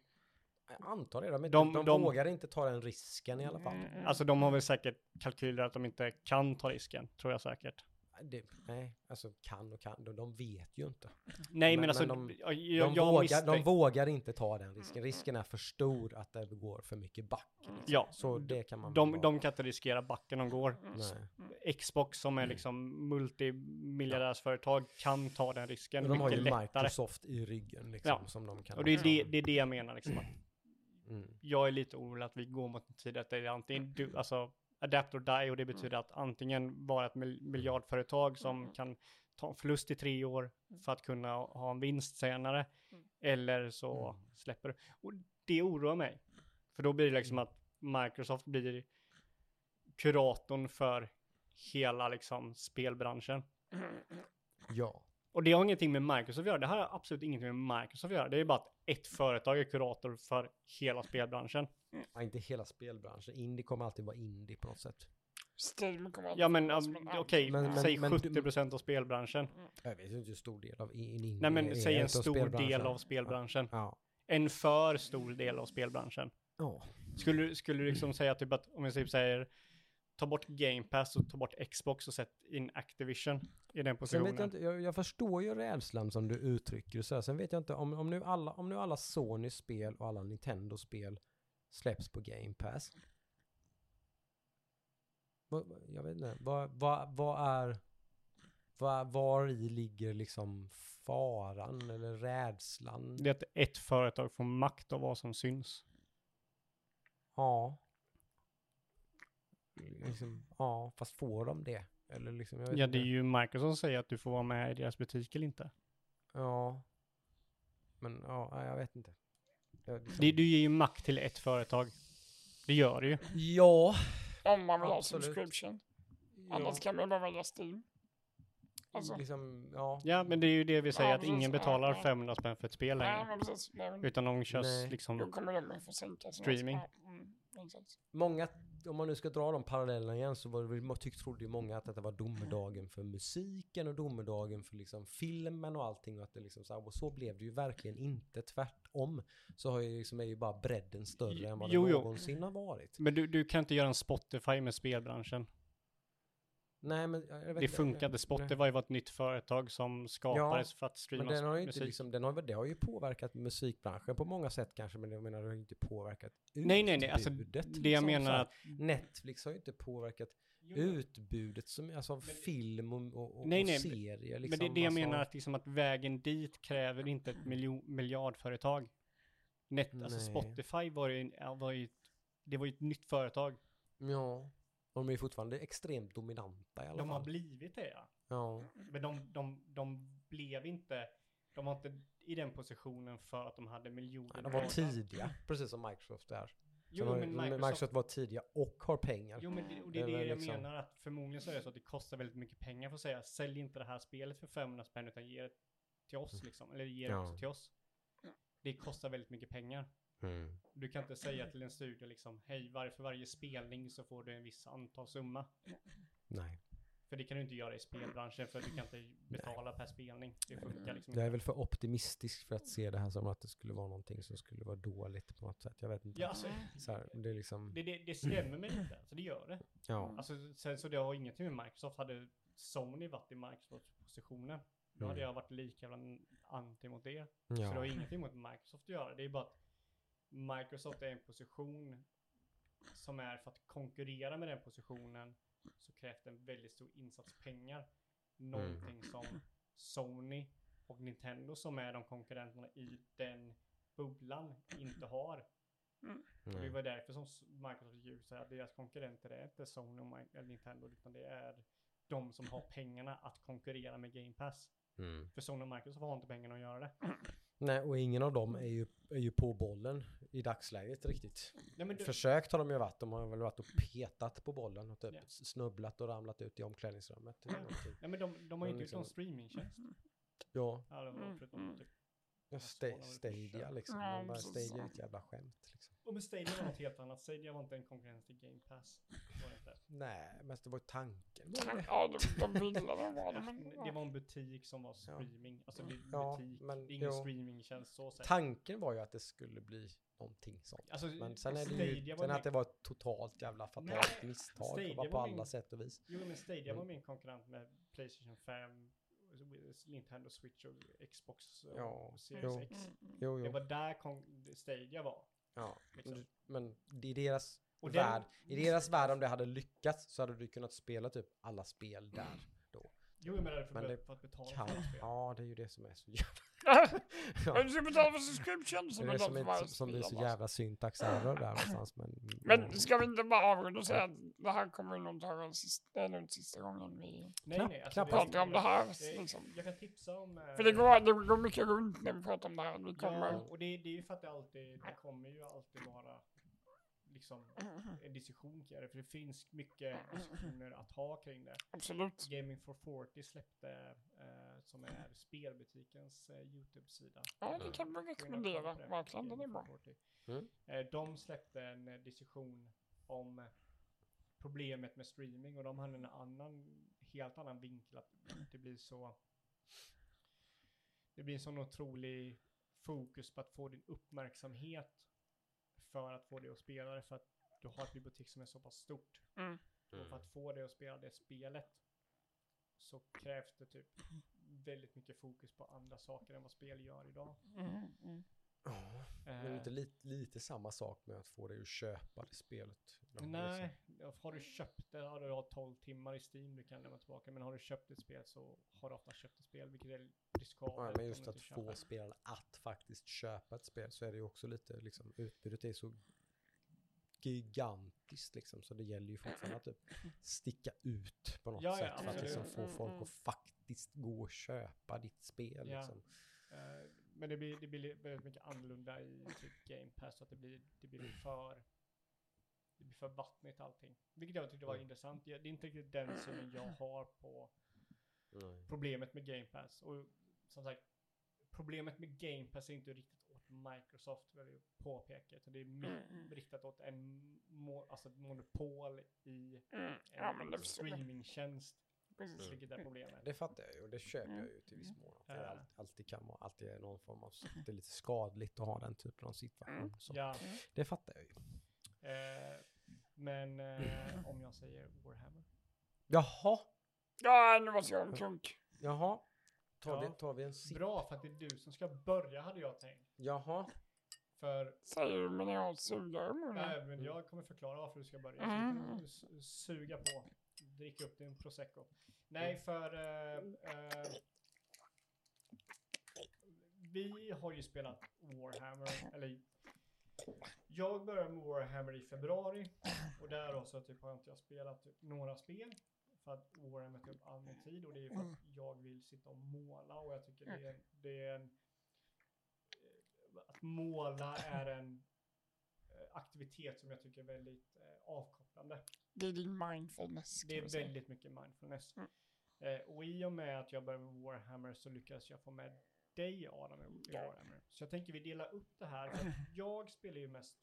Jag antar det, de, är- De- de, de- vågar inte ta den risken i alla fall. Mm. Alltså de har väl säkert kalkyler att de inte kan ta risken, tror jag säkert. Det, nej, alltså kan och kan, de, de vet ju inte. Nej men, Men- alltså, men de- jag, De, jag, jag vågar, de vågar inte ta den risken. Risken är för stor att det går för mycket back. Liksom. Ja, Så det kan man de, de kan inte riskera backen de går. Nej. Xbox som är Mm. liksom multimiljardärsföretag kan ta den risken de har ju lättare. Microsoft i ryggen liksom, Ja. som de kan Och det är det, det är det jag menar liksom. Att Mm. jag är lite orolig att vi går mot en tid att det är antingen du, alltså adapt or die och det betyder att antingen vara ett mil- miljardföretag som Mm. kan ta en förlust i tre år för att kunna ha en vinst senare Mm. eller så Mm. släpper du. Och det oroar mig. För då blir det liksom att Microsoft blir kuratorn för hela liksom spelbranschen. Ja. Och det har ingenting med Microsoft att göra. Det här har absolut ingenting med Microsoft att göra. Det är bara att ett företag är kurator för hela spelbranschen. ja, inte hela spelbranschen. Indie kommer alltid vara indie på något sätt. Steam kommer att Ja men um, men okej, Men- men- säg men- 70% av spelbranschen. Jag vet inte hur stor del av in- indie Nej men är säg en stor del av spelbranschen. Ja. En för stor del av spelbranschen. Ja. Skulle, du- skulle du liksom säga typ att, om jag typ säger, ta bort Game Pass och ta bort Xbox och sätt in Activision i den Sen positionen. vet jag inte, jag, jag förstår ju rädslan som du uttrycker så här. Sen vet jag inte om, om, nu alla, om nu alla Sony-spel och alla Nintendo-spel släpps på Game Pass. jag vet inte, vad, vad, vad är, vad, var i ligger liksom faran eller rädslan? Det är att ett företag får makt av vad som syns. Ja. Liksom, ja, fast får de det? Eller liksom, jag vet Ja, det är inte. ju Microsoft som säger att du får vara med i deras butik eller inte. Ja. Men ja, nej, jag vet inte. Jag, liksom, Det, du ger ju makt till ett företag. Det gör du ju. Ja. Om man vill ha Absolut. subscription. ja. Annars kan man bara välja Steam. Alltså, Liksom, ja. Ja, men det är ju det vi säger, Ja, att precis. ingen betalar ja. 500 spänn för ett spel nej, längre. Nej, Utan de körs Nej. Då liksom... kommer de att få sänka Streaming. Mm. Många, om man nu ska dra de parallellerna igen så var det, tyck, trodde ju många att detta var domedagen för musiken och domedagen för liksom filmen och allting och att det liksom så, här, och så blev det ju verkligen inte tvärtom. Så har ju liksom, är ju bara bredden större än vad Jo, det jo. någonsin har varit. Men du, du kan inte göra en Spotify med spelbranschen. Nej men jag vet Det funkade. Spotify var ett nytt företag som skapades för att streama Men den har ju inte musik. liksom, den har, det har ju påverkat musikbranschen på många sätt kanske, men jag menar det har ju inte påverkat Nej, nej, nej. Alltså, utbudet, det jag liksom, menar så här. att... Netflix har ju inte påverkat utbudet som, alltså av film och, och, och Nej, nej, serier. Liksom, Men det är det jag alltså, menar att, liksom att vägen dit kräver inte ett miljon, miljardföretag. Net, alltså. Spotify var ju, ja, var ju ett, det var ju ett nytt företag. Ja, de är fortfarande extremt dominanta i alla De har fall. blivit det ja. Ja, Men de, de, de blev inte, de var inte i den positionen för att de hade miljoner. de var tidiga, precis som Microsoft är. Jo, de- men Microsoft... Microsoft, var tidiga och har pengar. jo, men det, och det är Det det jag liksom- menar att förmodligen så är det så att det kostar väldigt mycket pengar för att säga sälj inte det här spelet för 500 spänn utan ge det till oss liksom. Eller ge det Ja. också till oss. Det kostar väldigt mycket pengar. Mm. Du kan inte säga till en studio liksom, hej, var, för varje spelning så får du en viss antal summa. Nej, För det kan du inte göra i spelbranschen för du kan inte betala per spelning. Det funkar liksom jag är inte. väl för optimistisk för att se det här som att det skulle vara någonting som skulle vara dåligt på något sätt. Jag vet inte. Ja, alltså, Så här, det är liksom, det, det, det skrämmer mig lite, alltså det gör det. ja. Alltså, sen, så det har ingenting med Microsoft. Hade Sony varit i Microsofts positioner, då hade Mm. jag varit lika anti mot det. Så det har ja. ingenting mot Microsoft att göra. Det är bara att Microsoft är i en position som är för att konkurrera med den positionen så krävs det en väldigt stor insats pengar. Någonting som Sony och Nintendo som är de konkurrenterna i den bubblan inte har. Och det var därför som Microsoft gick ut att deras konkurrenter är inte Sony och eller Nintendo utan det är de som har pengarna att konkurrera med Game Pass. Mm. För Sony och Microsoft har inte pengarna att göra det. Nej, och ingen av dem är ju, är ju på bollen i dagsläget riktigt. Nej, men du, Försökt har de ju varit. De har väl varit och petat på bollen och typ Ja. snubblat och ramlat ut i omklädningsrummet. nej, men de, de har ju inte gjort någon liksom- streamingtjänst. Ja, Ja, det var Mm. Ja, Vad svårare sta- Stadia liksom. Ja, De bara. Stadia är ett jävla skämt liksom. Och men Stadia var något helt annat. Stadia var inte en konkurrens till Game Pass. Var inte. Nej, men det var ju tanken. Var det? Ja, de, de ville det var det, var en butik som var streaming. Alltså det är Ja, butik. men det är ingen streamingtjänst så sett. Tanken var ju att det skulle bli någonting sånt. Alltså, Men sen är det ju, var sen att det var ett totalt jävla fatalt Nej, misstag. Det var på var alla min- sätt och vis. Jo men Stadia var Mm. min konkurrent med Playstation 5, Nintendo Switch och Xbox och Ja, Series jo. X. Jo, Det jo. var där kon- Stadia var. Ja. liksom. Men i deras Och den- värld, i deras värld om det hade lyckats så hade du kunnat spela typ alla spel där. Jo men det hade Men det för att betala Kan, för spel. ja, det är ju det som är så jävla... Men du ska betala för subscription som är det något som, för är, som, som blir så jävla syntax error där någonstans. Men, Men ska vi inte bara avrunda och säga att det här kommer nog ta den sista, det är nog sista gången vi Nej. Alltså, pratar om det här. det- Liksom. Jag kan tipsa om... eh, För det går, det går mycket runt när vi pratar om det här. Vi kommer... Ja, och det, det är ju för att det alltid, det kommer ju alltid vara liksom en diskussion kring det. För det finns mycket diskussioner att ha kring det. Absolut. Gaming for 40 släppte, eh, som är spelbutikens eh, YouTube-sida. Ja, det kan vi rekommendera. Verkligen, den är bra. Mm. Eh, de släppte en eh, diskussion om problemet med streaming och de hade en annan, helt annan vinkel att det blir så det blir en sån otrolig fokus på att få din uppmärksamhet för att få dig att spela det för att du har ett bibliotek som är så pass stort. Mm. Och för att få dig att spela det spelet så krävs det typ väldigt mycket fokus på andra saker än vad spel gör idag. Mm, mm. Ja, men Eh, inte lite, lite samma sak med att få dig att köpa det spelet. Nej, har du köpt det, har du har 12 timmar i Steam du kan lämna tillbaka. Men har du köpt ett spel så har du ofta köpt ett spel, vilket är riskabelt. Ja, men just att få det. spelare att faktiskt köpa ett spel så är det ju också lite liksom utbudet är så gigantiskt liksom så det gäller ju fortfarande att typ sticka ut på något Ja, ja, sätt för att liksom få Mm, folk mm. att faktiskt gå och köpa ditt spel Ja. liksom. Eh, men det blir, det blir väldigt mycket annorlunda i typ Game Pass, så att det blir, det blir för det blir för vattnigt allting. Vilket jag tyckte var Mm. intressant. Det är inte riktigt den synen jag har på Nej. problemet med Game Pass. Och som sagt, problemet med Game Pass är inte riktigt åt Microsoft, vill jag påpeka. Utan det är Mm, mm. riktat åt en mo, alltså ett monopol i Mm. en Ja, streamingtjänst. Precis. Vilket är problemet. Det fattar jag ju och det köper Mm. jag ju till viss mån. Att det Ja. allt- alltid kan vara, alltid är någon form av, det är lite skadligt att ha den typen av situation. Mm. Så Ja, det fattar jag ju. eh, men eh, om jag säger Warhammer. Jaha, Ja, nu måste jag klunk. jaha. Tar, Ja. vi, tar vi en sipp? Bra, för att det är du som ska börja hade jag tänkt. Jaha. För Säger du men jag har sugrör i munnen. nej, men jag kommer förklara varför du ska börja. Så Mm. du kan s- suga på. Drick upp din prosecco. Nej, för eh, eh, vi har ju spelat Warhammer, eller jag började med Warhammer i februari och där så typ har inte jag spelat typ några spel för att Warhammer tar upp all min tid och det är för att jag vill sitta och måla och jag tycker det är, det är en att måla är en eh, aktivitet som jag tycker är väldigt eh, avkopplande. Det är din mindfulness. Det är väldigt mycket mindfulness. Mm. Eh, och i och med att jag började med Warhammer så lyckades jag få med dig Adam Ja. Warhammer. Så jag tänker vi delar upp det här. Jag spelar ju mest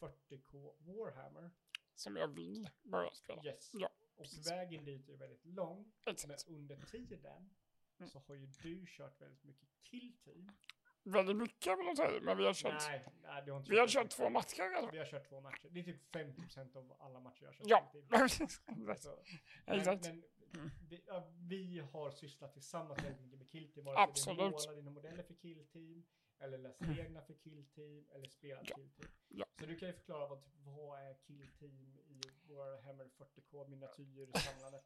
40k Warhammer. Som jag vill börja spela. Yes. Ja, Och precis. vägen dit är väldigt lång. Men Exakt. under tiden Mm. så har ju du kört väldigt mycket kill team. Väldigt mycket vill jag säga, men vi har kört, Nej, nej, du har inte vi har kört två matcher redan. Vi har kört två matcher. Det är typ 50% av alla matcher jag har kört. Ja, precis. Alltså, Men, Exakt. men vi, ja, vi har sysslat tillsammans väldigt mycket med Killteam. Vare sig Absolut. är måla dina modeller för Killteam, eller läsa reglerna för Killteam, eller spela Ja. Killteam. Ja. Så du kan ju förklara vad, typ, vad är Killteam i Warhammer 40K miniatyrsamlandet?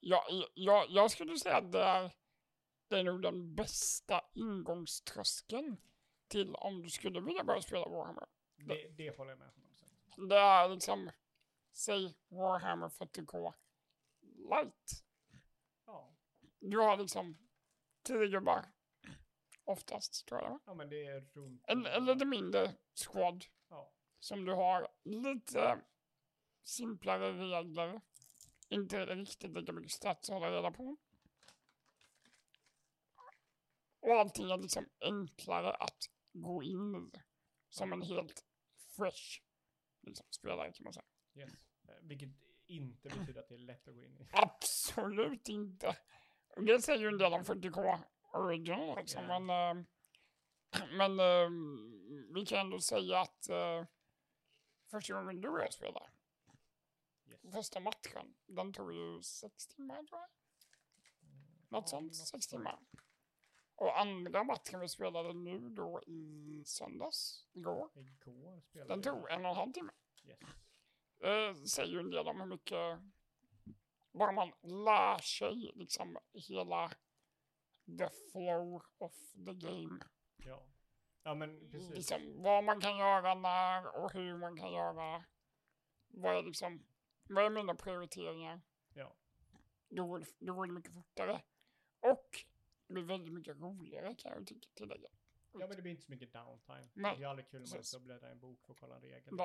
Ja, jag, jag skulle säga att det är, det är nog den bästa ingångströskeln till om du skulle vilja börja spela Warhammer. Det, det håller jag med om. 100%. Det är liksom, säg Warhammer 40K light. Ja. Du har liksom tio gubbar. Oftast, tror jag. ja, men det är runt... Eller, eller lite mindre squad. Ja. Som du har lite simplare regler. Inte riktigt lika mycket stats att hålla reda på. Och allting är liksom enklare att gå in i. Som en helt fresh liksom, spelare kan man säga. Yes. Eh, Vilket inte betyder att det är lätt att gå in i. Absolut inte. Och Det säger ju en del om 40K original liksom. Ja. Men, eh, men eh, vi kan ändå säga att eh, första gången du och jag spelade, Yes. första matchen, den tog ju sex timmar tror jag. Något Ja, sånt, något sex timmar. Och andra matchen vi spelade nu då i söndags, igår, Igår den tog en och en halv timme. Yes. Eh, säger ju en del om hur mycket, bara man lär sig liksom hela the flow of the game. Ja. Ja, men precis. Liksom vad man kan göra när och hur man kan göra. Vad är liksom, vad är mina prioriteringar? Ja. Då går, det- då går det mycket fortare. Och det blir väldigt mycket roligare kan jag tycka tillägga. Ja, men det blir inte så mycket downtime. Nej, det är aldrig kul när man ska bläddra i en bok för att kolla en regel. Liksom.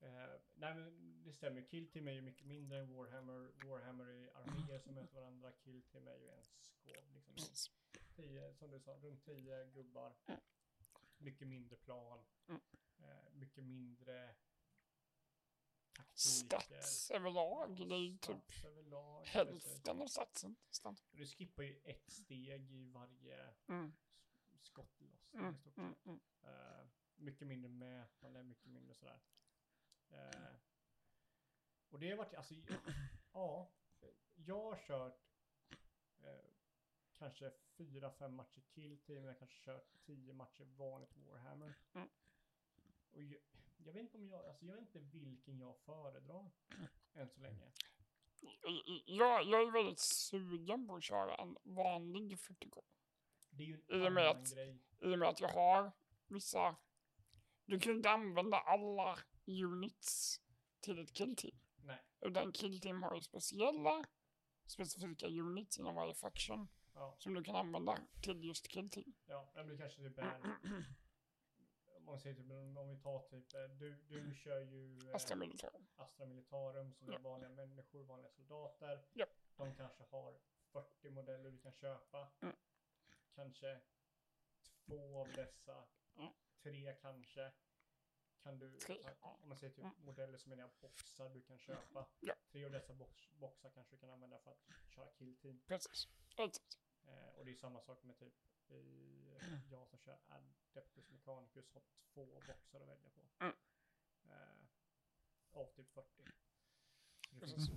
Eh, nej, men det stämmer. Killteam är ju mycket mindre än Warhammer. Warhammer är arméer som möter varandra. Killteam är ju en skåp. Liksom. Tio, som du sa, runt tio gubbar. Mm. Mycket mindre plan. Mm. Eh, mycket mindre taktik. Stats överlag, det är typ överlag. hälften av nästan. Du skippar ju ett steg i varje Mm, skottlossning mm, i stort mm, sett. mm. Eh, mycket mindre mätande, mycket mindre sådär. Eh, och det har varit, alltså, ja, jag har kört eh, kanske fyra, fem matcher kill team, jag har kanske kört tio matcher vanligt Warhammer. Mm. Och jag, jag vet inte om jag, alltså jag vet inte vilken jag föredrar. än så länge. I- i- Jag, jag är väldigt sugen på att köra en vanlig 40K. Det är ju I en med annan att- grej. I och med att jag har vissa... Du kan ju inte använda alla units till ett killteam. Nej. Utan killteam har ju speciella, specifika units inom varje faction Ja, som du kan använda till just killteam. ja, men du kanske typ är... Om man säger typ, om vi tar typ, eh, du, du kör ju eh, Astra Militär. Astra Militarum som är Ja. vanliga människor, vanliga soldater. Ja. De kanske har 40 modeller du kan köpa. Mm. Kanske två av dessa, Mm. tre kanske. Kan du, Tre, om man säger typ Mm. modeller som är boxar du kan köpa. Ja. Tre av dessa box, boxar kanske du kan använda för att köra killteam. Precis. Exakt. Eh, och det är samma sak med typ i, jag som kör Adeptus Mechanicus har två boxar att välja på. Mm. Eh, av typ 40. Det, finns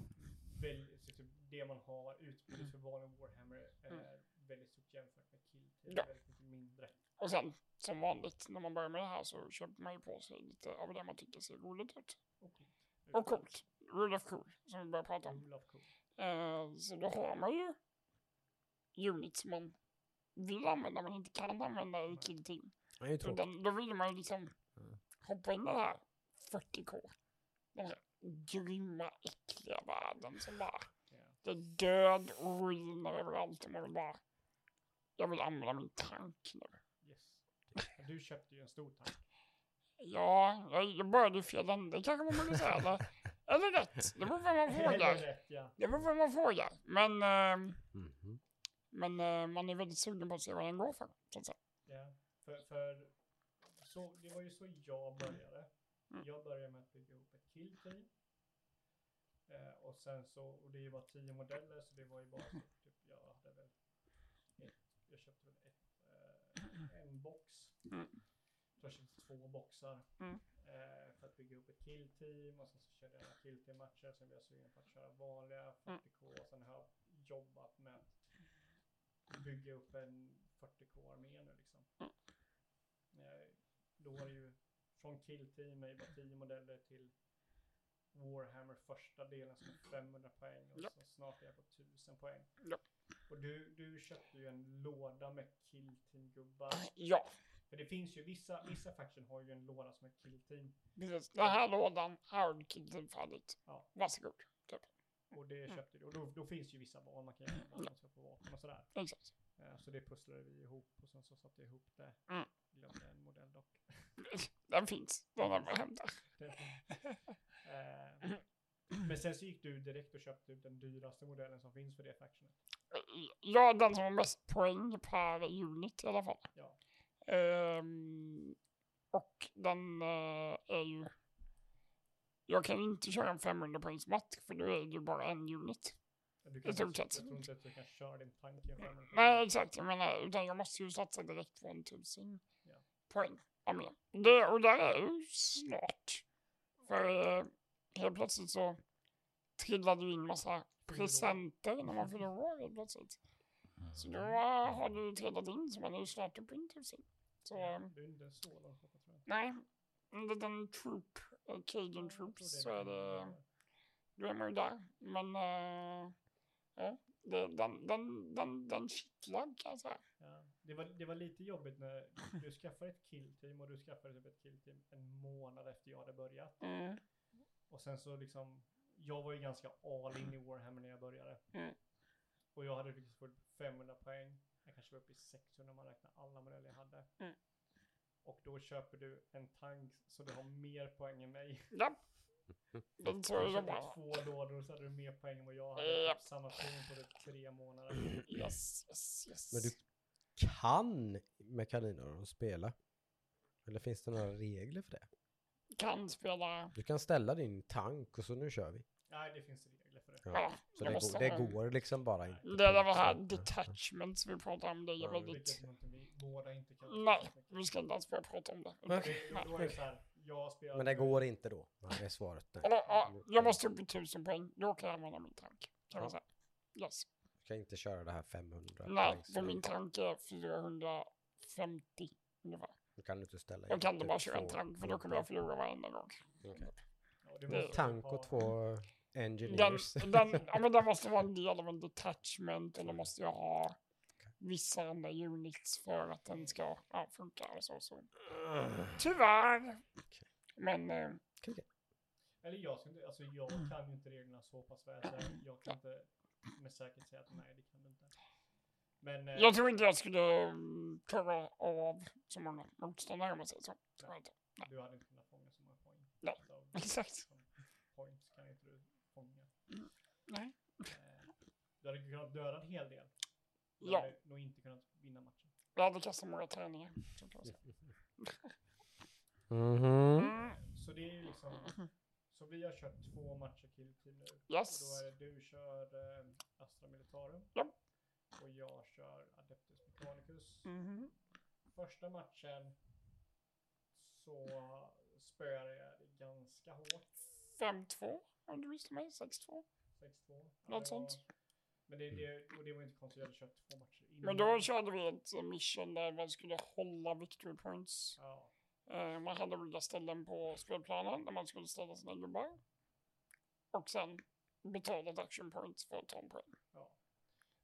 väl, så typ det man har utbudet för vanlig Warhammer är väldigt stort jämfört med Kill Team. Ja. Väldigt mycket mindre. Och sen, som vanligt, när man börjar med det här så köper man ju på sig lite av det man tycker ser roligt ut. Och coolt. Och coolt. Rule of cool, som vi börjar prata om. Rule of cool. Eh, så då har man ju units som man vill använda men inte kan använda i. Det ju tråkigt. Utan då vill man ju liksom Mm. hoppa in i den här 40K. Den här grymma, äckliga världen som bara, Ja. det är död och ruiner överallt och man vill bara, jag vill använda min tank nu. Yes. Du köpte ju en stor tank. Ja, jag, började i fel ände kanske man borde säga. Eller, eller rätt, det beror på vad man frågar. rätt, ja. Det beror på vad man frågar. Men, ehm, Mhm. men eh, man är väldigt sugen på att se vad den går för. Så att säga. Ja, för, för så, det var ju så jag började. Mm. Jag började med att bygga ihop ett killteam. Eh, och sen så, och det var tio modeller så det var ju bara så, typ, jag hade väl ett, jag köpte väl ett, eh, en box. Mm. Jag köpte två boxar Mm. eh, för att bygga upp ett killteam och sen så körde jag några killteam-matcher. Sen blev jag sugen på att köra vanliga Mm. 40k och sen har jag jobbat med att bygga upp en 40k-armé nu liksom. Mm. Eh, då var det ju från killteam med bara 10 modeller till Warhammer första delen som är 500 poäng och Ja. så snart är jag på 1000 poäng. Ja. Och du, du köpte ju en låda med killteam-gubbar. Ja, För det finns ju vissa, vissa faction har ju en låda som är killteam. precis. Den här lådan har killteam färdigt. Ja. Varsågod. Typ. Och det Mm. köpte du. Och då, då finns ju vissa val man kan göra. Man ska få vapen och sådär. Exakt. Eh, Så det pusslade vi ihop och sen så satte jag ihop det. Mm. Glömde en modell dock. Den finns. Den är bara hämtad. Det- Eh, Men sen så gick du direkt och köpte ut den dyraste modellen som finns för det factionet. Ja, den som har mest poäng per unit i alla fall. Ja. Ehm, och den eh, är ju... Jag kan inte köra en 500 poängs match för då är det ju bara en unit. Du kan, I jag stort sett. tror inte att du kan köra din tank i en 500 Nej, exakt. Jag menar, utan jag måste ju satsa direkt på en tusen Ja. poäng. Det, och där är ju snart. För eh, helt plötsligt så trillade ju in massa presenter när man fyller år helt plötsligt. Så då eh, har det ju trillat in så man är ju snart uppe i en tusen. Så eh, Du är inte så långt tror jag. nej, en liten troop, eh, Cajun troops, så är det, då är man ju där. Men eh, ja, det, den, den, den, den kittlar kan jag säga. Ja, det, var, det var lite jobbigt när du skaffade ett killteam och du skaffade typ ett killteam en månad efter jag hade börjat. Mm. Och sen så liksom, jag var ju ganska all in i Warhammer när jag började. Mm. Och jag hade lyckats få upp 500 poäng. Jag kanske var uppe i 600 om man räknar alla modeller jag hade. Mm. Och då köper du en tank så du har mer poäng än mig. Ja. Du är det köpte bara. två lådor så hade du mer poäng än vad jag hade. Japp. Typ samma poäng på det tre månader. Yes, yes, yes. Men du kan med kaniner spela? Eller finns det några regler för det? kan spela. Du kan ställa din tank och så nu kör vi. Nej, det finns regler för det. Ja. Så det, måste går, det går liksom bara inte. Det är det punkt här detachments vi pratar om. Det är Ja, väldigt. Vilket inte vi båda inte kan. Nej, vi ska inte ens börja prata om det. Men det går inte då? Det är svaret. Eller, ja, jag måste upp i tusen poäng. Då kan jag använda min tank. Kan Ja. man säga. Yes. Du kan inte köra det här 500 Nej, för min tank är 450 ungefär. Då kan du inte ställa Jag kan inte typ bara köra en tank för då kommer jag förlora varenda gång. Okej. Ja, det det- måste Tank och två engineers. den, ja, men den måste vara en del av en detachment och de måste ju ha vissa andra units för att den ska ja, funka och så. så. Tyvärr. Men eh, Eller jag, alltså jag kan ju inte reglerna så pass väl så jag kan inte med säkerhet säga att nej det kan du inte. Men eh, jag tror inte jag skulle mm, klara av så många motståndare om man säger så. Jag inte. du hade inte kunnat fånga så många poäng. Nej, exakt. som Points kan inte du fånga. Nej. Du hade kunnat döda en hel del. Du Ja. hade nog inte kunnat vinna matchen. Jag hade kastat många träningar. Mhm. Mm, Så det är ju liksom, så vi har kört två matcher Kill Team nu. yes. Och då är det du kör eh, Astra Militarum. Ja. Och jag kör Adeptus Mechanicus. Mhm. Första matchen så spöade jag det ganska hårt. 5-2 om du visste mig. 6-2. 6-2. Något det sånt. Men det, det, och det var inte konstigt, jag hade kört två matcher innan. Men då körde vi ett eh, mission där man skulle hålla victory points. Ja, Eh, Man hade olika ställen på spelplanen där man skulle ställa sina gubbar. Och sen betala action points för att ta en poäng. ja.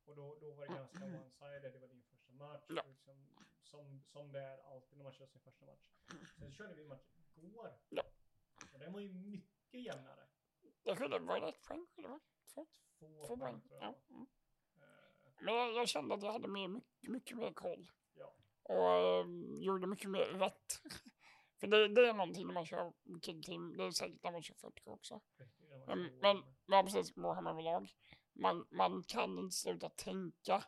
Och då, då var det ganska one-sided, det var din första match. Ja. Liksom, som, som det är alltid när man kör sin första match. Sen körde vi en match igår. Ja. Och den var ju mycket jämnare. Det skilde, var det ett poäng? Två? Poäng. Ja. Mm. Men jag, jag kände att jag hade mer, mycket, mycket mer koll. ja. Och eh, gjorde mycket mer rätt. För det, det är någonting när man kör Kid Team. Det är säkert när man kör 40 också. var Men, men ja, precis, Warhammer överlag. Man, man kan inte sluta tänka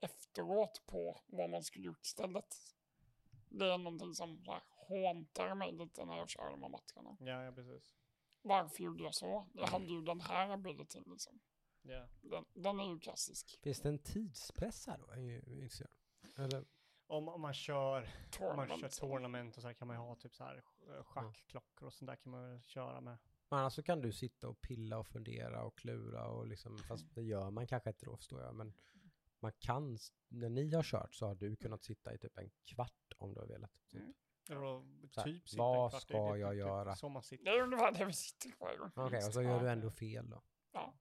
efteråt på vad man skulle gjort istället. Det är någonting som håntar mig lite när jag kör de här matcherna. Ja, ja, precis. Varför gjorde jag så? Jag hade ju den här abilityn liksom. Ja. Den, den är ju klassisk. Finns det en tidspress här då? Eller? Om, om man kör om man kör Tournament. tournament och så här kan man ju ha typ så här eh, schackklockor och sånt där kan man väl köra med. Men annars så kan du sitta och pilla och fundera och klura och liksom, fast det gör man kanske inte då förstår jag, men man kan, när ni har kört så har du kunnat sitta i typ en kvart om du har velat. Typ. Mm. Så här, typ sitta vad kvart, ska det typ- jag typ göra? Så man sitter. Det det vi sitter ju. Okej, och så gör du ändå fel då. Ja.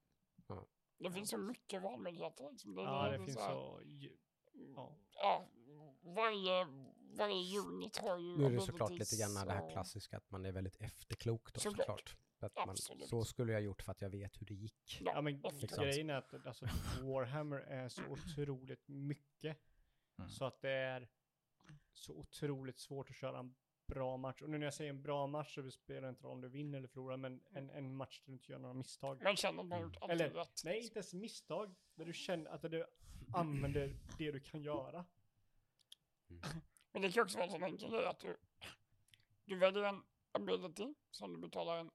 Ja. Det finns så mycket valmöjligheter. Liksom. Det, Ja, det är finns här- så... ju- Ja. Ja, varje, varje unit har ju Nu är det såklart lite grann det här klassiska att man är väldigt efterklok då Såklart. såklart. Att man, Absolut. så skulle jag gjort för att jag vet hur det gick. Ja men liksom. grejen är att alltså, Warhammer är så otroligt mycket. Mm. Så att det är så otroligt svårt att köra en bra match. Och nu när jag säger en bra match så spelar det inte roll om du vinner eller förlorar, men en, en match där du inte gör några misstag. Man känner att man gjort allt Eller, rätt. Nej, inte ens misstag. Där du känner att du använder det du kan göra. Men det kan också vara en sån enkel grej att du, du väljer en ability som du betalar en,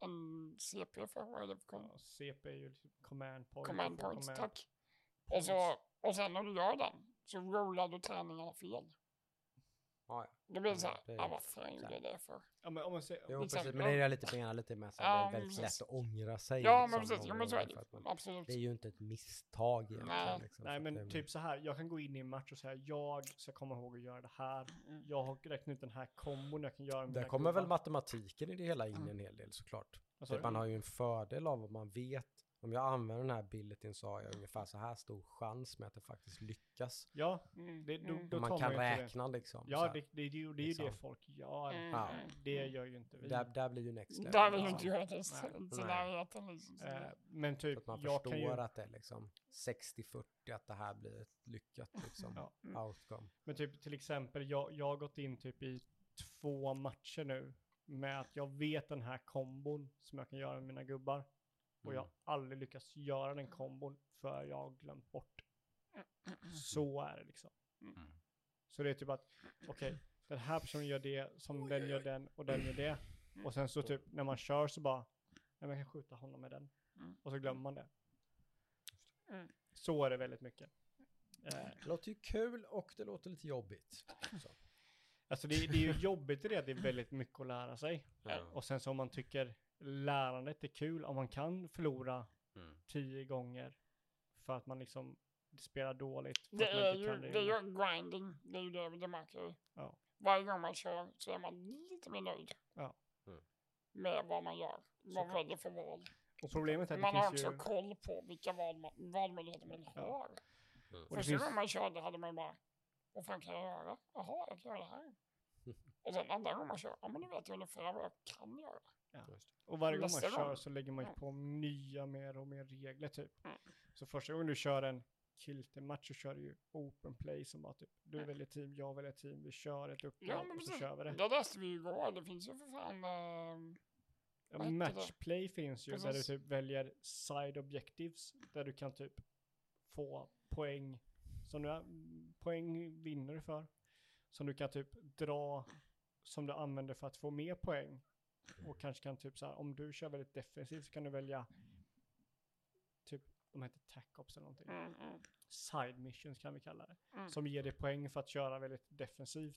en CP för. Vad är det för kom, Ja, CP är ju liksom command point. command points? command Tack. Och, så, och sen när du gör den så rollar du träningarna fel. Ja, ja. Då blir det så här, Mm, det är ah, vad fan gjorde jag det för? Ja, men om man säger... Jo, Liksom, precis, men ja. det är lite mer, lite mer så här, Ja, det är väldigt precis. lätt att ångra sig. Ja, liksom, men precis. Ja, men så är det att. Absolut. Det är ju inte ett misstag egentligen. Nej. Liksom, Nej men att det- typ så här, jag kan gå in i en match och säga jag ska komma ihåg att göra det här. Mm. Jag har räknat ut den här kombon jag kan göra med Där kommer väl matematiken i det hela in en hel del såklart. Typ man har ju en fördel av om man vet, om jag använder den här abilityn så har jag ungefär så här stor chans med att det faktiskt lyckas. Ja, Mm, det, då, då man kan man inte räkna liksom. så Det. Ja, här. det, det, är ju, det är ju det Liksom. folk gör. mm, Ja. Det gör ju inte vi. Där, där blir ju next level. Där vill liksom. inte jag det inte i Nej. närheten liksom. så det- men Så typ, att man jag kan förstår ju... att det är liksom 60-40, att det här blir ett lyckat liksom, Ja. Mm. outcome. Men typ till exempel, jag, jag har gått in typ i två matcher nu med att jag vet den här kombon som jag kan göra med mina gubbar. Och jag Mm. har aldrig lyckats göra den kombon för jag har glömt bort. Så är det liksom. Mm. Så det är typ att, okej, den här personen gör det, som den gör den och den gör det. Och sen så typ när man kör så bara, nej men jag kan skjuta honom med den. Mm. Och så glömmer man det. Mm. Så är det väldigt mycket. Eh, Det låter ju kul och det låter lite jobbigt. Så. alltså det, det är ju jobbigt i det, att det är väldigt mycket att lära sig. Ja. Och sen så om man tycker lärandet är kul, om man kan förlora Mm. tio gånger för att man liksom spelar dåligt. För Det är ju, det är ju grinding, det är ju det det märker jag. Ja. Varje gång man kör så är man lite mer nöjd. Ja. Mm. med vad man gör. Vad man väljer för val. Och problemet är att Man det har också ju... koll på vilka val man, valmöjligheter man Ja. har. Mm. Första finns- gången man körde hade man bara, vad fan kan jag göra? Jaha, jag kan göra det här. Och sen andra gången man kör, ja men nu vet jag ungefär vad jag kan göra. Och varje gång man kör så lägger man ju på nya mer och mer regler typ. Mm. Så första gången du kör en Kilte-match så kör du ju open play som bara typ, du Mm. väljer team, jag väljer team, vi kör ett Ja, uppdrag men och så precis. kör vi det. Det läste vi igår, det finns ju för fan... ehm, Ja, matchplay finns ju där du Precis. typ väljer side objectives där du kan typ få poäng som du, poäng vinner du för. Som du kan typ dra som du använder för att få mer poäng. Och kanske kan typ så här, om du kör väldigt defensivt så kan du välja typ, de heter tac ops eller någonting. mm, mm, Side missions kan vi kalla det. mm. Som ger dig poäng för att köra väldigt defensivt.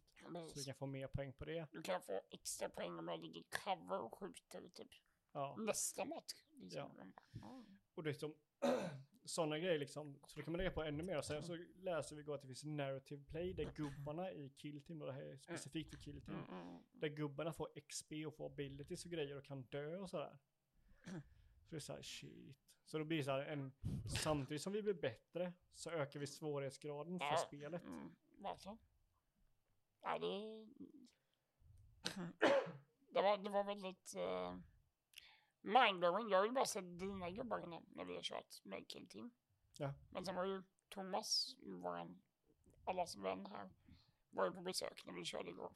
Så du kan få mer poäng på det. Du kan få extra poäng om jag ligger cover och skjuter typ Ja. nästa match. Liksom. Ja. Mm. Och det är som sådana grejer liksom. Så då kan man lägga på ännu mer. Sen så läser vi att det finns narrative play där gubbarna i Kill Team, och det här är specifikt för Kill Team, Mm, mm. där gubbarna får XP och får abilities och grejer och kan dö och sådär. Så det är såhär shit. Så då blir det såhär en, samtidigt som vi blir bättre så ökar vi svårighetsgraden för spelet. Mm, verkligen. Ja, det... det, var, det var väldigt uh, mindblowing. Jag har ju bara sett dina gubbar innan när vi har kört med Kill Team. Ja. Men sen var ju Thomas, våran allas vän här, var ju på besök när vi körde igår.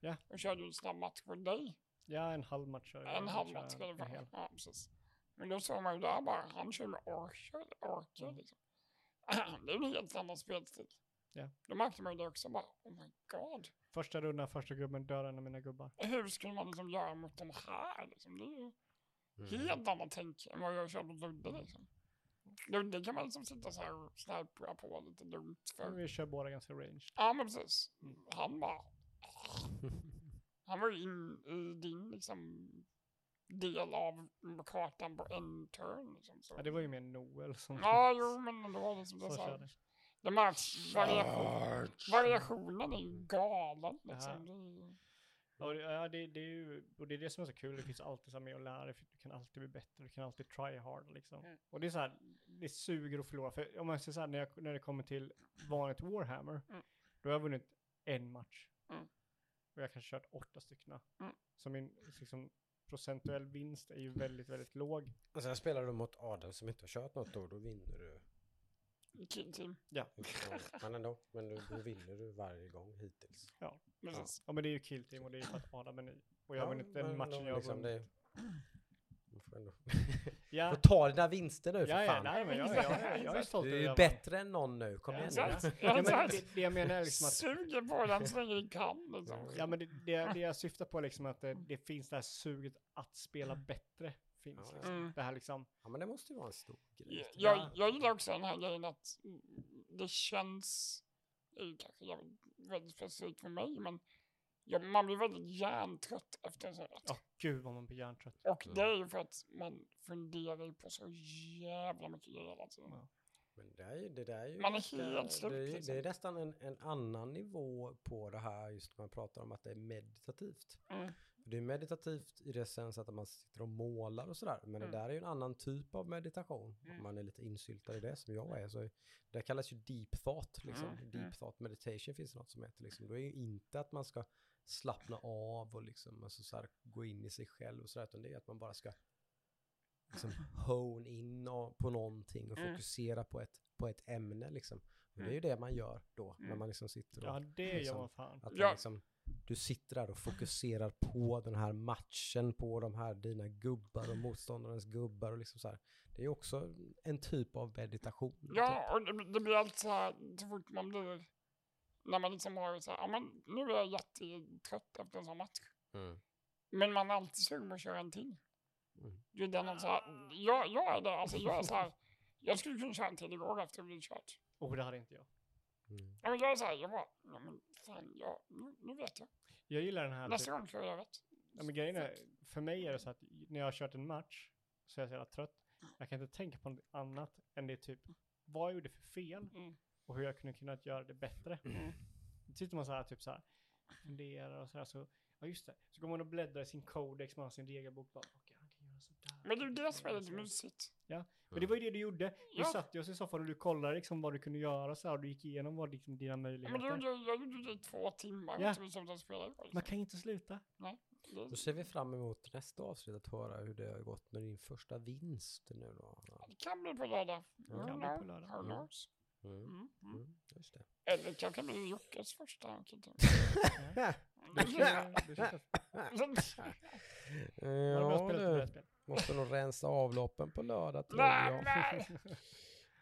Ja. Och körde ju en snabb match för dig. Ja, en halv match. kör jag. En halv match i alla fall. Ja, precis. Men då såg man ju där bara, han kör med orcher, orcher Mm. liksom. Det är en helt annan spelstil. Ja. Då märkte man ju det också bara, oh my god. Första rundan, första gubben dör en av mina gubbar. Hur skulle man liksom göra mot de här liksom? Det är ju Mm. helt annat tänk än vad jag kör mot Ludde liksom. Ludde kan man liksom sitta så här och snipra på lite dumt för. vi kör båda ganska ranged. Ja men precis. Mm. Han bara, han var ju in i din liksom del av kartan på en turn liksom. Så. Ja, det var ju mer Noel som... Ja, jo, men det var liksom det Så så här. körde. Det märks, variation, variationen är ju galen liksom. Det Ja, det, ja det, det är ju, och det är det som är så kul, det finns alltid så här med att lära dig, du kan alltid bli bättre, du kan alltid try hard liksom. Mm. Och det är så här, det suger att förlora, för om man säger så här, när, jag, när det kommer till vanligt Warhammer, Mm. då har jag vunnit en match. Mm. Och jag har kanske kört åtta stycken. Mm. Så min liksom, procentuell vinst är ju väldigt, väldigt låg. Och sen spelar du mot Adam som inte har kört något då, då vinner du. Team. Ja. Men ändå, men då, då vinner du varje gång hittills. Precis. Ja men det är ju kill team och det är ju för att Adam är ny. Och jag har Ja, vunnit den matchen då jag har liksom vunnit. det- Man får ändå... Ja, Får ta dina vinster nu för ja, ja, fan. nej men jag, jag, jag, jag är stolt du är ju bättre än någon nu, kom Ja, igen ja. nu. Ja, men det, det jag menar är liksom att Suger på den så länge du kan liksom. Ja men det, det, det jag syftar på är liksom att det, det finns det här suget att spela bättre. Finns Ja, liksom. Mm. Det här liksom, Ja men det måste ju vara en stor grej. Jag, Ja. jag gillar också den här grejen att det känns, kanske väldigt specifikt för mig, men ja, man blir väldigt hjärntrött efter en sån här. ja gud vad man blir hjärntrött. Och Mm. det är ju för att man funderar på så jävla mycket grejer hela tiden. Ja. Men det, är ju, det där är ju Man är helt slut, det, är, liksom. det är nästan en, en annan nivå på det här just när man pratar om att det är meditativt. Mm. Det är meditativt i det sens att man sitter och målar och sådär. Men Mm. det där är ju en annan typ av meditation. Mm. Om man är lite insyltad i det som jag är. Så det kallas ju deep thought. Liksom. Mm, Deep mm. thought meditation finns det något som heter. Liksom. Det är ju inte att man ska slappna av och liksom, alltså så här, gå in i sig själv och sådär. Utan det är att man bara ska liksom hone in och- på någonting och Mm. fokusera på ett, på ett ämne. Liksom. Och det är ju det man gör då. När Mm. man liksom sitter och Ja det gör liksom, man fan. att Ja. man liksom, du sitter där och fokuserar på den här matchen, på de här dina gubbar och motståndarens gubbar och liksom så här. Det är också en typ av meditation. typ. Ja, och det, det blir alltid så här, så fort man blir, när man liksom har så här, ja men nu är jag jättetrött efter en sån match. Mm. Men man är alltid sugen på att köra en till. Mm. Det är den så här, jag, jag är det, alltså jag är så här, jag skulle kunna köra en till igår efter att vi kört. Och det hade inte jag. Mm. Ja men jag är så här, jag bara, ja men fan, jag, nu, nu vet jag. Jag gillar den här. Nästa Typ, gång kör jag rätt. ja, men grejen är, för mig är det så att när jag har kört en match så är jag så jävla trött. Jag kan inte tänka på något annat än det typ, vad jag gjorde för fel Mm. och hur jag kunde kunnat göra det bättre. Mm. Då sitter man så här typ så här, funderar och så här så, Ja just det. Så går man och bläddrar i sin codex, man har sin regelbok. Bara, Okej, Men det är ju det som är Ja, lite så. mysigt. Men det var ju det du gjorde. Du Ja. satt ju oss i soffan och du kollade liksom vad du kunde göra så här, och du gick igenom vad liksom dina Ja, Men möjligheter. jag, jag, jag gjorde det i två timmar. Ja. Så vi satt och spelade. Man kan ju inte sluta. Det- Då ser vi fram emot nästa avsnitt att höra hur det har gått med din första vinst nu då. Det kan bli på lördag. Ja, Who kan bli på know? lördag. Mm. Mm. Mm. Mm. Mm, just det. Eller det kanske blir Jockes första. Du du Var det bra Ja, du? Måste nog rensa avloppen på lördag tror jag.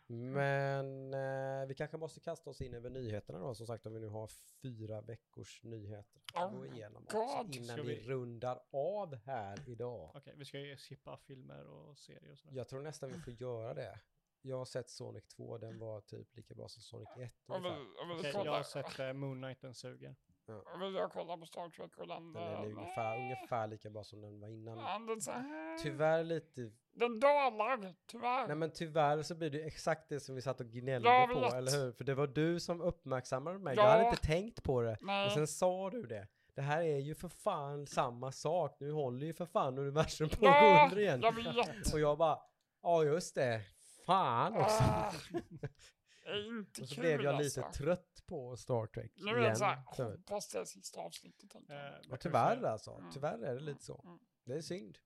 Men eh, vi kanske måste kasta oss in över nyheterna då, som sagt om vi nu har fyra veckors nyheter att Oh gå igenom God. också, innan vi... vi- rundar av här idag. Okej, vi ska ju skippa filmer och serier och sådär. Jag tror nästan vi får göra det. Jag har sett Sonic 2, den var typ lika bra som Sonic 1 Och vi, ungefär. Okej, jag har sett uh, Moon Knight, den suger. Och vi har kollat på Star Trek och den... Den är eh, ungefär, ungefär lika bra som den var innan. ja, den, så här- Tyvärr lite den dalar, tyvärr. Nej men tyvärr så blir det exakt det som vi satt och gnällde Jag på, vet. eller hur? För det var du som uppmärksammade mig. Ja. Jag hade inte tänkt på det. Nej. Och sen sa du det. Det här är ju för fan samma sak. Nu håller ju för fan universum på att gå ja, under igen. jag vet. Och jag bara, ja just det. Fan också. Ah, inte Och så blev jag alltså. lite trött på Star Trek Nu är det så här, hoppas det är sista avsnittet. tänker jag. Eh, tyvärr säga? alltså. Mm. Tyvärr är det lite så. Mm. Det är synd.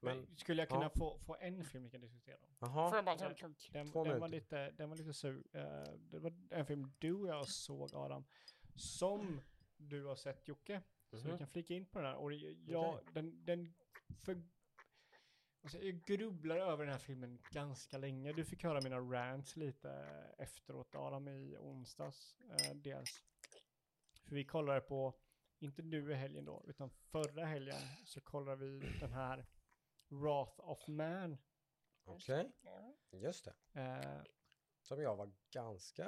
Men, Men skulle jag kunna ja. få, få en film vi kan diskutera? Får jaha. jag bara ta en kunk? Den, Två den, var lite, den var lite sur. Eh, det var en film du och jag såg Adam. Som du har sett Jocke. Så vi Mhm. kan flika in på den här. Och jag, Okej. den, den för, alltså, jag grubblar över den här filmen ganska länge. Du fick höra mina rants lite efteråt Adam i onsdags. Eh, dels. För vi kollade på, inte nu i helgen då, utan förra helgen så kollade vi den här Wrath of Man. Okej, Ja. just det. Eh, Som jag var ganska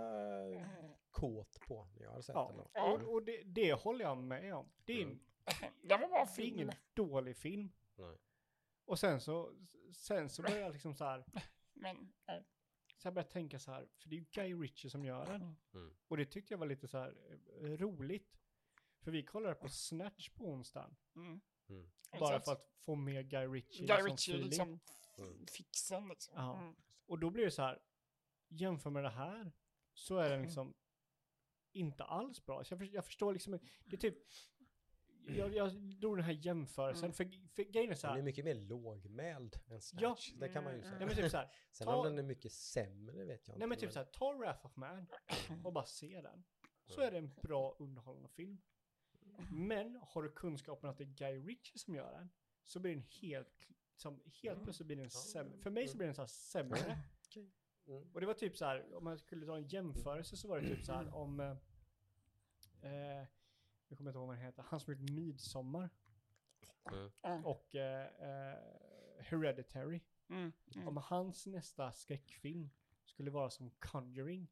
kåt på när jag hade sett Ja, den. Ja. och, och det, det håller jag med om. Det är, en, Det var bara det är film. ingen dålig film. Nej. Och sen så, sen så börjar jag liksom så här, Men, ja. så jag börjar tänka så här, för det är ju Guy Ritchie som gör den. Mm. Och det tyckte jag var lite så här eh, roligt. För vi kollade på Snatch på onsdagen. Mm. Mm. Bara för att få med Guy Ritchie. Guy liksom Ritchie feeling. liksom Mm. fixen liksom. Ja. Mm. Och då blir det så här, jämför med det här, så är den Mm. liksom inte alls bra. Så jag, för, jag förstår liksom, det är typ, jag, jag drog den här jämförelsen, Mm. för, för grejen är så Den är här, mycket mer lågmäld än Ja. Snatch. Det kan man ju Mm. säga. nej men typ så här, Sen ta- om den är mycket sämre vet jag nej men inte. typ så här, ta Wrath of Man och bara se den. Så Mm. är det en bra underhållande film. Men har du kunskapen att det är Guy Ritchie som gör den, så blir den helt, som, helt plötsligt blir den sämre. För mig så blir den så här sämre. Mm. Och det var typ så här, om man skulle dra en jämförelse så var det typ så här om, eh, eh, jag kommer inte ihåg vad den heter, han som gjort Midsommar Mm. Mm. och eh, eh, Hereditary. Mm. Mm. Om hans nästa skräckfilm skulle vara som Conjuring.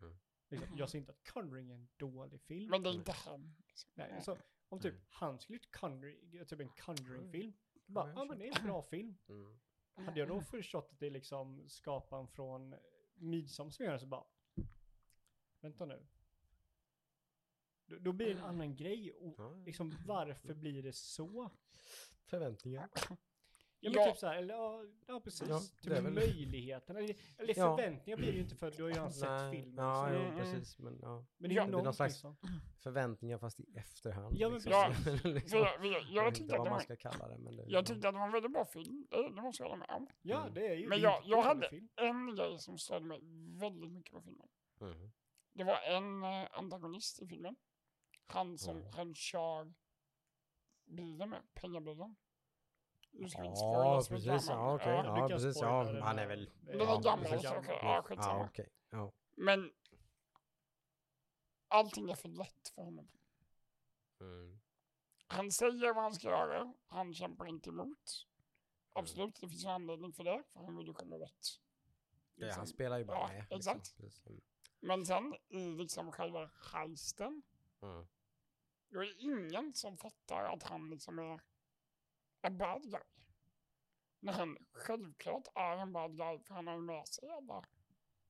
Mm. Liksom, jag säger inte att Conjuring är en dålig film. Men det är inte han. Liksom. Nej, alltså, om typ han skulle gjort Conjuring, typ en Conjuring-film. Bara, ja men det är en bra film. Mm. Hade jag då förstått att det är liksom skaparen från Midsommar som gör det så bara, vänta nu. Då, då blir det en annan grej. Och Ja. liksom varför blir det så? Förväntningar. Ja men Ja. typ så här, eller ja, ja precis. Ja, typ möjligheten. Eller, eller Ja. förväntningar blir det ju inte för du har ju redan sett Nej, filmen. Ja, jo, Mm. precis. Men ja. Men det är Ja, ju någon slags- som... Förväntningar fast i efterhand. Ja, men liksom. Ja, liksom. Jag, jag, Jag jag, vet tyckte inte att vad det man var, ska kalla det. Men det jag tyckte att det var en väldigt bra film. Det, det måste jag hålla med om. Ja, Mm. det är ju Men jag- jag hade- film. En grej som störde mig väldigt mycket på filmen. Mm. Det var en eh, antagonist i filmen. Han som Mm. han kör bilen med, pengabilen. Nu ska inte spoila så mycket, Ja, okej. ja. du precis. Ja, han är väl... Det Den är gammal, precis. så okej. Ja, skitsamma. Ja, okej. Ja. Men allting är för lätt för honom. Mm. Han säger vad han ska göra. Han kämpar inte emot. Absolut, det finns en anledning för det. För han vill ju komma åt. Ja, liksom. han spelar ju bara Ja, med. exakt. Precis. Mm. Men sen i liksom själva heisten. Mm. Då är det ingen som fattar att han liksom är en bad guy. När han självklart är en bad guy för han har med sig alla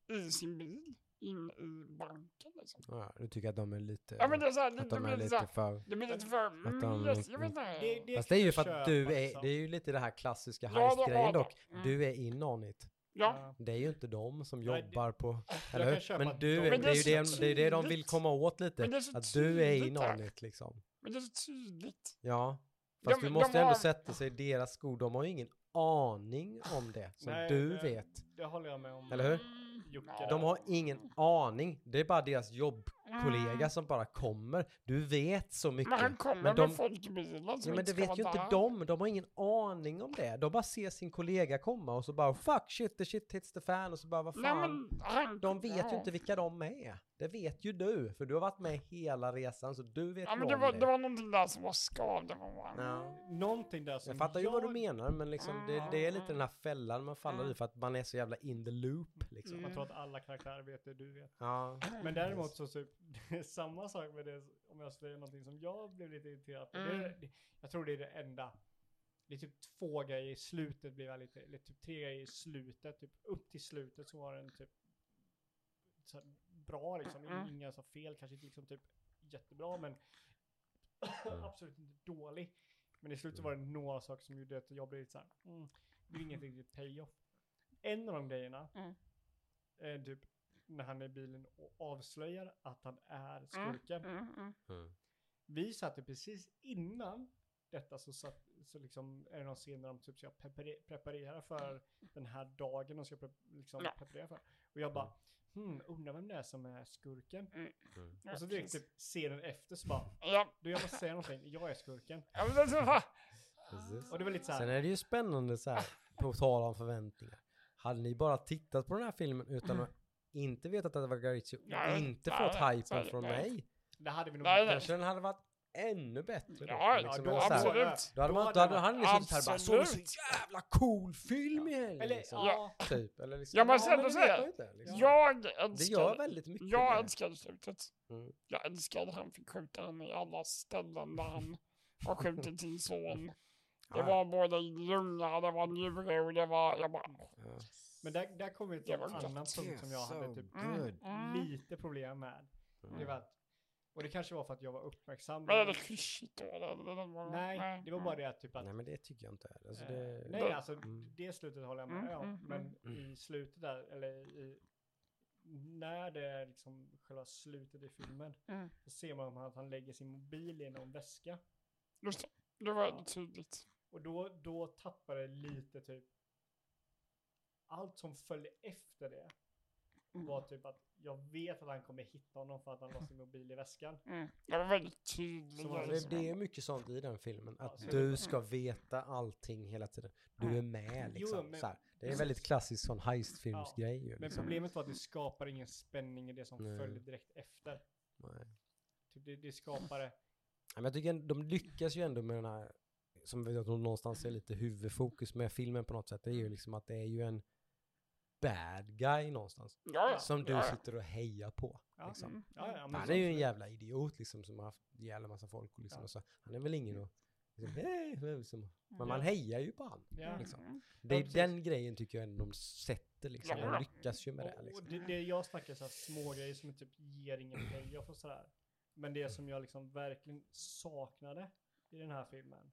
i sin bil. in i banken liksom. Ja, du tycker att de är lite... Ja men det är såhär, det, att det de är lite lite för... det blir lite för, Att de- yes, jag vet inte. Det- det- Fast det är ju för att du är, liksom. det är ju lite det här klassiska Ja, heist-grejen dock. Mm. Du är in on it. Ja, Det är ju inte de som Nej, jobbar på, eller hur? Men du, Men det är ju det är det, är det de vill komma åt lite. Att du är där. it liksom. men det är så tydligt. Ja. Fast De- du måste ändå har- sätta sig i deras skor. De har ju ingen aning om det som Nej, du det- vet. Det håller jag med om. Eller hur? Mm, Jocke. De har ingen aning. Det är bara deras jobbkollega Mm. som bara kommer. Du vet så mycket. Men han kommer Men de- med folkbilen som Ja, men det vet ju inte där. de. De har ingen aning om det. De bara ser sin kollega komma och så bara fuck shit the shit hits the fan och så bara vad Nej, fan. men han, De vet ja. ju inte vilka de är. Det vet ju du. För du har varit med hela resan så du vet Ja men det var, det. det var någonting där som var bara, Ja. Någonting där som Jag fattar ju vad du menar men liksom det, det är lite den här fällan man faller i för att man är så jävla in the loop liksom. Man tror att alla karaktärer vet det du vet. Ja. Men däremot så typ, det är samma sak med det, om jag säger någonting som jag blev lite irriterad på. Det är, det, jag tror det är det enda. Det är typ två grejer i slutet blev jag lite, eller typ tre grejer i slutet. Typ upp till slutet så var den typ så här, bra liksom. Mm. Inga så fel, kanske inte liksom typ jättebra men absolut inte dålig. Men i slutet var det några saker som gjorde att jag blev lite så här, mm, det blir inget riktigt payoff. En av de grejerna Mm. är typ när han är i bilen och avslöjar att han är skurken. Mm, mm. Mm. Vi satt ju precis innan detta så, satt, så liksom är det någon scen där de typ ska prepare- preparera för den här dagen och ska pre liksom preparera för. Och jag bara, hmm, undrar vem det är som är skurken? Mm. Ja, och så direkt typ scenen efter så bara, Ja, du jag måste säga någonting, jag är skurken. Precis. Och det var lite så Sen här, är det ju spännande så här, på tal om förväntningar. Hade ni bara tittat på den här filmen utan att inte vetat att det var Guy Ritchie och inte nej, fått hypen från nej. mig, det hade vi nog kanske den hade varit ännu bättre då. Ja, liksom, då eller så här, absolut. Då hade Då man då hade det han ju varit- suttit här och bara såg så Absolut. jävla cool film i helgen. Eller, liksom. ja, Typ, eller liksom. Ja, men men det så vet här, man ju inte, liksom. Jag Det älskar... gör väldigt mycket. Jag det. älskade slutet. Mm. Jag älskade att han fick skjuta henne i alla ställen där han har skjutit sin son. Det Ja. var både i lunga, det var njure och det var... Jag bara... Ja. men där, där kommer vi till Det en var annan punkt som jag hade typ good. Mm. lite problem med. Mm. Det var att, och det kanske var för att jag var uppmärksam. Nej, det var bara det att typ att Nej men det tycker jag inte. Alltså, Eh, det, Nej, alltså Mm. det slutet håller jag med Mm, om. mm, Men i slutet där, eller i, när det är liksom själva slutet i filmen, Mm. så ser man att han lägger sin mobil i någon väska. Just det, det var tydligt. Och då, då tappar det lite typ, allt som följde efter det var typ att jag vet att han kommer hitta honom för att han la sin mobil i väskan. Mm. Det var väldigt tydligt. Så var det, det är mycket sånt i den filmen. Att så- du ska veta allting hela tiden. Du är med Jo, liksom. men- så här. Det är en väldigt klassisk sån heistfilmsgrej ju. Men Liksom. problemet var att det skapar ingen spänning i det som Nej. följer direkt efter. Nej. Typ det, det skapar det. Men jag tycker de lyckas ju ändå med den här, som jag tror någonstans är lite huvudfokus med filmen på något sätt. Det är ju liksom att det är ju en bad guy någonstans. Ja, ja. Som du ja, ja. sitter och hejar på. Ja, Liksom. Mm. ja, ja, men Han är ju en jävla idiot liksom som har haft ihjäl massa folk och liksom. Ja. Och så, han är väl ingen att liksom, "Hej", liksom. Men man Ja. hejar ju på han. Ja. liksom. Mm. Det är den grejen tycker jag ändå de sätter liksom. Ja. De lyckas ju med det liksom. Och det, det jag snackar så här små grejer som typ ger ingen payoff och sådär. Men det som jag liksom verkligen saknade i den här filmen,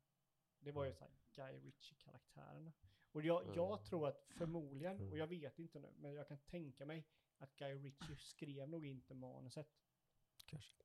det var ju så här Guy Ritchie-karaktärerna. Och jag, jag Mm. tror att förmodligen, och Mm. jag vet inte nu, men jag kan tänka mig att Guy Ritchie skrev nog inte manuset. Kanske.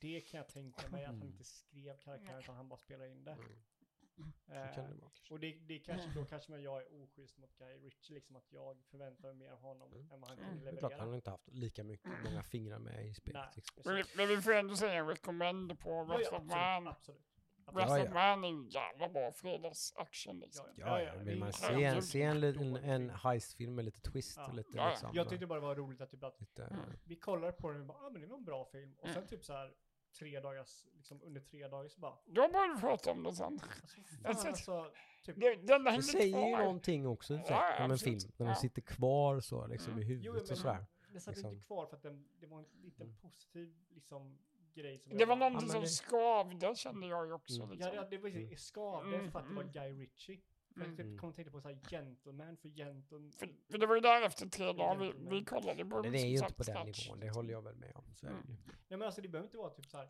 Det kan jag tänka mig att han Mm. inte skrev karaktären utan han bara spelade in det. Mm. Eh, kan det vara och det, det kanske, då kanske man jag är oschysst mot Guy Ritchie, liksom att jag förväntar mig mer av honom Mm. än vad han Mm. kan Det är leverera. klart han har inte haft lika mycket, många fingrar med i spelet. Nej, Liksom. Men, vi- men vi får ändå säga en recommend på Ja, Wrath ja, Man. absolut. absolut. Man är ju jävla bra fredagsaction liksom. Ja, Ja, vill man se en, se en, en film. heistfilm med lite twist Ja. och lite Ja, ja. liksom. Jag tyckte bara det var roligt att typ att lite, Mm. vi kollar på den och bara, ah men det var en bra film. Och sen Mm. typ så här tre dagars, liksom under tre dagar så bara, Då borde vi prata om det sen. alltså fan Alltså, alltså, typ, Det, den det säger ju någonting också så, Ja, om en film. När Ja. den sitter kvar så liksom Mm. i jo huvudet men och sådär. det satt liksom. inte kvar för att den, det var en liten Mm. positiv liksom grej som Det var bara- någonting men som det- skavde kände jag ju också. Mm. Liksom. Ja, det, det var Mm. skavde för att det var Mm. Guy Ritchie. För jag Mm. typ kom att tänka på så här Gentleman för Gentleman. För, för det var ju där efter tre dagar vi, vi kollade på Men det är som ju inte på den Snatch. nivån, det håller jag väl med om. Så Mm. Nej men alltså det behöver inte vara typ så här.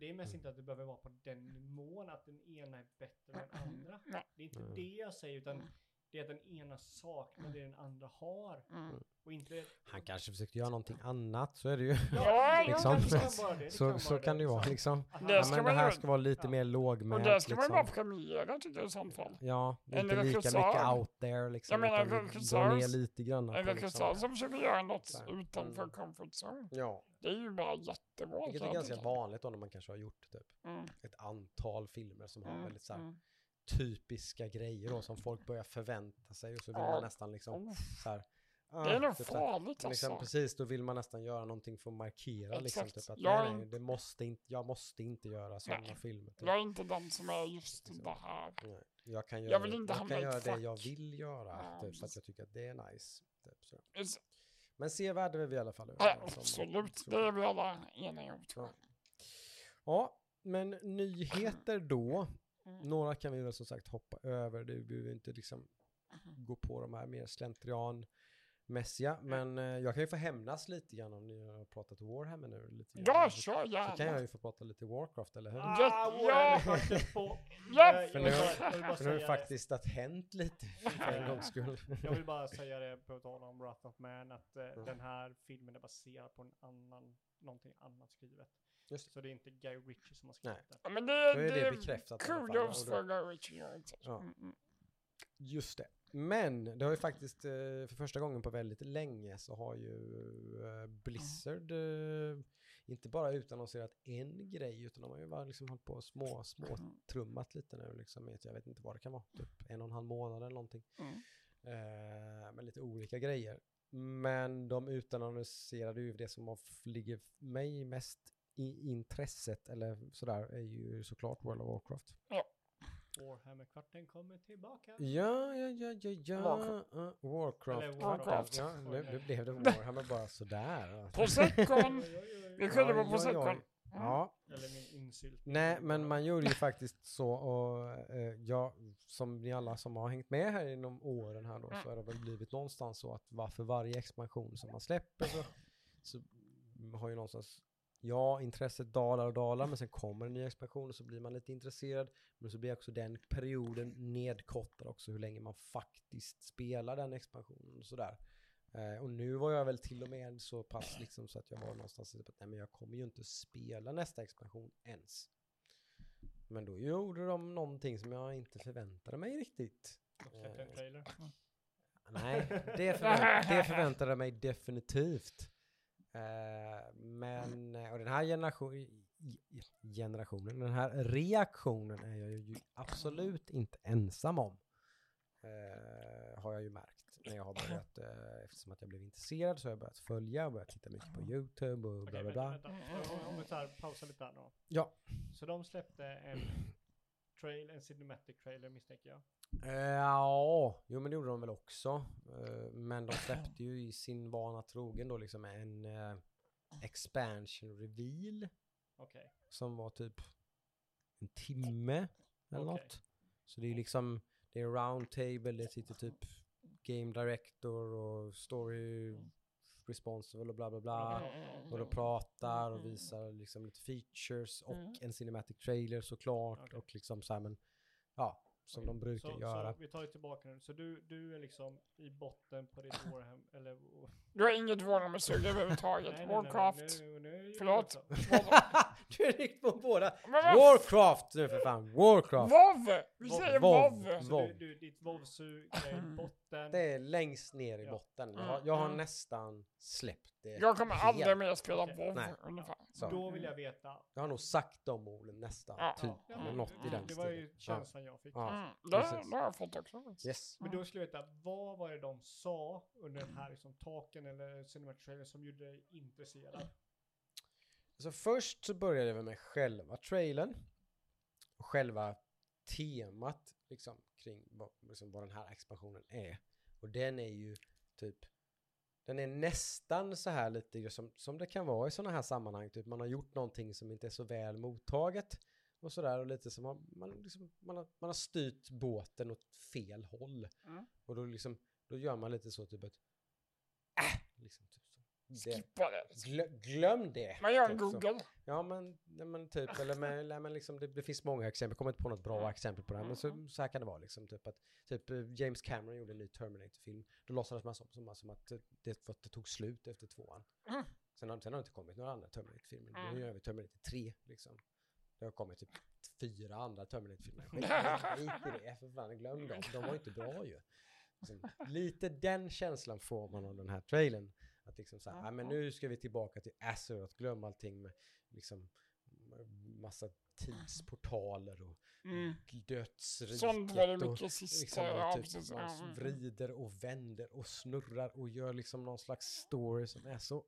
Det är mest Mm. inte att det behöver vara på den nivån att den ena är bättre än den andra. Det är inte Mm. det jag säger utan Mm. Det är att den ena saknar det den andra har. Mm. Och inte... Han kanske försökte göra någonting annat, så är det ju. Ja, Liksom. det kan vara det, det Så, kan så vara kan det ju vara liksom. liksom. Det Ja, men man det här ska vara lite Ja. mer Och lågmält det ska man ju bara liksom. premiera tycker jag i sånt fall. Ja, inte lika regissör- mycket out there liksom. Jag menar, regissör- dra ner lite grann. En regissör liksom. som försöker göra något Där. utanför Mm. comfort zone. Ja, Det är ju bara jättebra. vilket är ganska vanligt då när man kanske har gjort typ Mm. ett antal filmer som har Mm. väldigt så här Mm. Typiska grejer då som folk börjar förvänta sig och så vill Ja. man nästan liksom Oh, så här. Det är nog typ så farligt Liksom, alltså. precis, då vill man nästan göra någonting för att markera liksom, typ att Jag nej, det måste inte, jag måste inte göra sådana filmer. Typ. Jag är inte den som är just Liksom. det här. Nej, jag kan göra, Jag vill inte jag kan göra det jag vill göra, Ja, typ, för att jag tycker att det är nice. Typ, så. Men sevärd är vi i alla fall. Ja, absolut, Så. det är vi alla eniga om jag. Ja, men nyheter då. Mm. Några kan vi väl som sagt hoppa över. Det behöver inte liksom gå på de här mer slentrianmässiga. Men eh, jag kan ju få hämnas lite grann om ni har pratat Warhammer nu. Lite grann. Ja, så, kör så kan jag gärna. ju få prata lite Warcraft, eller hur? Ah, Ja, ja, För nu För nu har det. faktiskt att hänt lite för en gångs skull. Jag vill bara säga det på tal om Wrath of Man att eh, Mm. den här filmen är baserad på en annan, någonting annat skrivet. Just det. Så det är inte Guy Ritchie som har skrivit den. Ja, men det, Då är det, det bekräftat i alla fall, Kudos och då- för Guy Ritchie. Ja. Mm, mm. Just det. Men det har ju faktiskt eh, för första gången på väldigt länge så har ju eh, Blizzard eh, inte bara utannonserat en grej utan de har ju bara liksom hållit på och små, små trummat lite nu liksom. Jag vet inte vad det kan vara, typ en och en halv månad eller någonting. Mm. Eh, med lite olika grejer. Men de utannonserade ju det som har f- ligger mig mest i intresset eller sådär är ju såklart World of Warcraft. Warhammer-kvarten kommer tillbaka. Ja, ja, ja, ja, ja. Warcraft. Uh, Warcraft. Eller Warcraft. Ja, nu, nu blev det Warhammer bara sådär. Prosecco'n. Vi skyller på. Prosecco'n. Ja, Eller min insylt. nej, men man gjorde ju faktiskt så och eh, ja, som ni alla som har hängt med här inom åren här då så har det väl blivit någonstans så att varför varje expansion som man släpper så, så har ju någonstans Ja, intresset dalar och dalar, men sen kommer en ny expansion och så blir man lite intresserad. Men så blir också den perioden nedkortad också, hur länge man faktiskt spelar den expansionen och sådär. Eh, och nu var jag väl till och med så pass liksom så att jag var någonstans typ att nej men jag kommer ju inte spela nästa expansion ens. Men då gjorde de någonting som jag inte förväntade mig riktigt. Eh. Nej, det, förvänt, det förväntade jag mig definitivt. Eh, men, eh, och den här generation, generationen, den här reaktionen är jag ju absolut inte ensam om. Eh, har jag ju märkt när jag har börjat, eh, eftersom att jag blev intresserad så har jag börjat följa och börjat titta mycket på YouTube och bla bla vänta, bla. vänta. Om- vi tar, pausar lite här då. Ja. Så de släppte en trail, en cinematic trailer misstänker jag. Eh, Ja, jo men det gjorde de väl också. Eh, Men de släppte ju i sin vana trogen då liksom en eh, expansion reveal Okej. som var typ en timme eller Okej. något. Så det är ju liksom, det är round table, det sitter typ game director och story responsible och bla bla bla. Mm. Och de pratar och visar liksom lite features och Mm. en cinematic trailer såklart Okej. och liksom så här men ja, som de brukar så, göra. Så vi tar ju tillbaka nu. Så du, du är liksom i botten på ditt Warham, eller... Du har inget Warhammer-sug överhuvudtaget. Nej, nej, nej, nej, Warcraft. nu- nu det ju Förlåt. du är riktigt på båda. Warcraft nu för fan, Warcraft. WoW! Vi säger. WoW! Så Vov. du, du, ditt vovsug är i botten. Det är längst ner i Ja. botten. Jag Mm, har, jag har mm. nästan släppt det. Jag kommer helt. aldrig mer spela. WoW Nej. ungefär. Så. Då vill jag veta. Jag har nog sagt de orden nästan, Ja, typ. ja, något i den Det var ju känslan jag fick. Ja. Mm, det, har jag fått också. Yes. Men då skulle jag veta, vad var det de sa under den här liksom, taken eller cinematic som gjorde dig intresserad? Så först så började vi med själva trailern. Och själva temat liksom, kring vad, liksom, vad den här expansionen är. Och den är ju typ den är nästan så här lite som, som det kan vara i sådana här sammanhang. Typ man har gjort någonting som inte är så väl mottaget. och sådär och lite som man, man, liksom, man, har, man har styrt båten åt fel håll. Mm. Och då liksom, då gör man lite så typ ett äh, liksom typ Skippa det. glö, glöm det. Man gör en typ så. Google. Ja men, nej, men typ, eller, med, eller men liksom, det, det finns många exempel, jag kommer inte på något bra exempel på det här, men så, så här kan det vara liksom, typ att typ eh, James Cameron gjorde en ny Terminator-film, då låtsades man som, som, som att det, för att det tog slut efter tvåan. Mm. Sen har, sen har det inte kommit några andra Terminator-filmer, Mm. nu gör vi Terminator 3 liksom. Det har kommit typ fyra andra Terminator-filmer. Skit i det, för fan, glöm dem. De var inte bra ju. Liksom, lite den känslan får man av den här trailern. Att liksom så här, "Ah, men nu ska vi tillbaka till Azeroth, glöm allting med liksom massa tidsportaler och Mm. dödsriket. Sånt var det mycket sista, liksom, ja, typ, precis. man Ja, mm. vrider och vänder och snurrar och gör liksom någon slags story som är så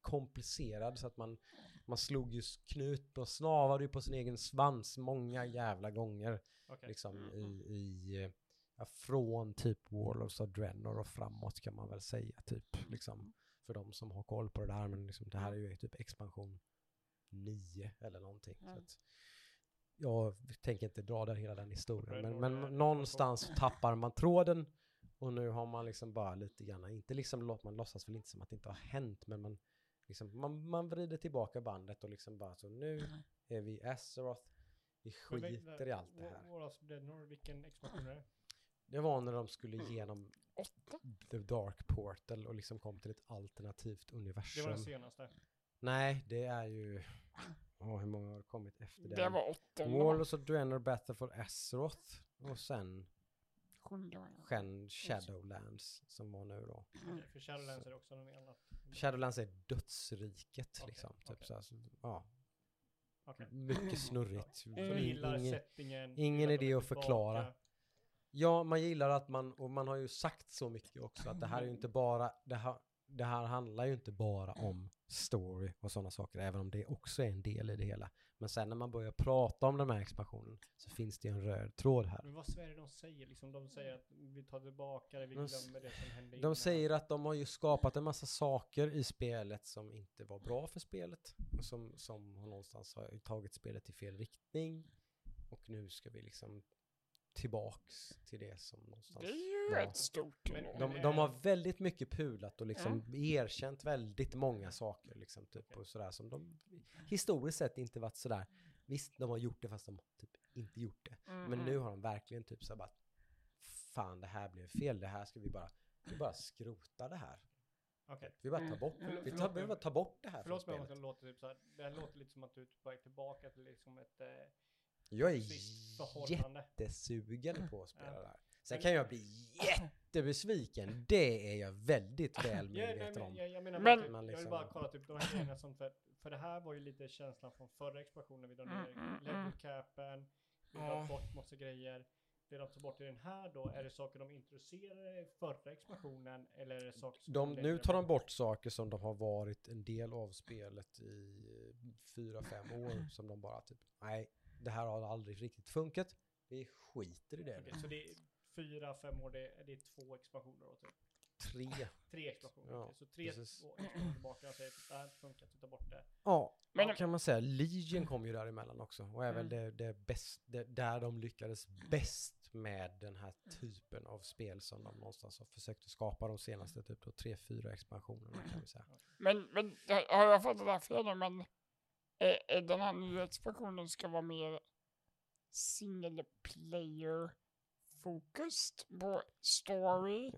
komplicerad så att man, man slog ju knut och snavade ju på sin egen svans många jävla gånger. Okej. Liksom Mm. i, i eh, ja, från typ Warlords of Draenor och framåt kan man väl säga typ. Liksom, för de som har koll på det där. Men liksom, det här är ju typ expansion 9 eller någonting. Så Mm. att, jag tänker inte dra den hela den historien. Men, men någonstans tappar man tråden. Och nu har man liksom bara lite grann, inte liksom, låt- man låtsas väl inte som att det inte har hänt, men man, liksom, man, man vrider tillbaka bandet och liksom bara så nu är vi i Azeroth, vi skiter i allt det här. Vilken expansion är det? Det var när de skulle igenom Åtta. The Dark Portal och liksom kom till ett alternativt Det var universum. den senaste. Nej, det är ju... Åh, hur många har kommit efter det? Det var åtta. Warlords of Draenor Battle for Azeroth och sen. Shen Shadowlands som var nu då. Mm. Okej, för Shadowlands är det också något annat. Shadowlands är dödsriket Okej, liksom. Typ okej. så här, så, ja, Okej. mycket snurrigt. Så Mm. ni gillar Ingen- settingen. ingen idé är att förklara. tillbaka. Ja, man gillar att man, och man har ju sagt så mycket också, att det här är ju inte bara, det här, det här handlar ju inte bara om story och sådana saker, även om det också är en del i det hela. Men sen när man börjar prata om den här expansionen så finns det ju en röd tråd här. Men vad är det de säger? Liksom, de säger att vi tar tillbaka det, vi glömmer det som hände De innan. säger att de har ju skapat en massa saker i spelet som inte var bra för spelet. Och som, som har någonstans har tagit spelet i fel riktning. Och nu ska vi liksom tillbaks till det som någonstans Det är ju var. rätt stort. Men-. De, de har väldigt mycket pulat och liksom erkänt väldigt många saker liksom typ och sådär som de historiskt sett inte varit sådär. Visst, de har gjort det fast de typ inte gjort det. Mm, Men nu har de verkligen typ så här bara fan det här blev fel, det här ska vi bara, vi bara skrota det här. Okej. Vi bara tar bort, Mm. vi, tar, vi bara tar bort det här från Förlåt mig om spelet. det låter typ så här. Det här låter lite som att du är på väg tillbaka till liksom ett eh, Jag är jättesugen på att spela Ja. det här. Sen kan jag bli jättebesviken, det är jag väldigt väl medveten men, om. jag, jag menar Men- bara typ, Man jag vill liksom- bara kolla typ de här grejerna som för, för det här var ju lite känslan från förra expansionen. Vi drar ner Mm, mm, level mm. capen, vi drar bort massa grejer. Det de tar bort i den här då, är det saker de introducerade i förra expansionen eller är det saker som De, nu tar de bort saker som de har varit en del av spelet i fyra, fem år som de bara typ, nej, det här har aldrig riktigt funkat. Vi skiter i det. Okej, så det är fyra, fem år, det är, det är två expansioner då typ. Tre. Tre expansioner, Ja, okej. Så tre expansioner tillbaka och säger att det här funkar, vi tar bort det. Ja, Men- vad kan man säga. Legion kom ju däremellan också och är väl Mm. det, det bäst, det, där de lyckades bäst med den här typen av spel som de någonstans har försökt att skapa de senaste typ då tre, fyra expansionerna kan vi säga. Men, men har jag fattat det här fel? Men den här nya expansionen ska vara mer single player focused på story,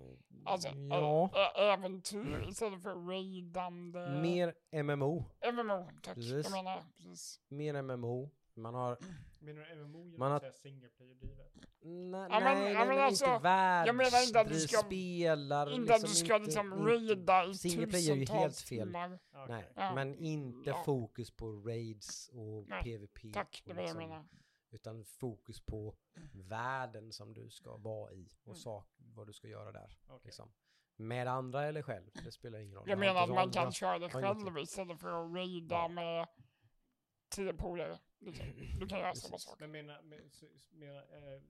alltså Ja, ä- ä- äventyr istället för raidande. mer MMO. MMO, tack. Precis. Jag menar, precis. Mer MMO. Man har Menar du MMO genom att säga single player-drivet? Nej, men- nej, nej, ja, men, alltså, inte världs... jag menar inte att du du ska- spelar Inte att du liksom ska inte- liksom inte- raida i Single player är ju helt fel. Ja, Nej. Ja. men inte Ja. fokus på raids och Nej, PVP. Tack, det var det jag liksom- menar. Utan fokus på världen som du ska vara i och Mm. sak, vad du ska göra där. Liksom. Med andra eller själv, det spelar ingen roll. Jag menar inte att man kan köra det själv istället för att raida Ja. med tio polare. Liksom. Du kan göra samma sak. Men menar, men, menar eh,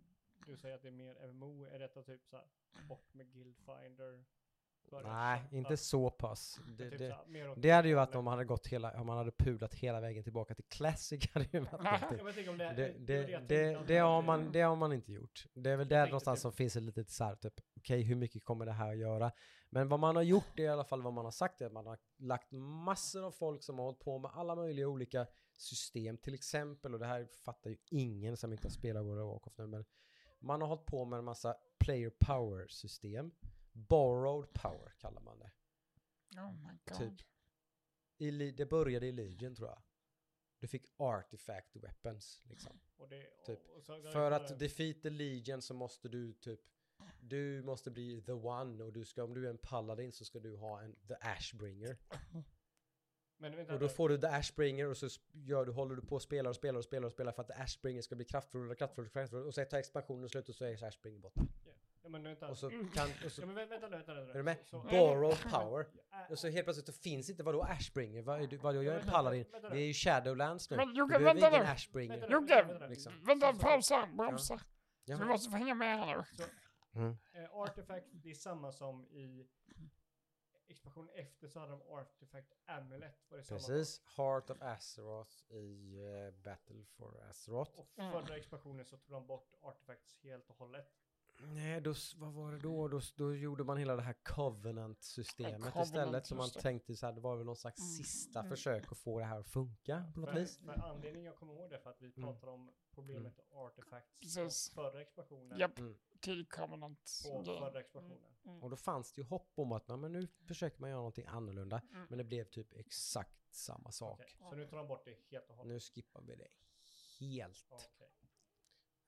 du säger att det är mer MMO, är detta typ så här bort med Guildfinder? Nej, inte så pass. Det, Typ det, så här, mer åt det hade ju det varit om man hade gått hela, om man hade pulat hela vägen tillbaka till Classic hade ju varit det, Det, det, jag det, tänkte, det, om det, har man, det har man inte gjort. Det är väl där någonstans typ- som finns ett litet så här, typ, okej hur mycket kommer det här att göra? Men vad man har gjort är i alla fall vad man har sagt är att man har lagt massor av folk som har hållit på med alla möjliga olika system, till exempel, och det här fattar ju ingen som inte har spelat World of Warcraft nu, men man har hållit på med en massa player power system. Borrowed power kallar man det. Oh my god. Typ. I, det började i Legion tror jag. Du fick artifact weapons liksom. och det, typ. och så, För att defeat the Legion så måste du typ du måste bli the one och du ska, om du är en paladin så ska du ha en the ashbringer. Men vänta, Och då får du the ashbringer och så gör du, håller du på och spelar och spelar och spelar och spelar för att the ashbringer ska bli kraftfullare och kraftfullare och kraftfullare och så tar expansionen slut och så är ashbringer borta. ja, men vänta. Och så kan, och så, ja, men vä- vänta nu, vänta nu. är du med? Så, så, Borrow power. Och så helt plötsligt så finns inte, vadå ashbringer? Vad, är du- vadå, jag är paladin. Vi är ju shadowlands nu. Men Jocke, vänta nu. ashbringer. Jocke, vänta liksom. Pausa, bromsa. Ja. Du måste få hänga med här nu. Mm. Eh, Artifact, det är samma som i expansion efter så hade de Artifact Amulet. Var det Precis. Heart of Azeroth i eh, Battle for Azeroth. Och förra expansionen så tog de bort Artifacts helt och hållet. Nej, då, vad var det då? då? Då gjorde man hela det här Covenant-systemet Covenant, istället. Så man tänkte så här, det var väl någon slags Mm. sista Mm. försök att få det här att funka på något För, vis. för anledningen jag kommer ihåg det är för att vi Mm. pratade om problemet med Artifacts Precis. förra expansionen. Japp, Mm. till Covenant. På förra expansionen. Mm. Och då fanns det ju hopp om att "Ja, men nu försöker man göra någonting annorlunda. Mm. Men det blev typ exakt samma sak. Okej, Så nu tar de bort det helt och hållet. Nu skippar vi det helt. Okej.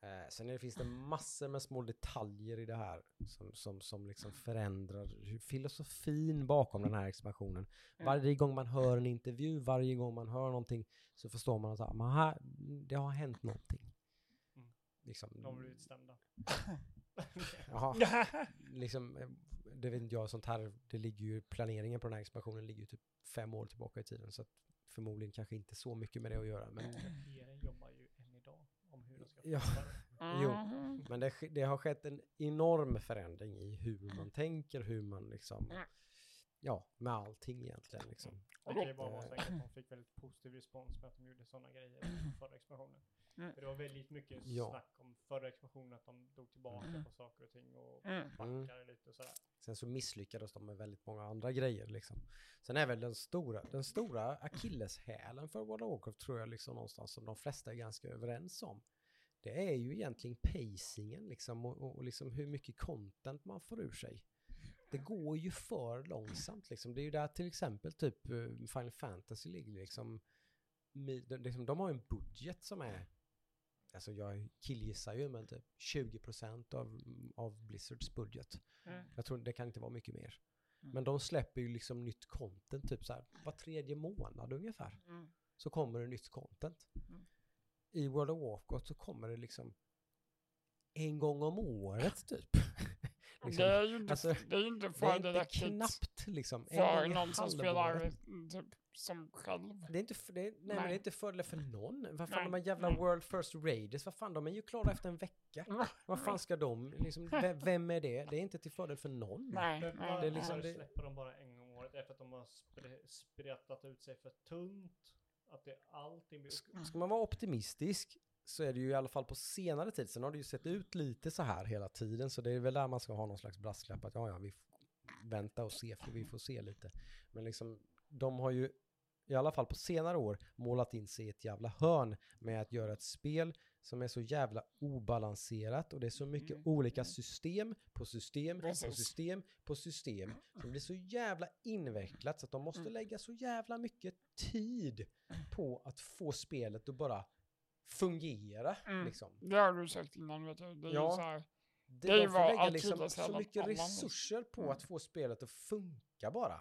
Eh, sen det, finns det massor med små detaljer i det här som, som, som liksom förändrar filosofin bakom den här expansionen. Mm. Varje gång man hör en intervju, varje gång man hör någonting så förstår man att så här, "Men här, det har hänt någonting. Mm. Liksom, De har blivit stämda. jaha, liksom, eh, det vet inte jag, sånt här, det ligger ju, planeringen på den här expansionen ligger ju typ fem år tillbaka i tiden. Så att förmodligen kanske inte så mycket med det att göra. Men, Regeringen jobbar ju än idag om hur de ska Ja. det. Jo. Men det, det har skett en enorm förändring i hur man tänker, hur man liksom, Mm. ja, med allting egentligen liksom. Det kan ju bara vara så enkelt att de fick väldigt positiv respons med att de gjorde sådana grejer i förra expansionen. Mm. För det var väldigt mycket Ja. snack om förra expansionen att de drog tillbaka Mm. på saker och ting och Mm. backade lite och sådär. Sen så misslyckades de med väldigt många andra grejer liksom. Sen är väl den stora, den stora akilleshälen för World of Warcraft tror jag liksom någonstans som de flesta är ganska överens om. Det är ju egentligen pacingen liksom och, och, liksom hur mycket content man får ur sig. Det går ju för långsamt liksom. Det är ju där till exempel typ eh, Final Fantasy ligger liksom. de- liksom de har en budget som är Alltså jag killgissar ju men typ 20% av, av Blizzards budget. Mm. Jag tror det kan inte vara mycket mer. Mm. Men de släpper ju liksom nytt content typ så här var tredje månad ungefär. Mm. Så kommer det nytt content. Mm. I World of Warcraft så kommer det liksom en gång om året typ. liksom, Det är ju inte, alltså, det är inte det för är inte knappt liksom. En för någon som spelar typ som själv. Det är inte, för, det är, nej, Men det Nej. är inte fördel för någon. Vad fan Nej. de här jävla Nej. World First Raiders, vad fan de är ju klara efter en vecka. Vad fan ska de, liksom, vem, är det? Det är inte till fördel för någon. Nej, Men nej. varför Det är liksom det- släpper de bara en gång om året? Är det för att de har spre- spretat ut sig för tunt? Att det allting blir... Ska, Ska man vara optimistisk så är det ju i alla fall på senare tid. Sen har det ju sett ut lite så här hela tiden. Så det är väl där man ska ha någon slags brasklapp att ja, ja, vi får vänta och se för vi får se lite. Men liksom, de har ju i alla fall på senare år målat in sig i ett jävla hörn med att göra ett spel som är så jävla obalanserat och det är så mycket Mm. olika system på system på Precis. system på system som blir så jävla invecklat så att de måste Mm. lägga så jävla mycket tid på att få spelet att bara fungera. Mm. Liksom. Det har du sagt innan vet du. Det är Ja. så här. Det, Det de får lägga liksom så mycket resurser på Mm. att få spelet att funka bara.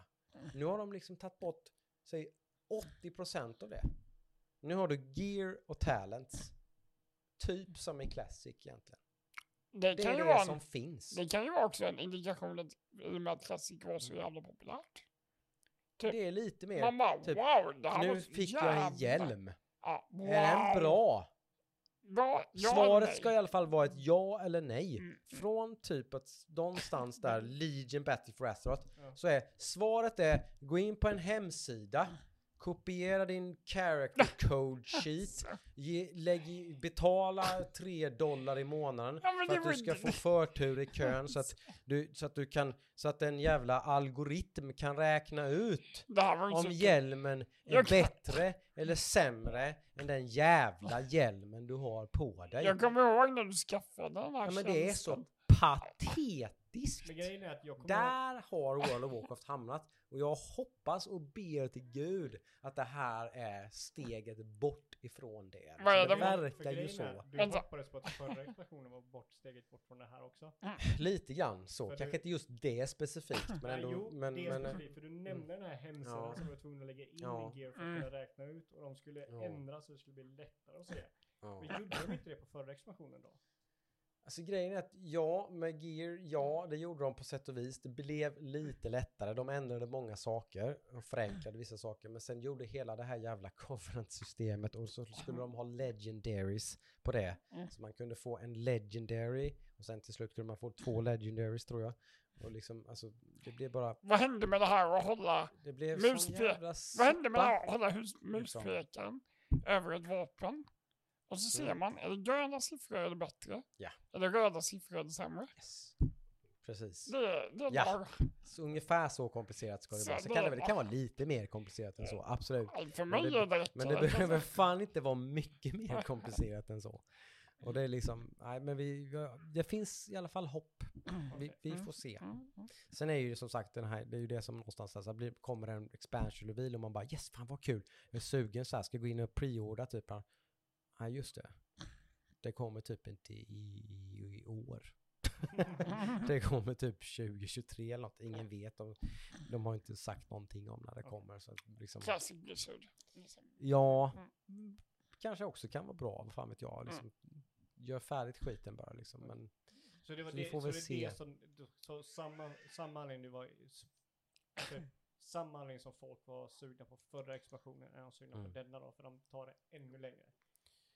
Nu har de liksom tagit bort, säg 80% av det. Nu har du gear och talents. Typ som i Classic egentligen. Det, Det kan är ju det vara som finns. det kan ju vara också en indikation att i och med att Classic var så jävla populärt. typ- Det är lite mer, Man bara typ, wow, det här var nu så fick jag en jävla- hjälm. Ja, wow. Är den bra? Vad? Ja, Svaret nej. ska i alla fall vara ett ja eller nej. Mm. Från typ att någonstans där, Legion Battle for Azeroth, Ja. så är svaret är gå in på en hemsida, kopiera din character code sheet, ge, lägg, betala 3 dollar i månaden för att du ska få förtur i kön så att du, så att du kan, så att en jävla algoritm kan räkna ut om hjälmen är bättre eller sämre än den jävla hjälmen du har på dig. Jag kommer ihåg när du skaffade den här Ja men det är så. Patetiskt. Men grejen är att jag kommer Där har World of Warcraft hamnat och jag hoppas och ber till gud att det här är steget bort ifrån det. Vad är Så det det verkar ju grejen är, så. Du hoppades på att förra expansionen var bort, steget bort från det här också. Lite grann så. För Kanske du- inte just det specifikt men Nej, ändå. jo, men, det är men, specifikt, för du nämnde den här hemsidan Ja. som du var tvungen att lägga in Ja. i Gear för att Mm. kunna räkna ut och de skulle Ja. ändra så det skulle bli lättare att se. ja. Men gjorde de inte det på förra expansionen då? Alltså grejen är att ja, med Gear, ja det gjorde de på sätt och vis. Det blev lite lättare. De ändrade många saker och förenklade vissa saker. Men sen gjorde hela det här jävla Covenant-systemet och så skulle de ha legendaries på det. Mm. Så man kunde få en legendary och sen till slut kunde man få två legendaries tror jag. Och liksom, alltså det blev bara, Vad hände med det här att hålla... det blev sån Muspe- jävla Vad hände med det här att hålla hus, muspekaren över ett vapen? Och så ser Mm. man, är det gröna siffror är det bättre? Ja. Är det röda siffror är det sämre? Yes. Precis. Det, det är Ja. bara... Så ungefär så komplicerat ska det Så vara. Så det kan det, väl- det kan vara lite mer komplicerat än så, absolut. För Men mig det- är det. Men det behöver fan inte vara mycket mer komplicerat än så. Och det är liksom, nej men vi, det finns i alla fall hopp. Vi, vi får se. Mm, mm. Sen är ju som sagt den här, det är ju det som någonstans alltså, blir, kommer en expansion reveal och man bara yes, fan vad kul. Jag är sugen så här, ska gå in och preorda typ. Nej just det. Det kommer typ inte i, i år. det kommer typ 2023 eller något, ingen vet. De, de har inte sagt någonting om när det kommer. Så liksom, Classic Blizzard. Liksom. Ja, Mm. kanske också kan vara bra, vad fan vet jag. Liksom, Gör färdigt skiten bara liksom. Men Så det var Så vi det, får så väl det, det som, så samma, samma anledning du var, alltså, samma anledning som folk var sugna på förra expansionen är de sugna Mm. på denna då, för de tar det ännu längre.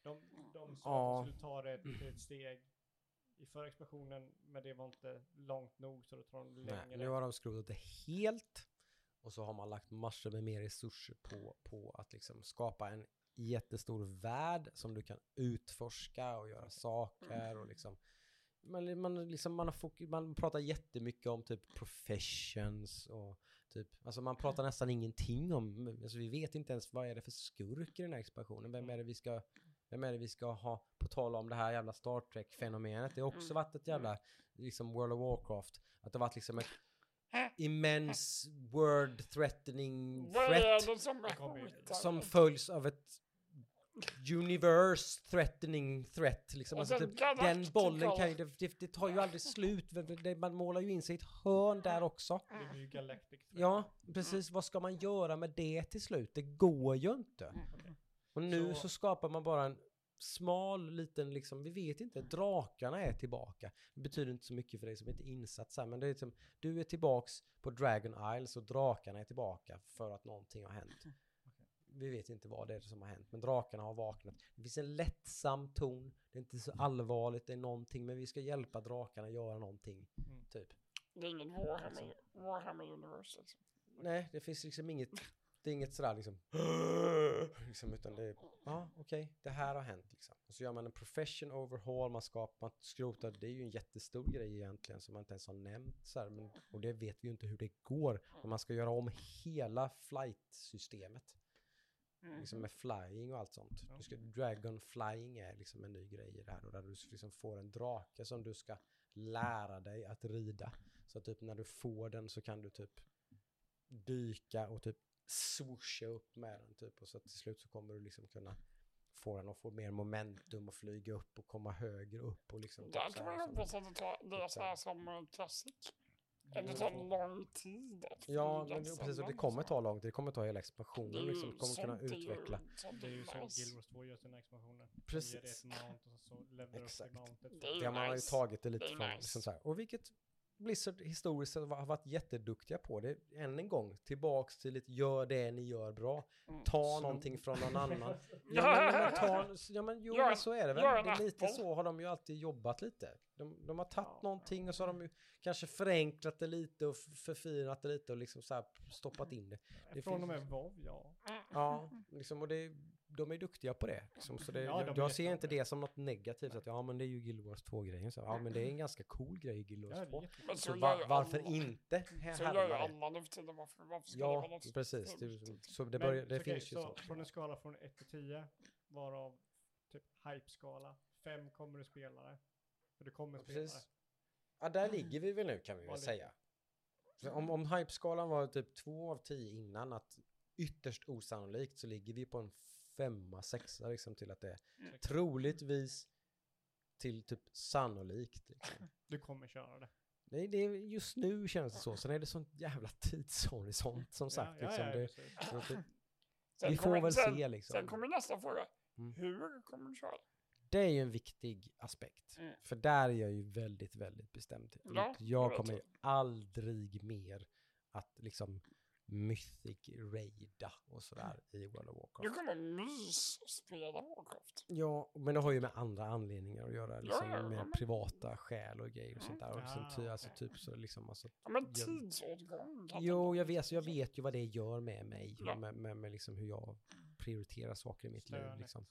De, de sa Ja. att de skulle ta det till ett steg i förra expansionen, men det var inte långt nog så då tar de längre. nej, nu har de skrotat det helt. Och så har man lagt massor med mer resurser på, på att liksom skapa en jättestor värld som du kan utforska och göra saker och liksom man, man, liksom, man, har fok- man pratar jättemycket om typ professions och typ, alltså man pratar nästan ingenting om, alltså vi vet inte ens vad är det för skurk i den här expansionen, vem är det vi ska, vem är det vi ska ha, på tal om det här jävla Star Trek-fenomenet, det har också Mm. varit ett jävla, liksom World of Warcraft, att det har varit liksom ett immens word threatening threat som följs av ett universe threatening threat. Liksom. Alltså, typ, den bollen kan ju, det, det, tar ju aldrig slut. Man målar ju in sig i ett hörn där också. Det blir ju Galactic Threat. Ja, precis. Vad ska man göra med det till slut? Det går ju inte. Okej. Och nu så, Så- skapar man bara en smal liten, liksom, vi vet inte, drakarna är tillbaka. Det betyder inte så mycket för dig som inte är insatt så här, men det är liksom, du är tillbaks på Dragon Isles och drakarna är tillbaka för att någonting har hänt. Vi vet inte vad det är som har hänt, men drakarna har vaknat. Det finns en lättsam ton, det är inte så allvarligt, det är någonting, men vi ska hjälpa drakarna göra någonting, Mm. typ. Det är inget Warhammer, Warhammer Universe liksom. Nej, det finns liksom inget, det är inget sådär liksom, liksom utan det är, ja okej, det här har hänt liksom. Och så gör man en profession overhaul, man skapar, man skrotar, det är ju en jättestor grej egentligen som man inte ens har nämnt så här, men, och det vet vi ju inte hur det går. Men man ska göra om hela flight-systemet. Mm. Liksom med flying och allt sånt. Du ska, dragon flying är liksom en ny grej i det här och där du liksom får en drake som du ska lära dig att rida. Så typ när du får den så kan du typ dyka och typ swoosha upp med den typ och så till slut så kommer du liksom kunna få den att få mer momentum och flyga upp och komma högre upp och liksom typ här jag som- hoppas att det tar, det är så här som eh, Classic. Det tar lång tid att Ja, men det, precis, och det kommer ta lång tid, det kommer ta hela Det expansionen ju liksom, kommer kunna utveckla. Det är ju så. Guild Wars 2 gör sina expansioner. Precis. mount och så levelar upp Exakt. i mountet. Det ju Ja, man har ju tagit det lite Det från nice. liksom så här. Och vilket Blizzard historiskt sett har varit jätteduktiga på det. Än en gång, tillbaks till lite gör det ni gör bra. Mm. Ta någonting från någon annan. Ja men, ta, ja, men jo, men så är det väl. Det är lite så har de ju alltid jobbat lite. De, de har tagit Ja. någonting och så har de ju kanske förenklat det lite och förfinat det lite och liksom så här stoppat in det. Det Från och med WoW, ja. Ja, liksom, och det, de är duktiga på det. Liksom, så det Ja, de jag, jag ser inte det som något negativt. Att, ja, men det är ju Guild Wars 2-grejen. Så, ja, men det är en ganska cool grej i Guild ja Wars det 2. är jätte- Men så Så gör va, ju varför alla. inte Så gör ju det? alla nu för tiden. Varför, varför ska det vara Ja, något precis. Det, så det, Men, börjar, det så finns ju så så. Från en skala från 1 till 10, varav typ hype-skala, 5 kommer du spela det. För du kommer Ja, spela precis. det. Ja, där ligger vi väl nu kan vi väl Var säga. Om, om hypeskalan var typ 2 av 10 innan, att ytterst osannolikt så ligger vi på en femma, sexa liksom till att det är Mm. troligtvis till typ sannolikt. Liksom. Du kommer köra det. Nej, det är just nu känns det så. Sen är det sån jävla tidshorisont som sagt. ja, liksom. ja, det, det, Sen vi får kommer- väl sen, se liksom. Sen kommer nästa fråga. Mm. Hur kommer du köra? Det är ju en viktig aspekt. Mm. För där är jag ju väldigt, väldigt bestämd. Ja, jag kommer ju aldrig mer att liksom mythic raida och sådär i World of Du Warcraft. kommer mys och spela Warcraft. Ja, men det har ju med andra anledningar att göra. Liksom, ja, ja, med men- privata skäl och grejer och sånt där. Och Ah, sen, ty, alltså, typ så liksom, alltså, Ja, men Jag- tidsåtgång. Jo, det jag vet, jag vet ju vad det gör med mig. Ja. Med, med, med liksom hur jag prioriterar saker i mitt liv. Störigt. Liksom.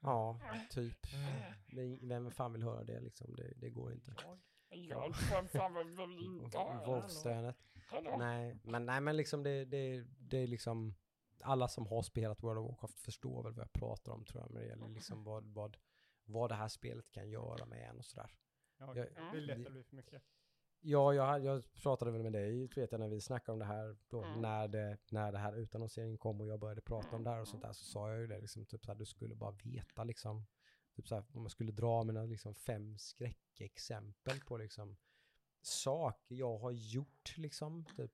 Ja, typ. Det, vem fan vill höra det liksom? Det, det går inte. Jag tror fan väl väl inte ha det. Nej, men, nej, men liksom det, det, det är liksom alla som har spelat World of Warcraft förstår väl vad jag pratar om tror jag, när det gäller liksom vad, vad, vad det här spelet kan göra med en och sådär. Ja, Jag- det är lätt att bli för mycket. Ja, jag, jag pratade väl med dig, vet jag, när vi snackade om det här, då, Mm. när, det, när det här utannonseringen kom och jag började prata om det här och sånt där, så sa jag ju det, liksom, typ så här, du skulle bara veta liksom, typ så här, om jag skulle dra mina liksom fem skräckexempel på liksom saker jag har gjort liksom, typ,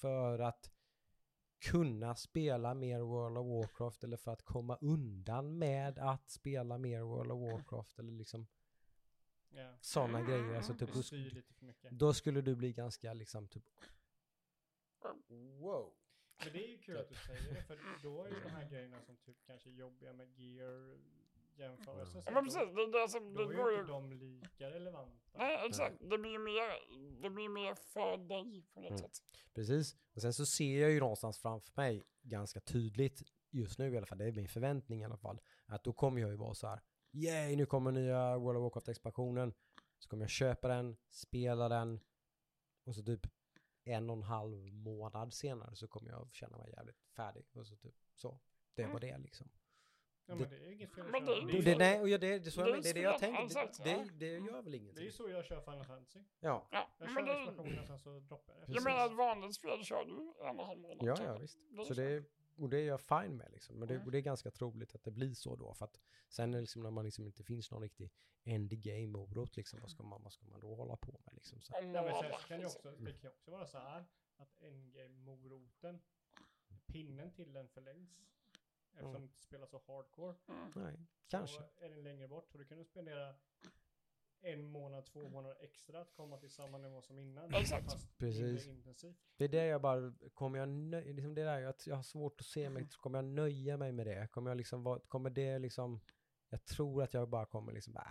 för att kunna spela mer World of Warcraft eller för att komma undan med att spela mer World of Warcraft eller liksom Ja. sådana grejer. Alltså typ, då, Styr lite för mycket. då skulle du bli ganska liksom typ Wow. Men det är ju kul att du säger det, för då är ju de här grejerna som typ kanske jobbiga med gear jämförelser. Ja, så men då- precis, det är det som, Då det är går ju inte de lika relevanta. Nej, exakt. Det blir mer, det blir mer för dig på något Mm. sätt. Precis. Och sen så ser jag ju någonstans framför mig ganska tydligt just nu i alla fall, det är min förväntning i alla fall, att då kommer jag ju vara så här, yay, nu kommer nya World of Warcraft-expansionen, så kommer jag köpa den, spela den, och så typ en och en halv månad senare så kommer jag känna mig jävligt färdig. Och så typ så. Det var det liksom. Ja, det- men det är inget fel att Men köra. det- Det, Det, nej, och jag, det, det, så det det är det jag tänker. Det, det, det gör väl det är ju ingenting. så jag kör Final Fantasy. Ja, Ja, Jag men kör det, expansionen sen så droppar jag det. jag menar ett vanligt spel kör du en och en halv månad. ja, typ. ja visst. Det är Så det, och det är jag fine med liksom. Men det, Mm. och det är ganska troligt att det blir så då. För att sen liksom när man liksom inte finns någon riktig endgame-morot liksom. Vad ska, man, vad ska man då hålla på med liksom? Så. Ja, men sen kan det, också, det kan ju också vara så här att endgame-moroten, pinnen till den förlängs. Eftersom Mm. det inte spelar så hardcore. Mm. Nej, kanske. Så är den längre bort. Så du kan spendera en månad, två månader extra att komma till samma nivå som innan. Exakt. Fast Precis. intensivt. Det är det jag bara, kommer jag nöja, liksom det där, jag, jag har svårt att se mig, kommer jag nöja mig med det? Kommer jag liksom, kommer det liksom, jag tror att jag bara kommer liksom, äh,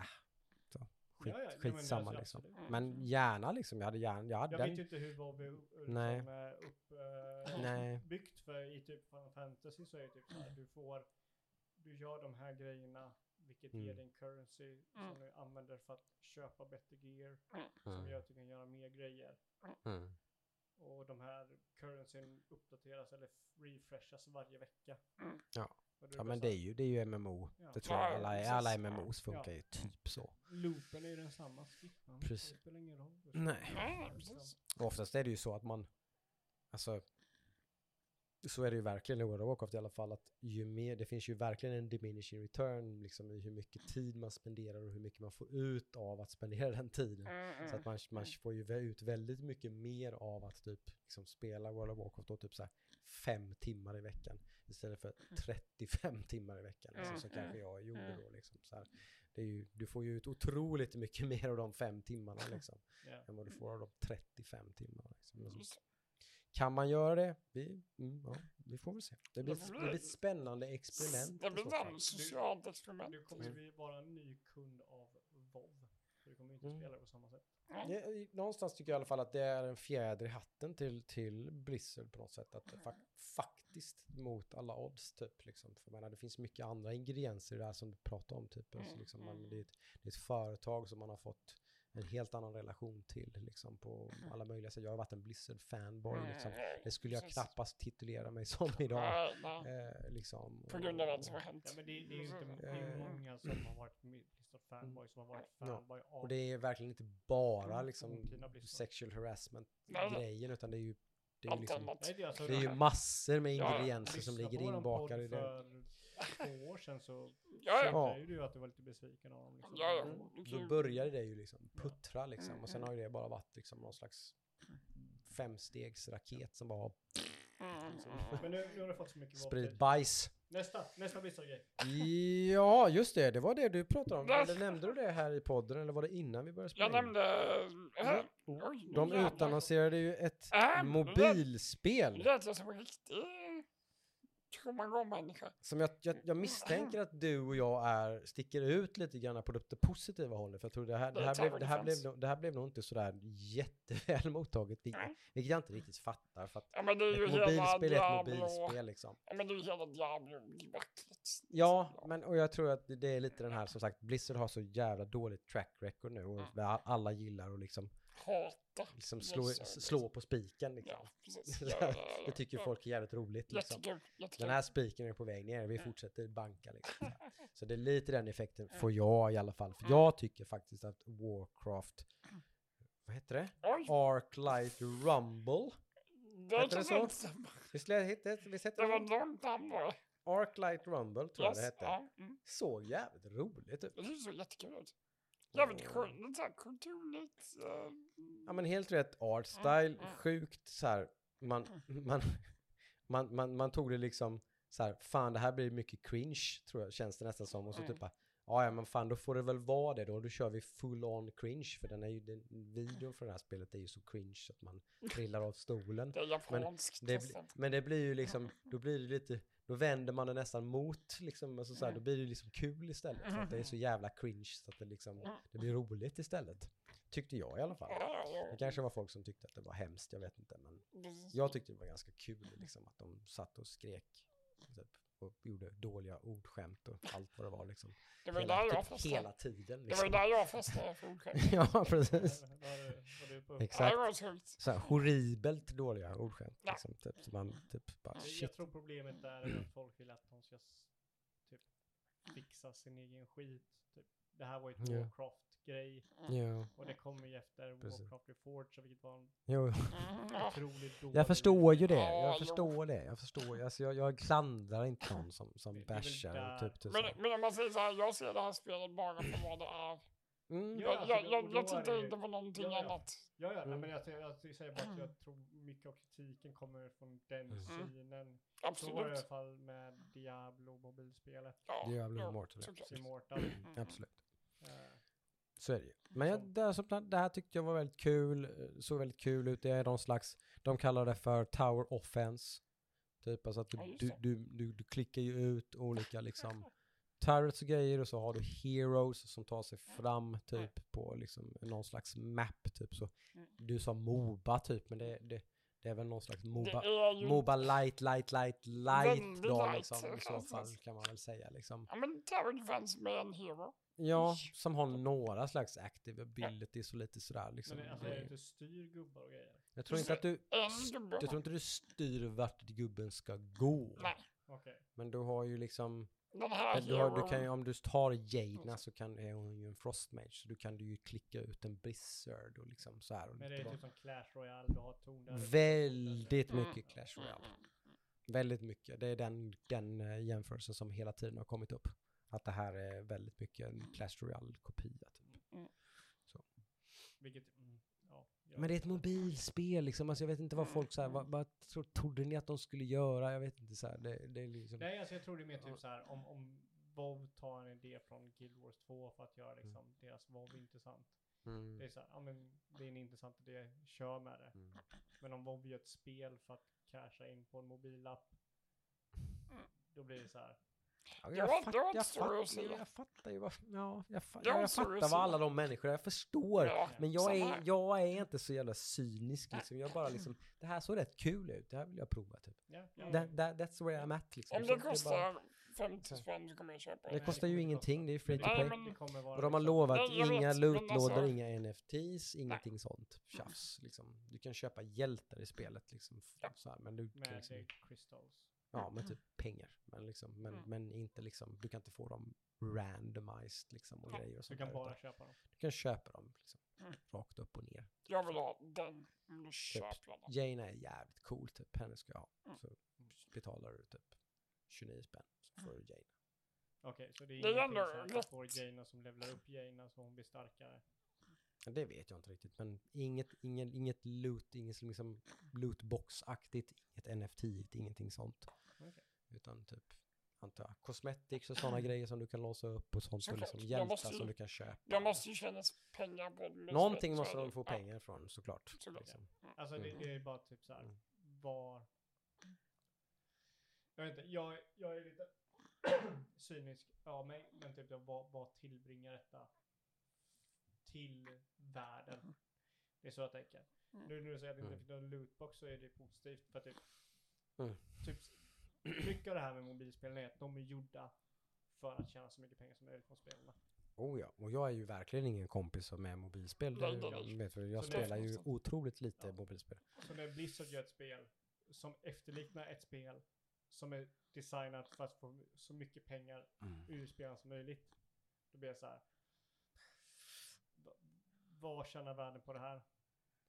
skit, Ja, ja, ja, men skitsamma alltså, liksom. absolut. Men gärna liksom, jag hade gärna, jag hade Jag den, vet ju inte hur är Nej. är upp, eh, Nej. byggt för i typ Fantasy så är det typ så här, du får, du gör de här grejerna, vilket Mm. ger din currency Mm. som du använder för att köpa bättre gear, Mm. som Mm. gör att du kan göra mer grejer. Mm. Och de här currencyn uppdateras eller refreshas varje vecka. Mm. Ja. Ja men det är ju, det är ju MMO. Ja. Det tror jag Ja, alla, alla MMOs funkar Ja. ju typ så. Loopen är ju densamma, skippa den, Precis. det spelar ingen roll. Nej. Och oftast är det ju så att man, alltså, så är det ju verkligen i World of Warcraft i alla fall, att ju mer, det finns ju verkligen en diminishing return liksom i hur mycket tid man spenderar och hur mycket man får ut av att spendera den tiden. Mm, Så att mm. man, man får ju ut väldigt mycket mer av att typ liksom spela World of Warcraft då typ så här fem timmar i veckan istället för 35 timmar i veckan liksom, Mm, som mm, kanske jag gjorde mm. då liksom så här. det är ju, du får ju ut otroligt mycket mer av de fem timmarna liksom. Än vad du får av de 35 timmarna. Liksom. Kan man göra det? Vi, mm, ja, vi får väl se. Det blir, Det blir ett spännande experiment. Det blir ett socialt experiment. Du kommer bli bara en ny kund av kommer ju inte Mm. spela på samma sätt. Det, någonstans tycker jag i alla fall att det är en fjäder i hatten till, till Blizzard på något sätt. Att det fak- faktiskt mot alla odds typ. Liksom. För jag menar, det finns mycket andra ingredienser i det här som du pratar om. Typ. Alltså, Mm, liksom, man, mm. det, är ett, det är ett företag som man har fått en helt annan relation till liksom, på alla möjliga sätt. Jag har varit en Blizzard-fanboy. Liksom. Mm, Det skulle jag knappast titulera mig som idag. Eh, liksom, På grund av allt som har hänt. Ja, men det, det är ju inte, det är Eh. många som har varit Blizzard fanboy som har varit Ja. fanboy av Och det är verkligen inte bara Mm, liksom forntida Blizzard. sexual nej. harassment-grejen utan det är ju, det är ju liksom det är, alltså, Det är ju massor med ingredienser som ligger inbakade i det. För två år sedan så Ja. Ja. säger du ju att du var lite besviken av dem. Liksom. Ja. Mm. Då ju- började det ju liksom puttra liksom Mm, och sen mm. har ju det bara varit liksom någon slags femstegsraket som bara Mm, mm. Men nu, nu har du fått så mycket sprid vapen. bajs. Nästa, nästa Blizzard-grej. Ja, just det, det var det du pratade om. Eller nämnde du det här i podden eller var det innan vi började spela Jag in? nämnde... Oj, nu De utannonserade ju ett mobilspel. Nu lät jag som en riktig Tromagång-människa. Som jag, jag, jag misstänker att du och jag är, sticker ut lite grann på det, positiva hållet. För jag tror det här, det, Det är här blev, det, här blev, det här blev nog inte sådär jätteväl mottaget. Vilket, vilket jag inte riktigt fattar. För att Ja men det är ju ett mobilspel är ett mobilspel liksom. Ja men det är ju hela Diablo-debaclet. Ja, men och jag tror att det är lite den här som sagt, Blizzard har så jävla dåligt track record nu och alla gillar att liksom, Hata. liksom slå, slå på spiken liksom. Ja, precis. Ja, ja. Det tycker folk är jävligt roligt liksom. Jättekul, jättekul. Den här spiken är på väg ner, vi fortsätter banka liksom. Så, det är lite den effekten, får jag i alla fall. För jag tycker faktiskt att Warcraft, vad heter det? Oj, Arclight Rumble? det heter det så? Visst hette visst hette Det var det? långt namn bara. Arclight Rumble tror jag det Yes, hette. mm. Såg jävligt roligt ut. Det ser så jättekul ut. Skönt, lite såhär kulturligt. eh, Ja men helt rätt art style, Mm, mm. sjukt så här, man, man, man, man, man tog det liksom så här, fan det här blir mycket cringe tror jag, känns det nästan som. Och så Mm. typ bara, ja ja men fan då får det väl vara det då, då kör vi full on cringe. För den är ju, den, videon för det här spelet är ju så cringe att man trillar av stolen. Det är japanskt. Det, nästan. bli- men det blir ju liksom, då blir det lite, då vänder man det nästan mot liksom, alltså så här, då blir det liksom kul istället. För att det är så jävla cringe så att det liksom, det blir roligt istället. Tyckte jag i alla fall. Det kanske var folk som tyckte att det var hemskt, jag vet inte. Men jag tyckte det var ganska kul liksom, att de satt och skrek typ, och gjorde dåliga ordskämt och allt vad det var liksom. Det var Hela, där jag typ, fastnade. hela tiden Det var liksom. där jag fastnade för ordskämt. ja, precis. Var var Ja, Exakt. var så här, horribelt dåliga ordskämt. Ja. Liksom, typ, så man typ bara Jag shit. tror problemet där är att folk vill att de ska typ fixa sin egen skit. Typ. Det här var ju ett Ja. Warcraft-grej Ja, och det kommer ju efter Precis. Warcraft Reforged vilket var en jo. Otroligt dålig. Jag förstår ju det, Ja, jag förstår det, jag förstår ju. Alltså jag, jag klandrar inte någon som, som bashar typ, typ Men, så. men om man säger så här, jag ser det här spelet bara för vad det är. Mm. Ja, Jag, alltså, jag, jag, jag tittar inte på någonting Ja, ja. annat. Ja, ja, Mm. nej, men jag, säger- jag säger bara att jag tror mycket av kritiken kommer från den Mm. synen. Så var det i alla Absolut. fall med Diablo mobilspelet, Ja, Diablo ja, Immortal, ja. såklart. Immortal. Mm. Absolut. Så är det ju. Men jag, det, här, som- det här tyckte jag var väldigt kul, eh, såg väldigt kul ut. Det är någon slags, de kallar det för Tower Offense. Typ alltså att du, du, du, du, du klickar ju ut olika liksom turrets och grejer och så har du heroes som tar sig fram typ på liksom någon slags map typ så. Mm. Du sa Moba typ men det, det, det är väl någon slags Moba. Moba light, light, light, light då liksom i så alltså. fall kan man väl säga liksom. Ja men Tower Defense med en hero. Ja, som har några slags active abilities och lite sådär liksom. men alltså, är det inte styr gubbar och grejer? Jag tror inte att du, jag tror inte du styr vart gubben ska gå. Nej. Okej. Men du har ju liksom, du har, du kan ju, om du tar Jadena så kan, är hon ju en frostmage, så du kan du ju klicka ut en blizzard och liksom så här. Och Men det är typ som Clash Royale, du har ton där. Väldigt Mm. mycket Clash Royale. Väldigt mycket. Det är den, den eh, jämförelsen som hela tiden har kommit upp. Att det här är väldigt mycket en Clash Royale-kopia. Typ. Vilket, mm, ja. jag- Men det är ett mobilspel liksom. Alltså jag vet inte vad folk så här, vad, vad tro- trodde ni att de skulle göra? Jag vet inte så här. Det, det är liksom... Nej, alltså jag tror det är mer typ så här om, om WoW tar en idé från Guild Wars 2 för att göra liksom deras WoW intressant. Mm. Det är så här, ja men det är en intressant idé, kör med det. Mm. Men om WoW gör ett spel för att casha in på en mobilapp, då blir det så här. Ja, Jag jag, fatt, jag, att fattar, jag fattar ju vad, ja, jag, fa, Jag jag, fattar att vad alla de människorna, jag förstår. Ja, Men jag är, jag är inte så jävla cynisk liksom. Jag bara liksom, det här såg rätt kul ut, det här vill jag prova typ. Ja, ja. That, that, that's where I'm at liksom. Om det kostar 50 spänn så kommer jag köpa Det det. kostar ju ingenting, det är free to Nej, play. men- Och de har liksom- lovat Nej, jag inga men lootlådor, alltså- inga NFTs, ingenting sånt tjafs. Liksom. Du kan köpa hjältar i spelet liksom. Ja. Så här, men du med liksom, det crystals. Ja, med typ pengar. Men, liksom, men, Mm. men inte liksom, du kan inte få dem randomized liksom och Ja, grejer och Du sånt kan där, bara utan köpa dem. Du kan köpa dem liksom, Mm. rakt upp och ner. Jag vill ha den. Du köper den. Jane är jävligt cool typ, henne ska jag ha. Mm. Så betalar du typ 29 spänn så får du Jane. Okej, så det är, ingenting som får Jaina som levlar upp Jaina så hon blir starkare. Ja, Det vet jag inte riktigt, men inget, ingen, inget loot, inget liksom lootbox-aktigt, inget NFT, ingenting sånt. Okej. Utan typ, antar jag, cosmetics och sådana grejer som du kan låsa upp och sånt och Såklart. liksom hjältar måste som du kan köpa. Jag måste ju tjäna pengar på det. Någonting Så måste de få Ja. pengar ifrån såklart. Såklart. Liksom. Alltså det, Mm. det är bara typ så här, Mm. var... Jag vet inte, jag, jag är lite cynisk av mig, men typ jag, vad, vad tillbringar detta till världen? Det är så jag tänker. Mm. Nu när du säger att det inte Mm. finns någon lootbox så är det positivt för att typ, Mm. typ mycket av det här med mobilspelen är att de är gjorda för att tjäna så mycket pengar som möjligt på spelarna. Oh ja, och jag är ju verkligen ingen kompis som är mobilspel. Nej, Det- jag vet, för jag Så spelar ju otroligt lite Ja. mobilspel. Så när Blizzard gör ett spel som efterliknar ett spel som är designat för att få så mycket pengar Mm. ur spelaren som möjligt. Då blir jag så här. "Va- Vad tjänar världen på det här?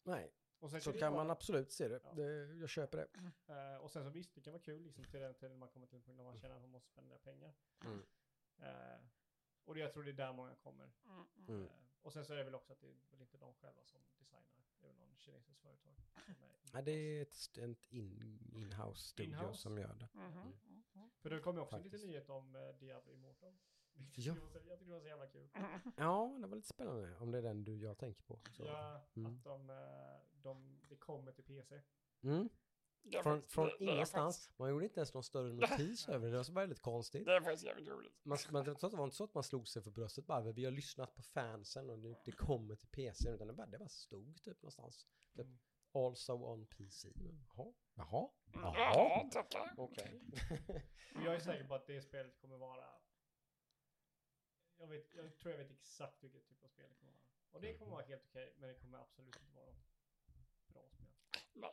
Nej, Och sen så kan vara- man absolut se det. Ja. det jag köper det. eh, och sen så visst, det kan vara kul liksom till den tiden man kommer till en punkt där man känner att man måste spendera pengar. Mm. Eh, och det, jag tror det är där många kommer. Mm. Eh, och sen så är det väl också att det är väl inte de själva som designar. Det är väl någon kinesiskt företag. Som är Nej, det är ett, ett in, in-house studio In-house? som gör det. Mhm, Mm. mhm. För det kom ju också Faktiskt. lite nyhet om Diablo Immortal. Ja. Jag tyckte det var så jävla kul. Ja, det var lite spännande. Om det är den du jag tänker på. Så. Ja, Mm. att de, eh, de, det kommer till PC. Mm. Från, faktiskt- från ingenstans. Man gjorde inte ens någon större notis över det. Det var så väldigt konstigt. Det är faktiskt jävligt roligt. Man, man, det var inte så att man slog sig för bröstet bara, vi har lyssnat på fansen och nu, det kommer till PC, utan det bara, det bara stod typ någonstans. Typ, Mm. also on PC. Jaha, jaha, Ja, jaha. tackar. Okej. Och jag är säker på att det spelet kommer vara... Jag, vet, jag tror jag vet exakt vilket typ av spel det kommer vara. Och det kommer vara helt okej, men det kommer absolut inte vara något bra spel. Nej,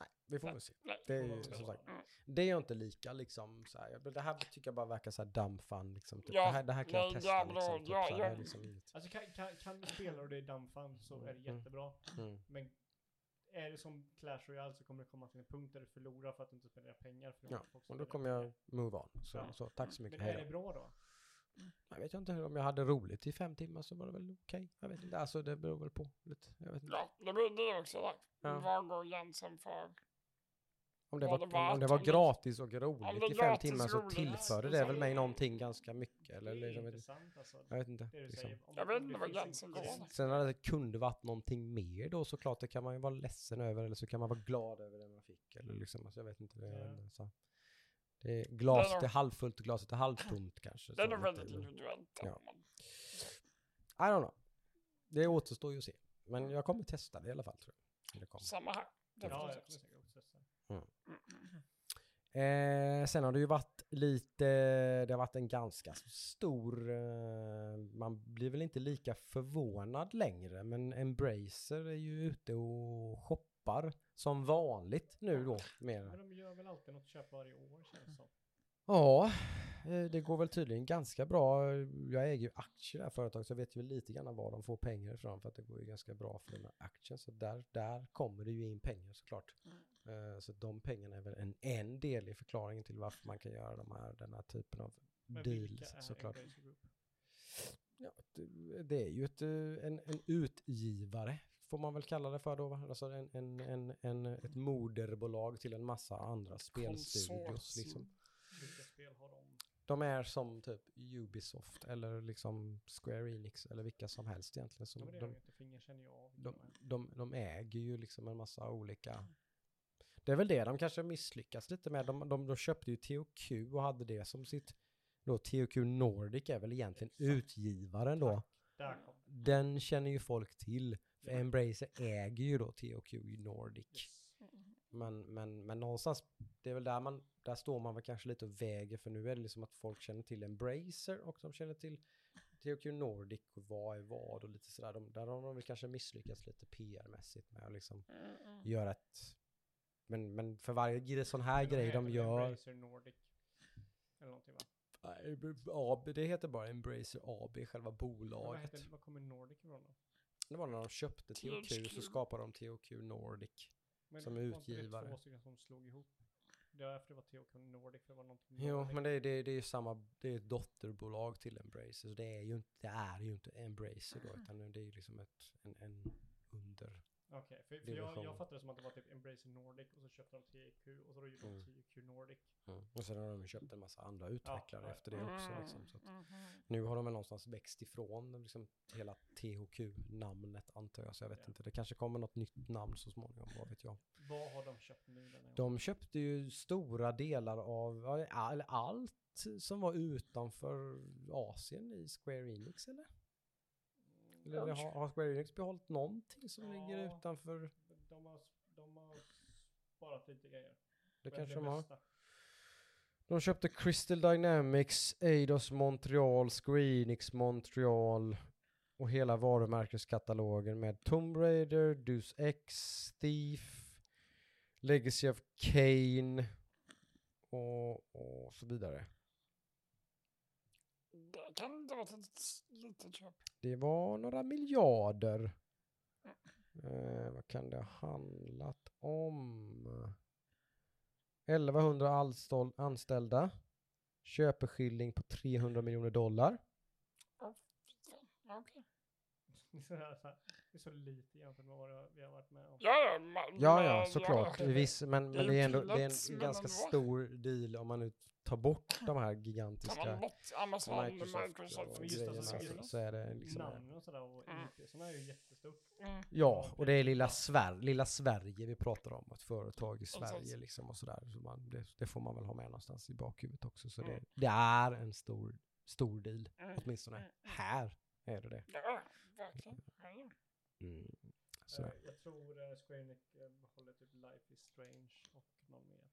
Nej, vi får väl se. Det är kommer ju som sagt, det är inte lika liksom så här, det här tycker jag bara verkar så här dumb fun liksom. Typ. Ja, det, här, det här kan jag testa liksom. Typ, ja, så här, det är ja. liksom. Alltså kan, kan, kan du spela och det är dammfan så är det Mm. jättebra. Mm. Men är det som Clash Royale så kommer det komma till en punkt där du förlorar för att du inte spenderar pengar. För Ja, och då kommer jag move on. Så, Ja. så tack så mycket, Men är det bra då? Jag vet inte, om jag hade roligt i fem timmar så var det väl okej. Jag vet inte, alltså det beror väl på lite. Jag vet inte. Ja, det blir det också där. Ja. Vad går gränsen för? Om det var, det var om det var gratis och det roligt i fem timmar så tillförde Ja, det väl mig någonting ganska mycket. Eller, det är liksom, intressant alltså. jag vet inte. Det Liksom. Jag vet inte det vad gränsen går. Sen när det kunde varit någonting mer då såklart, det kan man ju vara ledsen över eller så kan man vara glad över det man fick. Eller liksom, alltså, jag vet inte. Det, Ja. så. Det är glaset är är halvfullt och glaset är halvtomt kanske. Det är väldigt individuellt. Ja. I don't know. Det återstår ju att se. Men jag kommer testa det i alla fall tror jag. Det kommer. Samma här. Ja, jag kommer Definitivt. säkert också testa. Mm. Eh, sen har det ju varit lite, det har varit en ganska stor, eh, man blir väl inte lika förvånad längre, men Embracer är ju ute och shoppar som vanligt nu då. Mer. Men de gör väl alltid något köp varje år känns det som. Ja, eh, det går väl tydligen ganska bra. Jag äger ju aktier i det här företaget så jag vet ju lite grann var de får pengar ifrån för att det går ju ganska bra för den här aktien. Så där, där kommer det ju in pengar såklart. Eh, Så de pengarna är väl en, en del i förklaringen till varför man kan göra de här, den här typen av Men deals är såklart. Group? Ja, det, det är ju ett, eh, en, en utgivare får man väl kalla det för då. Alltså en, en, en, en, ett moderbolag till en massa andra spelstudios. Liksom. Vilka spel har de? De är som typ Ubisoft eller liksom Square Enix eller vilka som helst egentligen. Ja, Som men det är de, de inte, känner de, de äger ju liksom en massa olika... Det är väl det de kanske misslyckas lite med. De, de, de köpte ju THQ och hade det som sitt... Då THQ Nordic är väl egentligen utgivaren då. Den känner ju folk till. För Ja. Embracer äger ju då THQ Nordic. Yes. Men, men, men någonstans, det är väl där man, där står man väl kanske lite och väger för nu är det liksom att folk känner till Embracer och de känner till THQ Nordic och vad är vad och lite sådär. De, där har de väl kanske misslyckats lite PR-mässigt med att liksom göra ett... Men, men för varje sån här Men grej de gör... Embracer Nordic. Eller någonting va? Nej, AB, det heter bara Embracer AB, själva Vad, bolaget. heter, vad kommer Nordic ifrån då? Det var när de köpte THQ så skapade de THQ Nordic. Men Som var inte det utgivare. två stycken som slog ihop. Det var var THQ Nordic, för det var någonting Jo, Nordic. men det, är- det, är- det är ju samma, det är ett dotterbolag till Embracer, så det är ju inte, det är ju inte Embracer då, utan det är ju liksom ett, en, en under. Okej, för, för jag, division. jag fattade det som att det var typ Embracer Nordic och så köpte de THQ och så då gjorde Mm. de THQ Nordic. Och sen har de köpt en massa andra utvecklare ja. efter det också. Mm. Liksom, så att nu har de väl någonstans växt ifrån liksom, hela THQ-namnet antar jag, så jag vet Ja. inte. Det kanske kommer något nytt namn så småningom, vad vet jag. Vad har de köpt nu? De köpte ju stora delar av, all- allt som var utanför Asien i Square Enix eller? Eller har, har Square Enix behållit någonting som Ja. ligger utanför? De har, de har sparat lite grejer. Det kanske de har. De köpte Crystal Dynamics, Eidos Montreal, Square Enix Montreal och hela varumärkeskatalogen med Tomb Raider, Deus Ex, Thief, Legacy of Kane och, och så vidare. Det kan inte vara ett litet köp. Det var några miljarder. Eh, vad kan det ha handlat om? 1100 anståll- anställda. Köpeskilling på 300 miljoner dollar. Det är så, lite jämfört med vad vi har varit med om. Ja, ja, Ja, såklart. ja. Viss, men, Det är men det är ändå det är en ganska stor deal om man nu tar bort de här Tar man gigantiska bort Amazon, Microsoft, Microsoft, och grejerna alltså, så, så är det liksom... Namnen och sådär och Mm. IP, sådana är ju jättestort. Mm. Ja, och det är lilla, Sver lilla Sverige vi pratar om, ett företag i Sverige liksom och sådär. Så man, det, det får man väl ha med någonstans i bakhuvudet också. Så det, Mm. det är en stor, stor deal, Mm. åtminstone. Mm. Här är det det. Ja, verkligen. Mm. Så, Eh, okej. jag tror uh, Square Enix eh, behåller typ Life is Strange och någon mer.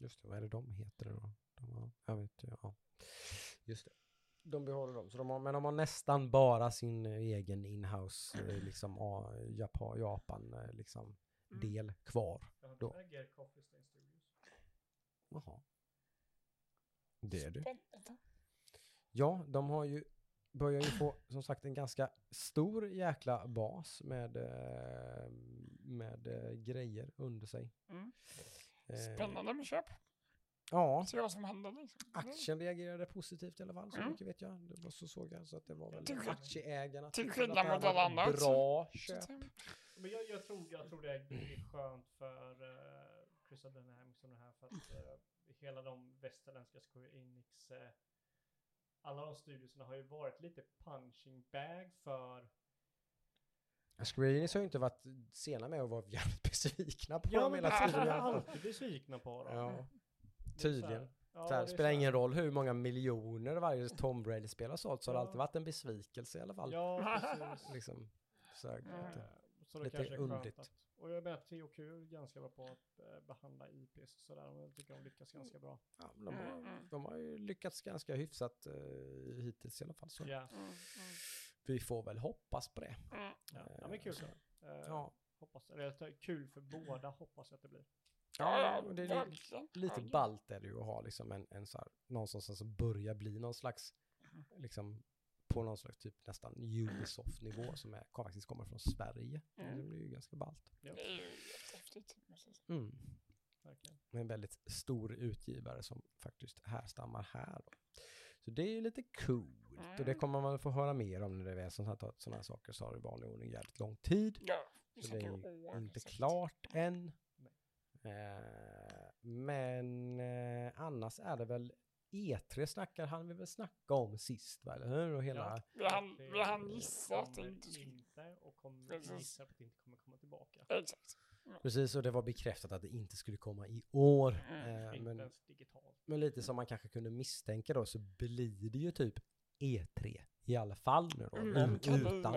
Just det, vad är det de heter då? De har, jag vet inte, ja. Just det. De behåller dem, så de har, men de har nästan bara sin eh, egen inhouse, eh, liksom Japan, Japan eh, liksom, Mm. del kvar. Då. inte äger Coffee Stain Studios. Jaha. Det är du. Ja, de har ju börjar ju få som sagt en ganska stor jäkla bas med, med grejer under sig. Mm. Eh, Spännande med köp. Ja, Se vad som händer liksom. aktien reagerade positivt i alla fall, så Mm. mycket vet jag. Det var så såg jag, så att det var väl Till aktieägarna. till skillnad mot alla andra Bra köp. Men jag, jag, tror, jag tror det är, skönt för uh, Crystal Dynamics och det här för att eh, hela de västerländska Square Enix, eh, alla de studioserna har ju varit lite punching bag för Square Enix har ju inte varit sena med att vara jävligt besvikna på Ja, dem hela de tiden. fall. alltid besvikna på dem. Ja, tydligen. ja, det spelar ingen roll hur många miljoner varje Tom Brady-spel har sålt så har det Ja. alltid varit en besvikelse i alla fall. Ja, precis. Liksom, så här, Mm. lite. Så det Lite kanske är underligt. att, och jag menar THQ är ganska bra på att eh, behandla IPs och sådär. Och jag tycker de lyckas ganska bra. Ja, de, Mm, har, mm. de har ju lyckats ganska hyfsat uh, hittills i alla fall. Så Ja, Mm, mm, vi får väl hoppas på det. mm. ja. ja men kul. Så, Eh, ja, Hoppas, eller det är kul för båda hoppas jag att det blir. Ja, det är lite ballt är det ju att ha liksom en, en så här, någonstans som börjar bli någon slags, liksom på någon slags typ nästan Ubisoft-nivå som är, faktiskt kommer från Sverige. Mm. Det blir ju ganska ballt. Ja, Det är ju jättehäftigt. Mm. verkligen. med en väldigt stor utgivare som faktiskt härstammar här. Då. Så det är ju lite coolt och det kommer man få höra mer om när det är sådana här, saker så har det i vanlig ordning jävligt lång tid. Ja, Så det är ju inte klart än. Eh, Men eh, annars är det väl E3 snackar han vi väl snacka om sist va, eller hur? Och hela, Ja. Hann gissa att det inte skulle... och kommer gissa att det inte kommer komma tillbaka. Exakt. Precis, och det var bekräftat att det inte skulle komma i år. Mm. Eh, men, men lite som man kanske kunde misstänka då så blir det ju typ E3 i alla fall nu då. U- Utan,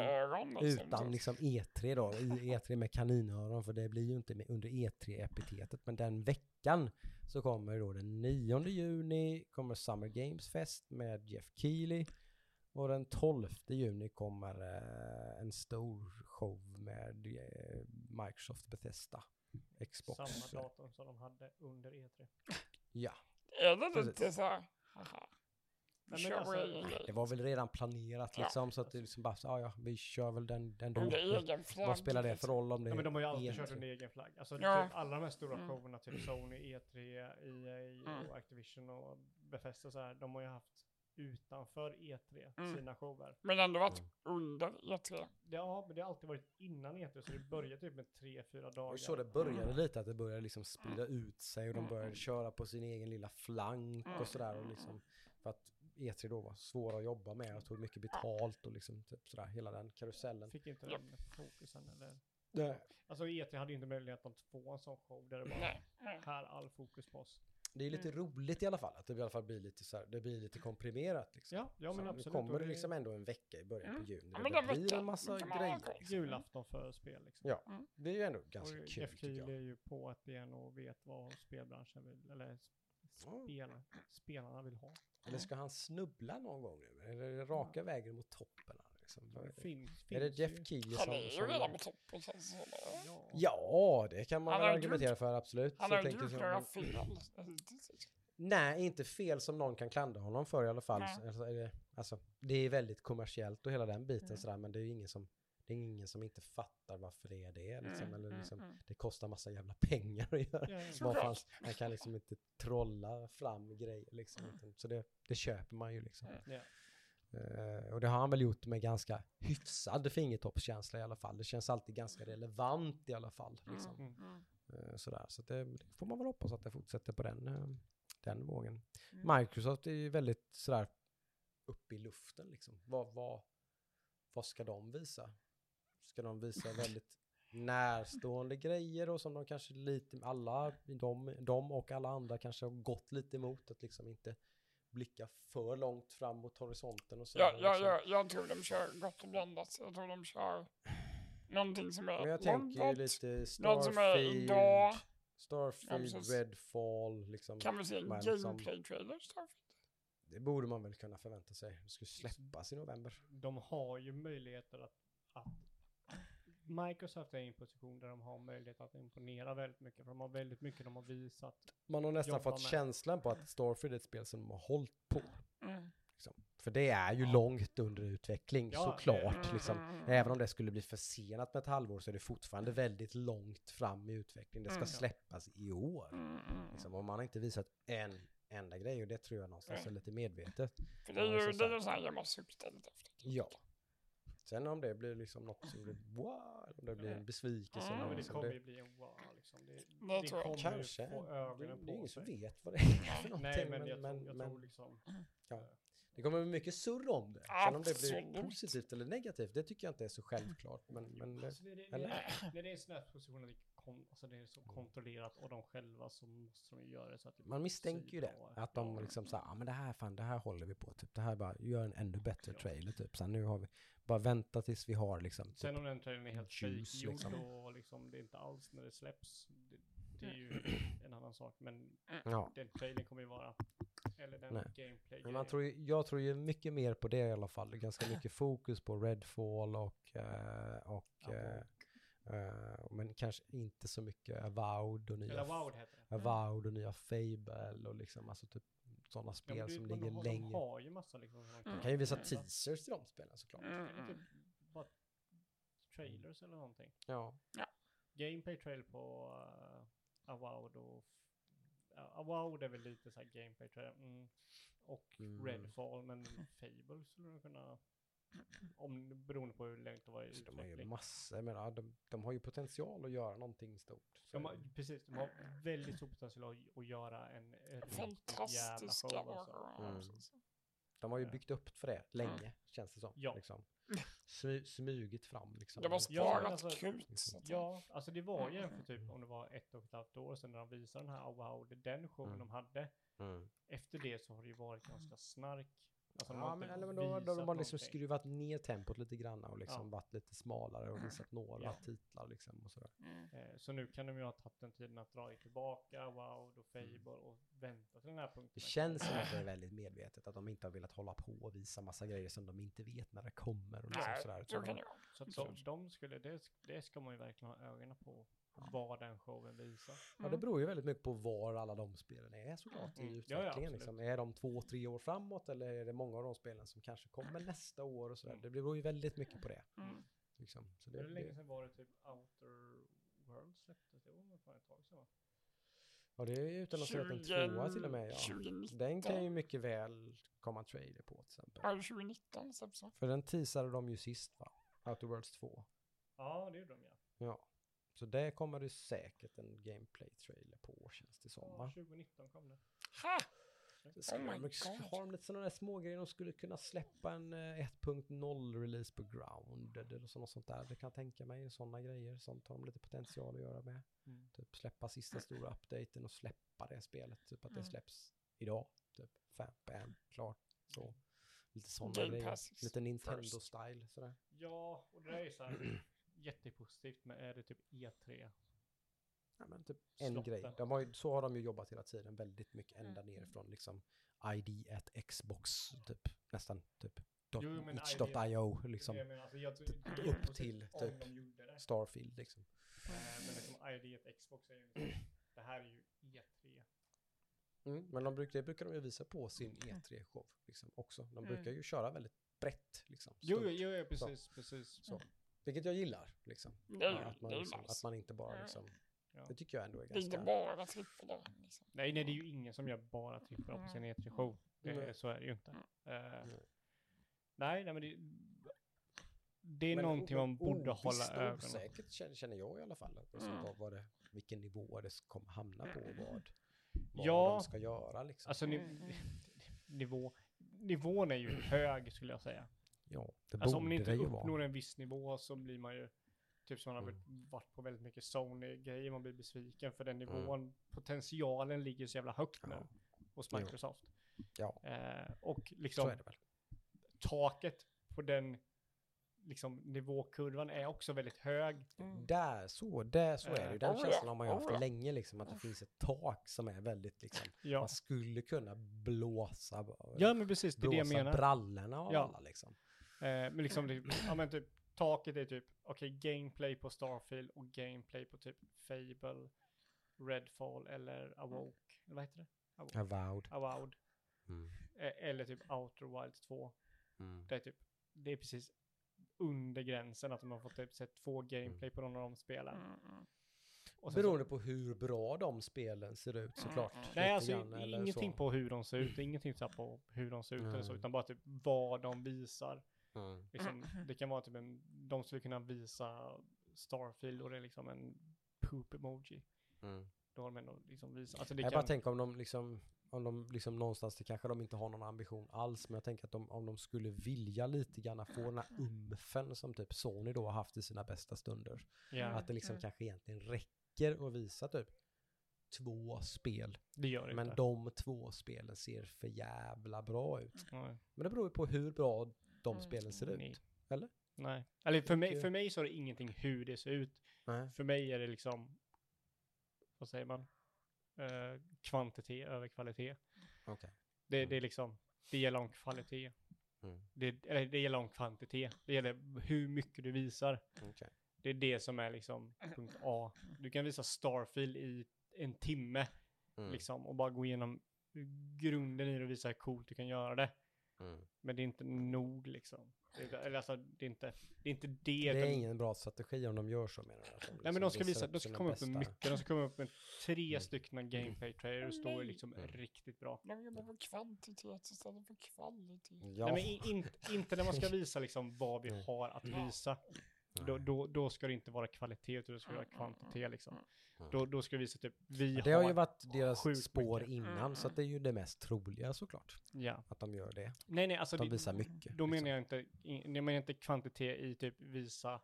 utan liksom E3 då, i E3 med kaninöron för det blir ju inte med under E3-epitetet. Men den veckan så kommer då den 9 juni kommer Summer Games Fest med Jeff Keely. Och den 12 juni kommer eh, en stor show med eh, Microsoft Bethesda. Xbox. Samma datum som de hade under E E3. Ja, Är det Precis. lite så haha. Nej, alltså, det var väl redan planerat Ja. liksom så att det liksom bara, så, ja ja, vi kör väl den egen flagg. Vad spelar det för roll om det Ja, men de har ju är alltid E3? kört under egen flagg. Alltså Ja. typ alla de här stora Mm. showerna, typ Sony, E3, EA Mm. och Activision och Bethesda och så här, de har ju haft utanför E3 Mm. sina shower. Men ändå varit Mm. under E3. Det, ja, men det har alltid varit innan E3, så det börjar typ med tre, fyra dagar. ju så det började Mm. lite, att det började liksom sprida ut sig och de Mm. började köra på sin egen lilla flank Mm. och sådär. Och liksom, för att E3 då var svåra att jobba med och tog mycket betalt och liksom typ sådär, hela den karusellen. Fick inte den fokusen eller? Det, Alltså E3 hade ju inte möjlighet att få en sån show där det bara Nej. nej. här all fokus på oss. Det är lite roligt i alla fall, att det i alla fall blir lite så här, det blir lite komprimerat liksom. Ja, ja men Så absolut. Nu kommer och det liksom ändå en vecka i början på Mm. juni. Ja, det blir en massa ha grejer. Liksom. Julafton för spel liksom. Ja, Mm. det är ju ändå Och ganska kul Jeff tycker Keely är ju på ett ben och vet vad spelbranschen vill, eller spel, spelarna vill ha. Eller ska han snubbla någon gång nu? Eller raka vägen mot toppen? Liksom? Det finns, Är det Jeff ju. Keely Han som... är ju redan på toppen känns det som. Ja. Det kan man Han väl argumentera gjort- för, absolut. Han har jag inte gjort några fel. Nej, inte fel som någon kan klandra honom för i alla fall. Alltså, är det, alltså, det är väldigt kommersiellt och hela den biten Mm. sådär, men det är ju ingen som, det är ingen som inte fattar varför det är det. Liksom, Mm, eller mm, liksom, mm. Det kostar massa jävla pengar att göra. Han, han kan liksom inte trolla fram grejer liksom. utan- Så det, det köper man ju liksom. Mm. Eh, och det har han väl gjort med ganska hyfsad fingertoppskänsla i alla fall. Det känns alltid ganska relevant i alla fall. Liksom. Mm, mm. Eh, sådär. Så det, det får man väl hoppas att det fortsätter på den, eh, den vågen. Mm. Microsoft är ju väldigt sådär uppe i luften liksom. Vad, vad, vad ska de visa? Ska de visa väldigt närstående grejer och som de kanske lite, alla, de, de och alla andra kanske har gått lite emot att liksom inte blicka för långt fram mot horisonten och så. Ja, ja, liksom. ja, jag tror de kör gott och blandat. Jag tror de kör någonting som är Men jag tänker ju lite Något som är Starfield, idag. Starfield, Ja. Redfall, liksom. Kan vi se en gameplay-trailer? Starfield? Det borde man väl kunna förvänta sig. Det skulle släppas i november. De har ju möjligheter att, att Microsoft är i en position där de har möjlighet att imponera väldigt mycket. För de har väldigt mycket de har visat. Man har nästan fått med. känslan på att Starfield är ett spel som de har hållit på. Mm. Liksom. För det är ju Ja. långt under utveckling, Ja, såklart. Mm, Liksom. mm, mm. Även om det skulle bli försenat med ett halvår så är det fortfarande väldigt långt fram i utveckling. Det ska Mm. släppas i år. Liksom. Och man har inte visat en enda grej och det tror jag någonstans är lite medvetet. För det är ju så det är sån här man suktar lite efter. Ja. Sen om det blir liksom något som blir wow, eller om det blir en besvikelse. Mm. men det kommer det- ju bli en wow liksom. Det, Det det kommer Kanske. få Det, ögonen det är ingen som vet vad det är för någonting. Nej, men jag, men, tror, jag men, tror liksom. ja. Det kommer bli mycket surr om det. Sen om det blir positivt eller negativt, det tycker jag inte är så självklart. Men, men det, Alltså, det, det, eller? det, när det är en sån här position kon, alltså det är så kontrollerat och de själva så måste de göra det så att det man misstänker ju det. Att de liksom säger, ja men det här fan, det här håller vi på. Typ. Det här bara, gör en ännu bättre Ja. trailer typ. Sen nu har vi, bara vänta tills vi har liksom. Sen Typ, om den trailern är helt fejkgjord liksom. och liksom det är inte alls när det släpps. Det, det är ju en annan sak. Men ja. den trailern kommer ju vara, eller den Nej. gameplay Men man tror, ju- jag tror ju mycket mer på det i alla fall. Det är ganska mycket fokus på Redfall och, eh, och Ja, eh, men kanske inte så mycket Avowed och nya Eller Wowed heter. Avowed och nya Fable och liksom alltså typ sådana Ja, spel men det- som ligger har- längre. De har ju massa liksom. Mm. Man kan ju visa Mm. teasers till de spelen såklart. Mm, typ bara trailers eller någonting. Ja. Gameplay trailer på uh, Avowed och uh, Avowed är väl lite så här gameplay trailer. Mm. Och Mm. Redfall, men Fable skulle de kunna Om, beroende på hur länge det var i Så de har ju utveckling. massor, jag menar, de, de har ju potential att göra någonting stort. Så De har, precis, de har väldigt stor potential att, att göra en riktigt jävla. Alltså. Mm. de har ju Ja. byggt upp för det länge, känns det som. Ja. Liksom. Smy, smugit fram liksom. Det var Ja, sparat alltså- krut. så att- Ja, alltså det var ju en för typ om det var ett och ett halvt år sedan när de visade den här oh, wow, den showen Mm. de hade. Mm. Efter det så har det ju varit ganska snark. Alltså, Ja, har men, eller, men då, då har de bara liksom någonting. skruvat ner tempot lite grann och liksom Ja. varit lite smalare och visat några Ja. titlar liksom och sådär. Mm. Eh, Så nu kan de ju ha tagit den tiden att dra tillbaka, wow, då Fable och vänta till den här punkten. Det känns som att det är väldigt medvetet att de inte har velat hålla på och visa massa grejer som de inte vet när det kommer och liksom Nej, sådär. så de-. Så att de, de skulle, det, det ska man ju verkligen ha ögonen på, vad den showen visar. Ja, det beror ju väldigt mycket på var alla de spelen är såklart i Mm. Ja, ja, utvecklingen. liksom. Är de två, tre år framåt eller är det många av de spelen som kanske kommer nästa år och sådär. Mm. Det beror ju väldigt mycket på det. Mm. Liksom. Så det, Hur länge sedan var det typ Outer World släpptes? Det var nog fan ett tag sedan va? ja, det är ju utan att säga att en 20 tvåa till och med. Ja. 2019. Den kan ju mycket väl komma trailer på till exempel. Ja, 2019 släpps det. För den teasade de ju sist va? Outer Worlds 2. Ja, det gjorde de ja. Ja. Så det kommer det säkert en gameplay-trailer på känns det som ja va? 2019 kom det. Ha! Skulle Oh de, har de lite sådana där smågrejer, de skulle kunna släppa en eh, 1.0 release på Grounded eller så, något sånt där. Det kan jag tänka mig, sådana grejer. Sånt har de lite potential att göra med. Mm. Typ släppa sista stora updaten och släppa det spelet. Typ att det Mm. släpps idag. Typ fem, bam, klart. Så. Lite sådana grejer. Lite. Nintendo-style sådär. Ja, och det är ju så här jättepositivt, men är det typ E3? Ja, men typ en Slotten. grej. De har ju, så har de ju jobbat hela tiden, väldigt mycket ända Mm. ner från liksom ID at Xbox, typ nästan typ dot, Jo, men itch.io, liksom. Jag menar, alltså, jag tror, Upp till, typ. de. Starfield liksom. Eh, Men liksom ID ett Xbox är ju liksom, det här är ju E3. Mm, men de brukar, det brukar de ju visa på sin E3-show liksom också. De brukar ju köra väldigt brett liksom. Jo, stort, jo, jo, precis, precis. Så. Vilket jag gillar liksom. Det är ju Att man, liksom, nice. att man inte bara Mm. liksom, Ja. det tycker jag ändå är Det är inte ganska... bara trippel liksom. Nej, nej, det är ju ingen som gör bara trippel A på sin E3-show. Det, Nej. Så är det ju inte. Mm. Eh, Nej. nej, nej, men det, det är Men någonting man borde hålla och ögonen Osäkert känner, känner jag i alla fall. Alltså, Mm. vad, vad det, vilken nivå det kommer hamna på och vad, vad Ja. de ska göra liksom. Alltså ni, Mm. nivå, nivån är ju hög skulle jag säga. Ja, det Alltså om ni borde inte det ju uppnår vara. en viss nivå så blir man ju, typ som man har Mm. varit på väldigt mycket Sony-grejer, man blir besviken för den nivån, potentialen ligger så jävla högt nu Ja. hos. Microsoft. Ja, Eh, och så liksom är det väl. taket på den liksom nivåkurvan är också väldigt hög. Mm. Där, så, där, så är det ju. Den Oh känslan har man ju haft oh länge liksom, att det finns ett tak som är väldigt liksom, Ja, man skulle kunna blåsa, ja men precis, det är det jag blåsa menar. brallorna av Ja. alla liksom. Eh, men liksom, det, ja men typ, taket är typ, okej, gameplay på Starfield och gameplay på typ Fable, Redfall eller Awoke, eller vad heter det? Awoke. Avowed. Avowed. Mm. Eh, eller typ Outer Wilds 2. Mm. Det är typ, det är precis under gränsen att de har fått typ sett två gameplay på någon av de spelen. Mm, mm. Och sen så- Beroende på hur bra de spelen ser ut såklart. Mm. Nej, alltså grann, ingenting så. på hur de ser ut, ingenting så på hur de ser ut eller så, Mm. utan bara typ vad de visar. Mm. Liksom, det kan vara typ en, de skulle kunna visa Starfield och det är liksom en poop emoji. Mm. Då har de ändå liksom visat, alltså Jag kan, bara tänker om de liksom, om de liksom någonstans, det kanske de inte har någon ambition alls, men jag tänker att de, om de skulle vilja lite grann få den här umfen som typ Sony då har haft i sina bästa stunder. ja, Att det liksom Mm. kanske egentligen räcker att visa typ två spel. det gör det Men inte. de två spelen ser för jävla bra ut. Nej. Men det beror ju på hur bra de Mm. spelen ser ut. Nej. Eller? Nej, eller för mig, för mig så är det ingenting hur det ser ut. Nej. För mig är det liksom, vad säger man, eh, kvantitet över kvalitet. Okej. Det, det är liksom, det gäller om kvalitet. Mm. Det, eller det gäller om kvantitet. Det gäller hur mycket du visar. Okej. Det är det som är liksom punkt A. Du kan visa Starfield i en timme Mm. liksom och bara gå igenom grunden i det och visa hur coolt du kan göra det. Mm. Men det är inte nog liksom. Det är- Eller alltså, det är inte det. Är inte det, Det är utan- ingen bra strategi om de gör så menar jag. Att Nej men liksom de ska visar visa, upp de ska komma upp med bästa- mycket. De ska komma upp med tre Mm. stycken gameplay trailers och stå liksom Mm. riktigt bra. De jobbar på kvantitet istället för kvalitet. Ja. Nej men in, inte när man ska visa liksom vad vi Mm. har att visa. Då, då, då ska det inte vara kvalitet utan det ska vara kvantitet liksom. Mm. Då, då ska vi visa typ, vi det har har, ju varit deras sjukt spår mycket. innan, så att det är ju det mest troliga såklart. ja. Att de gör det. Nej nej alltså de det, visar mycket. då menar liksom. jag inte, jag menar inte kvantitet i typ visa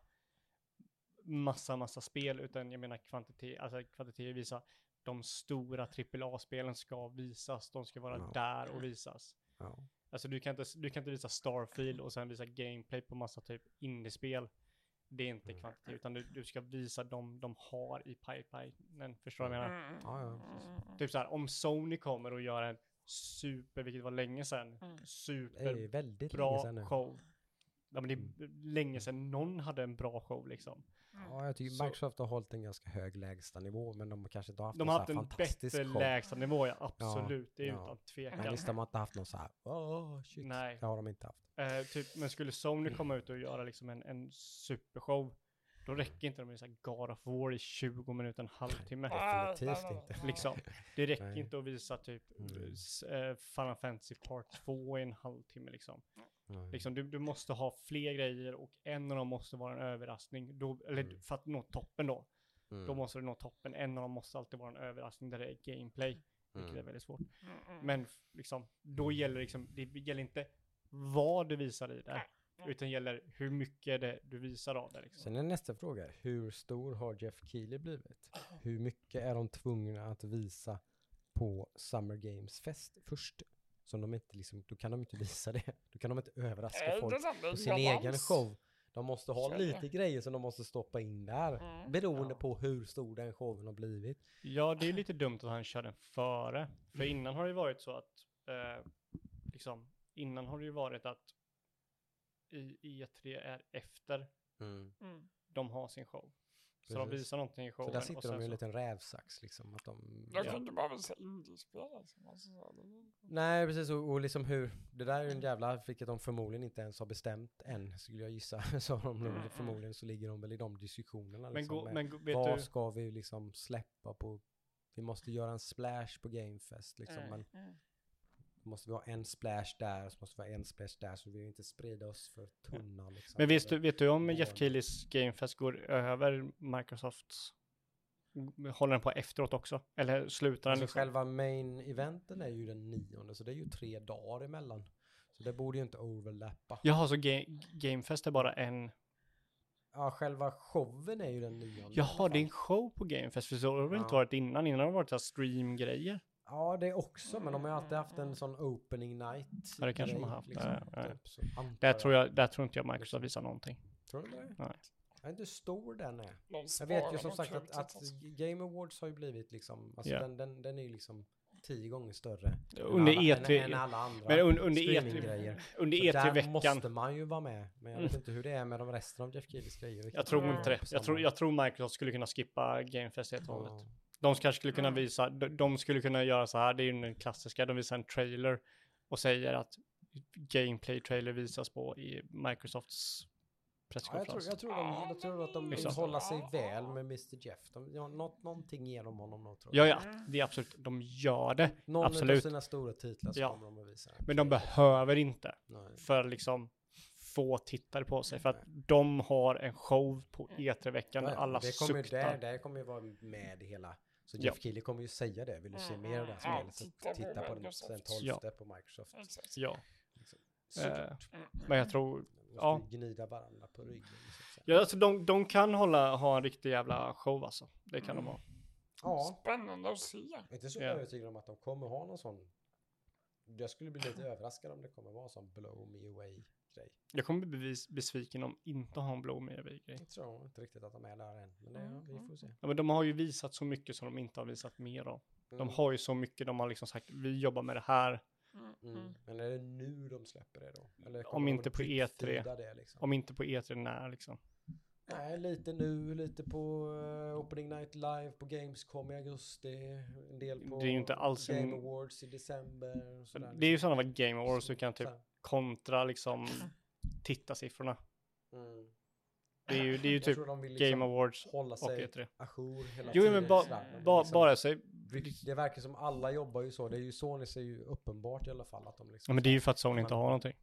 massa, massa spel, utan jag menar kvantitet, alltså kvantitet i visa de stora AAA-spelen ska visas, de ska vara Ja. där och visas. Ja. Alltså du kan, inte, du kan inte visa Starfield och sen visa gameplay på massa typ indiespel. Det är inte Mm. kvantitet, utan du, du ska visa dem de har i pipelinen. Förstår du vad jag menar? Mm. Ja, ja, precis. Typ så här, om Sony kommer och gör en super, vilket var länge sedan, Mm. Sedan nu. show. Ja men det är länge sedan någon hade en bra show liksom. Ja, jag tycker Så- Microsoft har hållit en ganska hög lägstanivå, men de har kanske inte haft De en har så haft här en fantastisk bättre show. lägstanivå, ja absolut, det är ja. utan tvekan. Men visst, de har inte haft någon så här, åh shit. Nej. Det har de inte haft. Eh, typ, men skulle Sony komma ut och göra liksom en, en supershow, då räcker inte de med så här God of War i 20 minuter, en halvtimme. Ah, Definitivt nej, inte. Liksom. Det räcker Nej. inte att visa typ Mm. eh, Final Fantasy Part 2 i en halvtimme liksom. Nej. liksom du, du måste ha fler grejer och en av dem måste vara en överraskning. Då, eller Mm. för att nå toppen då, Mm. då måste du nå toppen. En av dem måste alltid vara en överraskning där det är gameplay, vilket är Mm. väldigt svårt. Mm, mm. Men liksom, då gäller liksom, det gäller inte vad du visar i det, utan gäller hur mycket det du visar av det. Liksom. Sen är nästa fråga, hur stor har Jeff Keely blivit? Hur mycket är de tvungna att visa på Summer Games Fest först? Som de inte liksom, då kan de inte visa det. Då kan de inte överraska det folk på sin egen show. De måste ha är lite grejer som de måste stoppa in där. Mm. Beroende Ja. på hur stor den showen har blivit. Ja, det är lite dumt att han kör den före. För innan har det ju varit så att, eh, liksom, innan har det ju varit att i E3 är efter Mm. de har sin show. Så de visar någonting i Så showen. där och sitter de i en så- liten rävsax liksom. Att de, Jag Ja. kunde bara visa indiespel alltså. så, Nej, precis. Och, och liksom hur, det där är ju en jävla, vilket de förmodligen inte ens har bestämt än, skulle jag gissa. Så de, Mm, förmodligen så ligger de väl i de diskussionerna. Men, Liksom, gå, med men gå- vet vad du, ska vi liksom släppa på? Vi måste göra en splash på Gamefest liksom, Mm, men mm. Måste vi ha en splash där, så måste vi ha en splash där, så vi vill inte sprida oss för tunna liksom. men visst, vet du om. Jeff Keelys Gamefest går över Microsofts? Håller den på efteråt också? Eller slutar den Alltså liksom? själva main eventen är ju den nionde, så det är ju tre dagar emellan. Så det borde ju inte overlappa. Jaha, så ga Gamefest är bara en... Ja, själva showen är ju den nionde. Jaha, det är en show på Gamefest, för så har det väl inte Ja. varit innan? Innan har det varit så stream-grejer. Ja, det också, men de har ju alltid haft en sån opening night. Ja, det kanske de har haft. Ja, ja, ja. typ, så Där tror jag, där tror inte jag Microsoft visar någonting. Tror du det? Nej. Jag är inte hur stor den är. De Jag vet ju som sagt att, att. Game Awards har ju blivit liksom, alltså Ja. den, den, den är ju liksom tio gånger större. Under än alla, E3 Än, än alla andra Men un, under E3, streaminggrejer. under Så E3 där veckan. måste man ju vara med. Men jag vet inte hur det är med de resten av Jeff Keelys grejer. Jag tror Mm. inte det. Jag tror, jag tror Microsoft skulle kunna skippa Gamefest helt och hållet. De kanske skulle kunna Mm. visa, de, de skulle kunna göra så här, det är ju den klassiska, de visar en trailer och säger att gameplay-trailer visas på i Microsofts Ja, jag, tror, presskonferens. jag, tror de, jag tror att de vill Liksom. hålla sig väl med Mr Jeff. De, ja, något, någonting de honom nog tror Ja, jag. ja, det är absolut, de gör det. Någon av absolut. sina stora titlar Ja. kommer de att visa. Men de behöver inte Nej. för liksom få tittare på sig. För att de har en show på E3-veckan där Ja, ja, alla det kommer, suktar. det, det kommer ju vara med i hela. Så Ja. Jeff Keely kommer ju säga det. Vill du se mer av det här Mm, spelet ja, så titta på titta på den, den 12 Ja. på Microsoft. Exakt. Ja, Liksom. eh, Mm. men jag tror, De ja. gnida varandra på ryggen. Så att säga. ja, alltså de, de kan hålla, ha en riktig jävla show alltså. Det kan de ha. Ja, Spännande att se. jag är inte så Ja. övertygad om att de kommer ha någon sån. Jag skulle bli lite överraskad om det kommer vara sån blow me away grej. Jag kommer bli besviken om inte ha en Me Away-grej. Jag tror inte riktigt att de är där än. Men det, Mm, vi får se. Ja, men de har ju visat så mycket som de inte har visat mer av. De Mm. har ju så mycket, de har liksom sagt vi jobbar med det här. Mm. Mm. Mm. Men är det nu de släpper det då? Eller Om de inte på E3. prickfeeda Det, liksom? Om inte på E3 när liksom. Nej, lite nu, lite på eh, Opening Night Live på Gamescom i augusti. En del på Det är ju inte alls Game en- Awards i december. sådär, Det är ju liksom. sådana Game Awards, du kan typ Så kontra liksom tittarsiffrorna. Mm. Det är ju, det är ju Jag typ tror de vill Game liksom Awards hålla och sig E3. ajour hela Jo, tiden. men ba, ba, liksom- bara sig. Det- verkar som alla jobbar ju så. Det är ju Sony ser ju uppenbart i alla fall att de liksom... Ja, men det är ju för att Sony inte har någonting.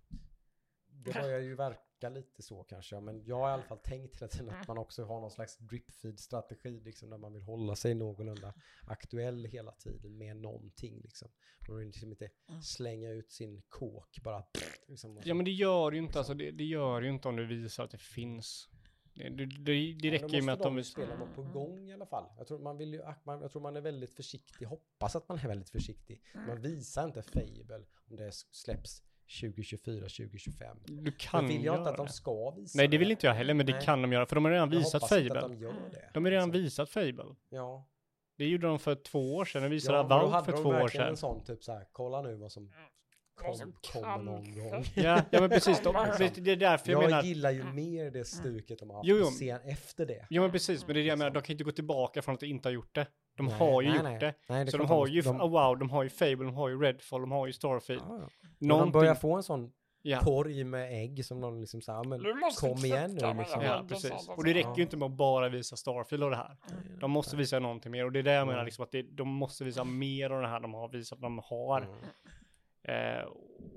Det börjar ju verka lite så kanske. Men jag har i alla fall tänkt hela tiden att man också har någon slags dripfeed-strategi. Liksom, där man vill hålla sig någorlunda aktuell hela tiden med någonting. Liksom. Man vill liksom inte slänga ut sin kåk bara. Liksom. Ja men det gör ju inte, alltså det, det gör ju inte om du visar att det finns. Det, det, det, räcker ju med att de visar. spela på gång i alla fall. Jag tror man vill ju, man, jag tror man är väldigt försiktig, hoppas att man är väldigt försiktig. Man visar inte Fable om det släpps 2024, 2025. Du kan Men vill jag göra inte att de ska visa Nej det vill inte jag heller, men det Nej. kan de göra. För de har redan Jag visat Fable. att de gör det. De har redan liksom. visat Fable. Ja. Det gjorde de för två år sedan. De visade ja, då Avowed för de två år sedan. en sån typ så här, kolla nu vad som kom, som kommer någon gång. Ja, ja men precis. De, Kommer. det, är därför jag, Jag, menar. gillar ju mer det stuket de har haft Jo, jo. sen efter det. Ja men precis, men det är det jag menar. De kan inte gå tillbaka från att de inte har gjort det. De Nej, har ju nej, gjort nej. det. Nej, det är Så de har ju de, Avowed, de har ju Fable, de har ju Redfall, de har ju Starfield. ja, ja. Någonting. börjar få en sån Ja. korg med ägg som någon liksom så här, men Du måste kom igen nu liksom. Ja, precis. Och det räcker ju inte med att bara visa Starfield och det här. De måste visa någonting mer och det är det jag menar Mm. liksom att det, de måste visa mer av det här de har visat de har. Mm. Eh,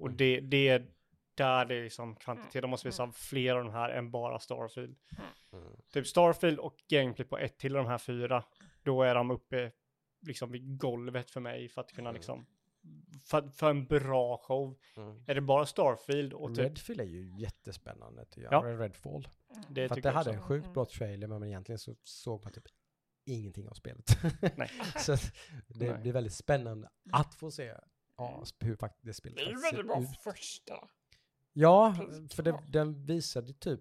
och det, det är där det är liksom kvantitet. De måste visa fler av de här än bara Starfield. Mm. Typ Starfield och gameplay på ett till av de här fyra. Då är de uppe liksom vid golvet för mig för att kunna Mm. liksom för, för en bra show. Mm. Är det bara Starfield och typ, Redfield är ju jättespännande tycker jag. Ja. Redfall. det för att det jag hade en sjukt bra trailer men egentligen så såg man typ ingenting av spelet. Nej. så det Nej. blir väldigt spännande att få se ja, hur faktiskt det spelet Det är ju väldigt bra ser ut. första. Ja, för det, den visade typ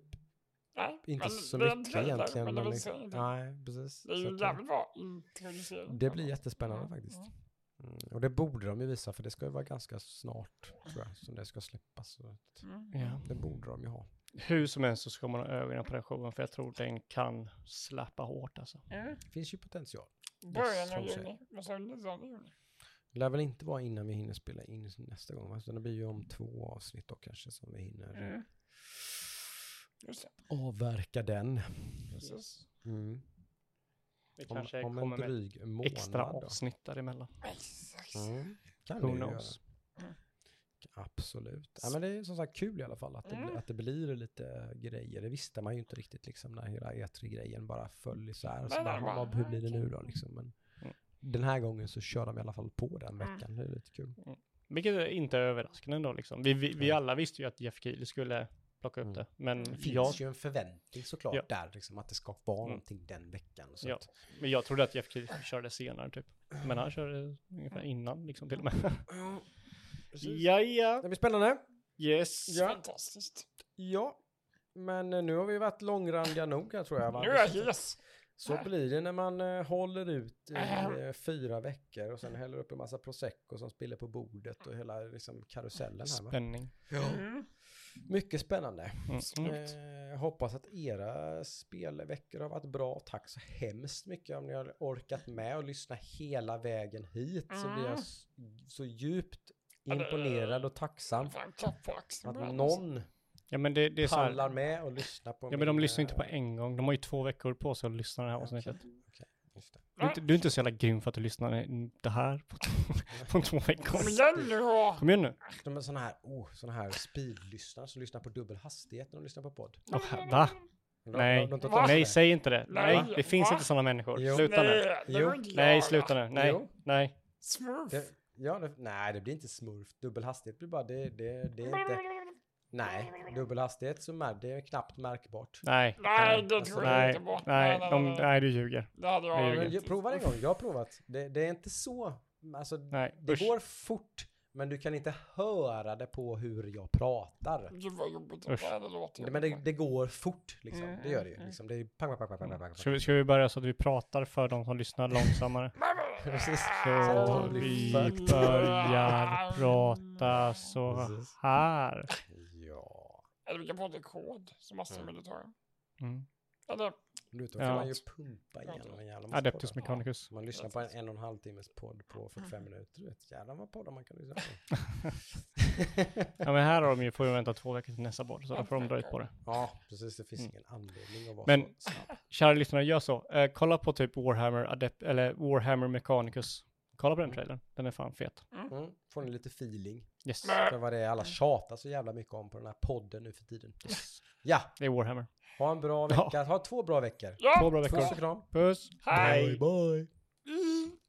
Nej, inte men så det mycket trailer, egentligen. Men det, Men liksom, ingenting. nej, precis. det är Så ju det- jävligt bra introducering. det blir jättespännande Mm, faktiskt. mm. Mm. Och det borde de ju visa för det ska ju vara ganska snart tror jag som det ska släppas. Mm. Ja. det borde de ju ha. Hur som helst så ska man ha ögonen på den showen för jag tror den kan släppa hårt alltså. Mm. Det finns ju potential. Början av juni. Vad sa du? 19 juni? Det lär väl inte vara innan vi hinner spela in nästa gång. va? Så det blir ju om två avsnitt då kanske som vi hinner Mm. Avverka den. Precis. Mm. Det Om, kanske om kommer med månad. extra då. avsnitt däremellan. Mm. Kan Who knows? Absolut. Ja, men det är som sagt kul i alla fall att det, Mm. att det blir lite grejer. Det visste man ju inte riktigt liksom när hela E3-grejen bara föll isär. Så bara, nej, "Ja, bara, vad, hur blir det nu då liksom? Men Mm. den här gången så kör de i alla fall på den Mm. veckan. Det är lite kul. Vilket är inte är överraskande ändå liksom. Vi, vi, vi alla visste ju att Jeff Keely skulle plocka upp Mm. det. Men Det finns jag, ju en förväntning såklart Ja. där, liksom, att det ska vara Mm. någonting den veckan. Så Ja. att, men jag trodde att Jeff Keely körde senare typ. Men han körde ungefär innan liksom till och med. ja, ja. Det blir spännande. Yes. Ja. Fantastiskt. Ja, men eh, nu har vi varit långrandiga nog här tror jag. va? Nu är hes. Så blir det när man eh, håller ut i eh, fyra veckor och sen häller upp en massa prosecco som spiller på bordet och hela liksom, karusellen här. Va? Spänning. Mm. Mycket spännande. Mm. Mm. Eh, jag hoppas att era spelveckor har varit bra. Tack så hemskt mycket om ni har orkat med och lyssna hela vägen hit. Så blir jag Mm. s- så djupt imponerad och tacksam på att någon Ja men det, det är så här. pallar med och lyssnar på Ja men de lyssnar inte på eh, en gång. De har ju två veckor på sig att lyssna det här avsnittet. det. Du, är inte- du är inte så jävla grym för att du lyssnar det här på, på två veckor. Kom igen nu då. Kom igen nu. De är sådana här, oh, såna här speedlyssnare som lyssnar på dubbel hastighet när de lyssnar på podd. Oh, va? De- Nej. de- de Va? i Nej, säg inte det. Nej, Nej, det finns va? inte sådana människor. Jo. Sluta nu. Nej, det Jo. Nej, sluta nu. Nej, Jo. nej. Smurf. Det, ja, det, nej, det blir inte smurf. Dubbel hastighet blir bara, det, det, det är inte, nej, dubbel hastighet så mär, det är knappt märkbart. Nej. Nej, det Alltså, tror jag Nej, inte på. nej, de, nej, du ljuger. Det hade det jag ljuger. Prova en gång, jag har provat. Det, det är inte så, alltså Nej, det usch. går fort, men du kan inte höra det på hur jag pratar. Gud vad jobbigt Usch. det låter. Men det, det går fort liksom, Mm, det gör det ju. mm. Liksom. Det är pang, pang, pang, pang, pang, pang, Ska vi, ska vi börja så att vi pratar för de som lyssnar långsammare? Precis. Så vi börjar prata så här. Ja. Eller vi kan prata kod som massor Mm. vill ta. Mm. Eller Ja. kan man ju pumpa igenom en jävla massa Adeptus poddar. Mechanicus. Man lyssnar på en en och en halv timmes podd på 45 minuter. Du vet, jävlar vad poddar man kan lyssna på. Ja men här har de ju, får ju vänta två veckor till nästa boll, så då får de dra ut på det. Ja, precis. Det finns Mm. ingen anledning att vara Men- så snabb. Kära lyssnare, gör så. Eh, kolla på typ Warhammer Adept, eller Warhammer Mechanicus. Kolla på den trailern, den är fan fet. Mm. Får ni lite feeling Yes. för vad det är alla tjatar så jävla mycket om på den här podden nu för tiden. yes. Ja, Det är Warhammer. ha en bra vecka. Ha två bra veckor. Två Ja, bra Puss veckor. och kram. Puss. hej! bye.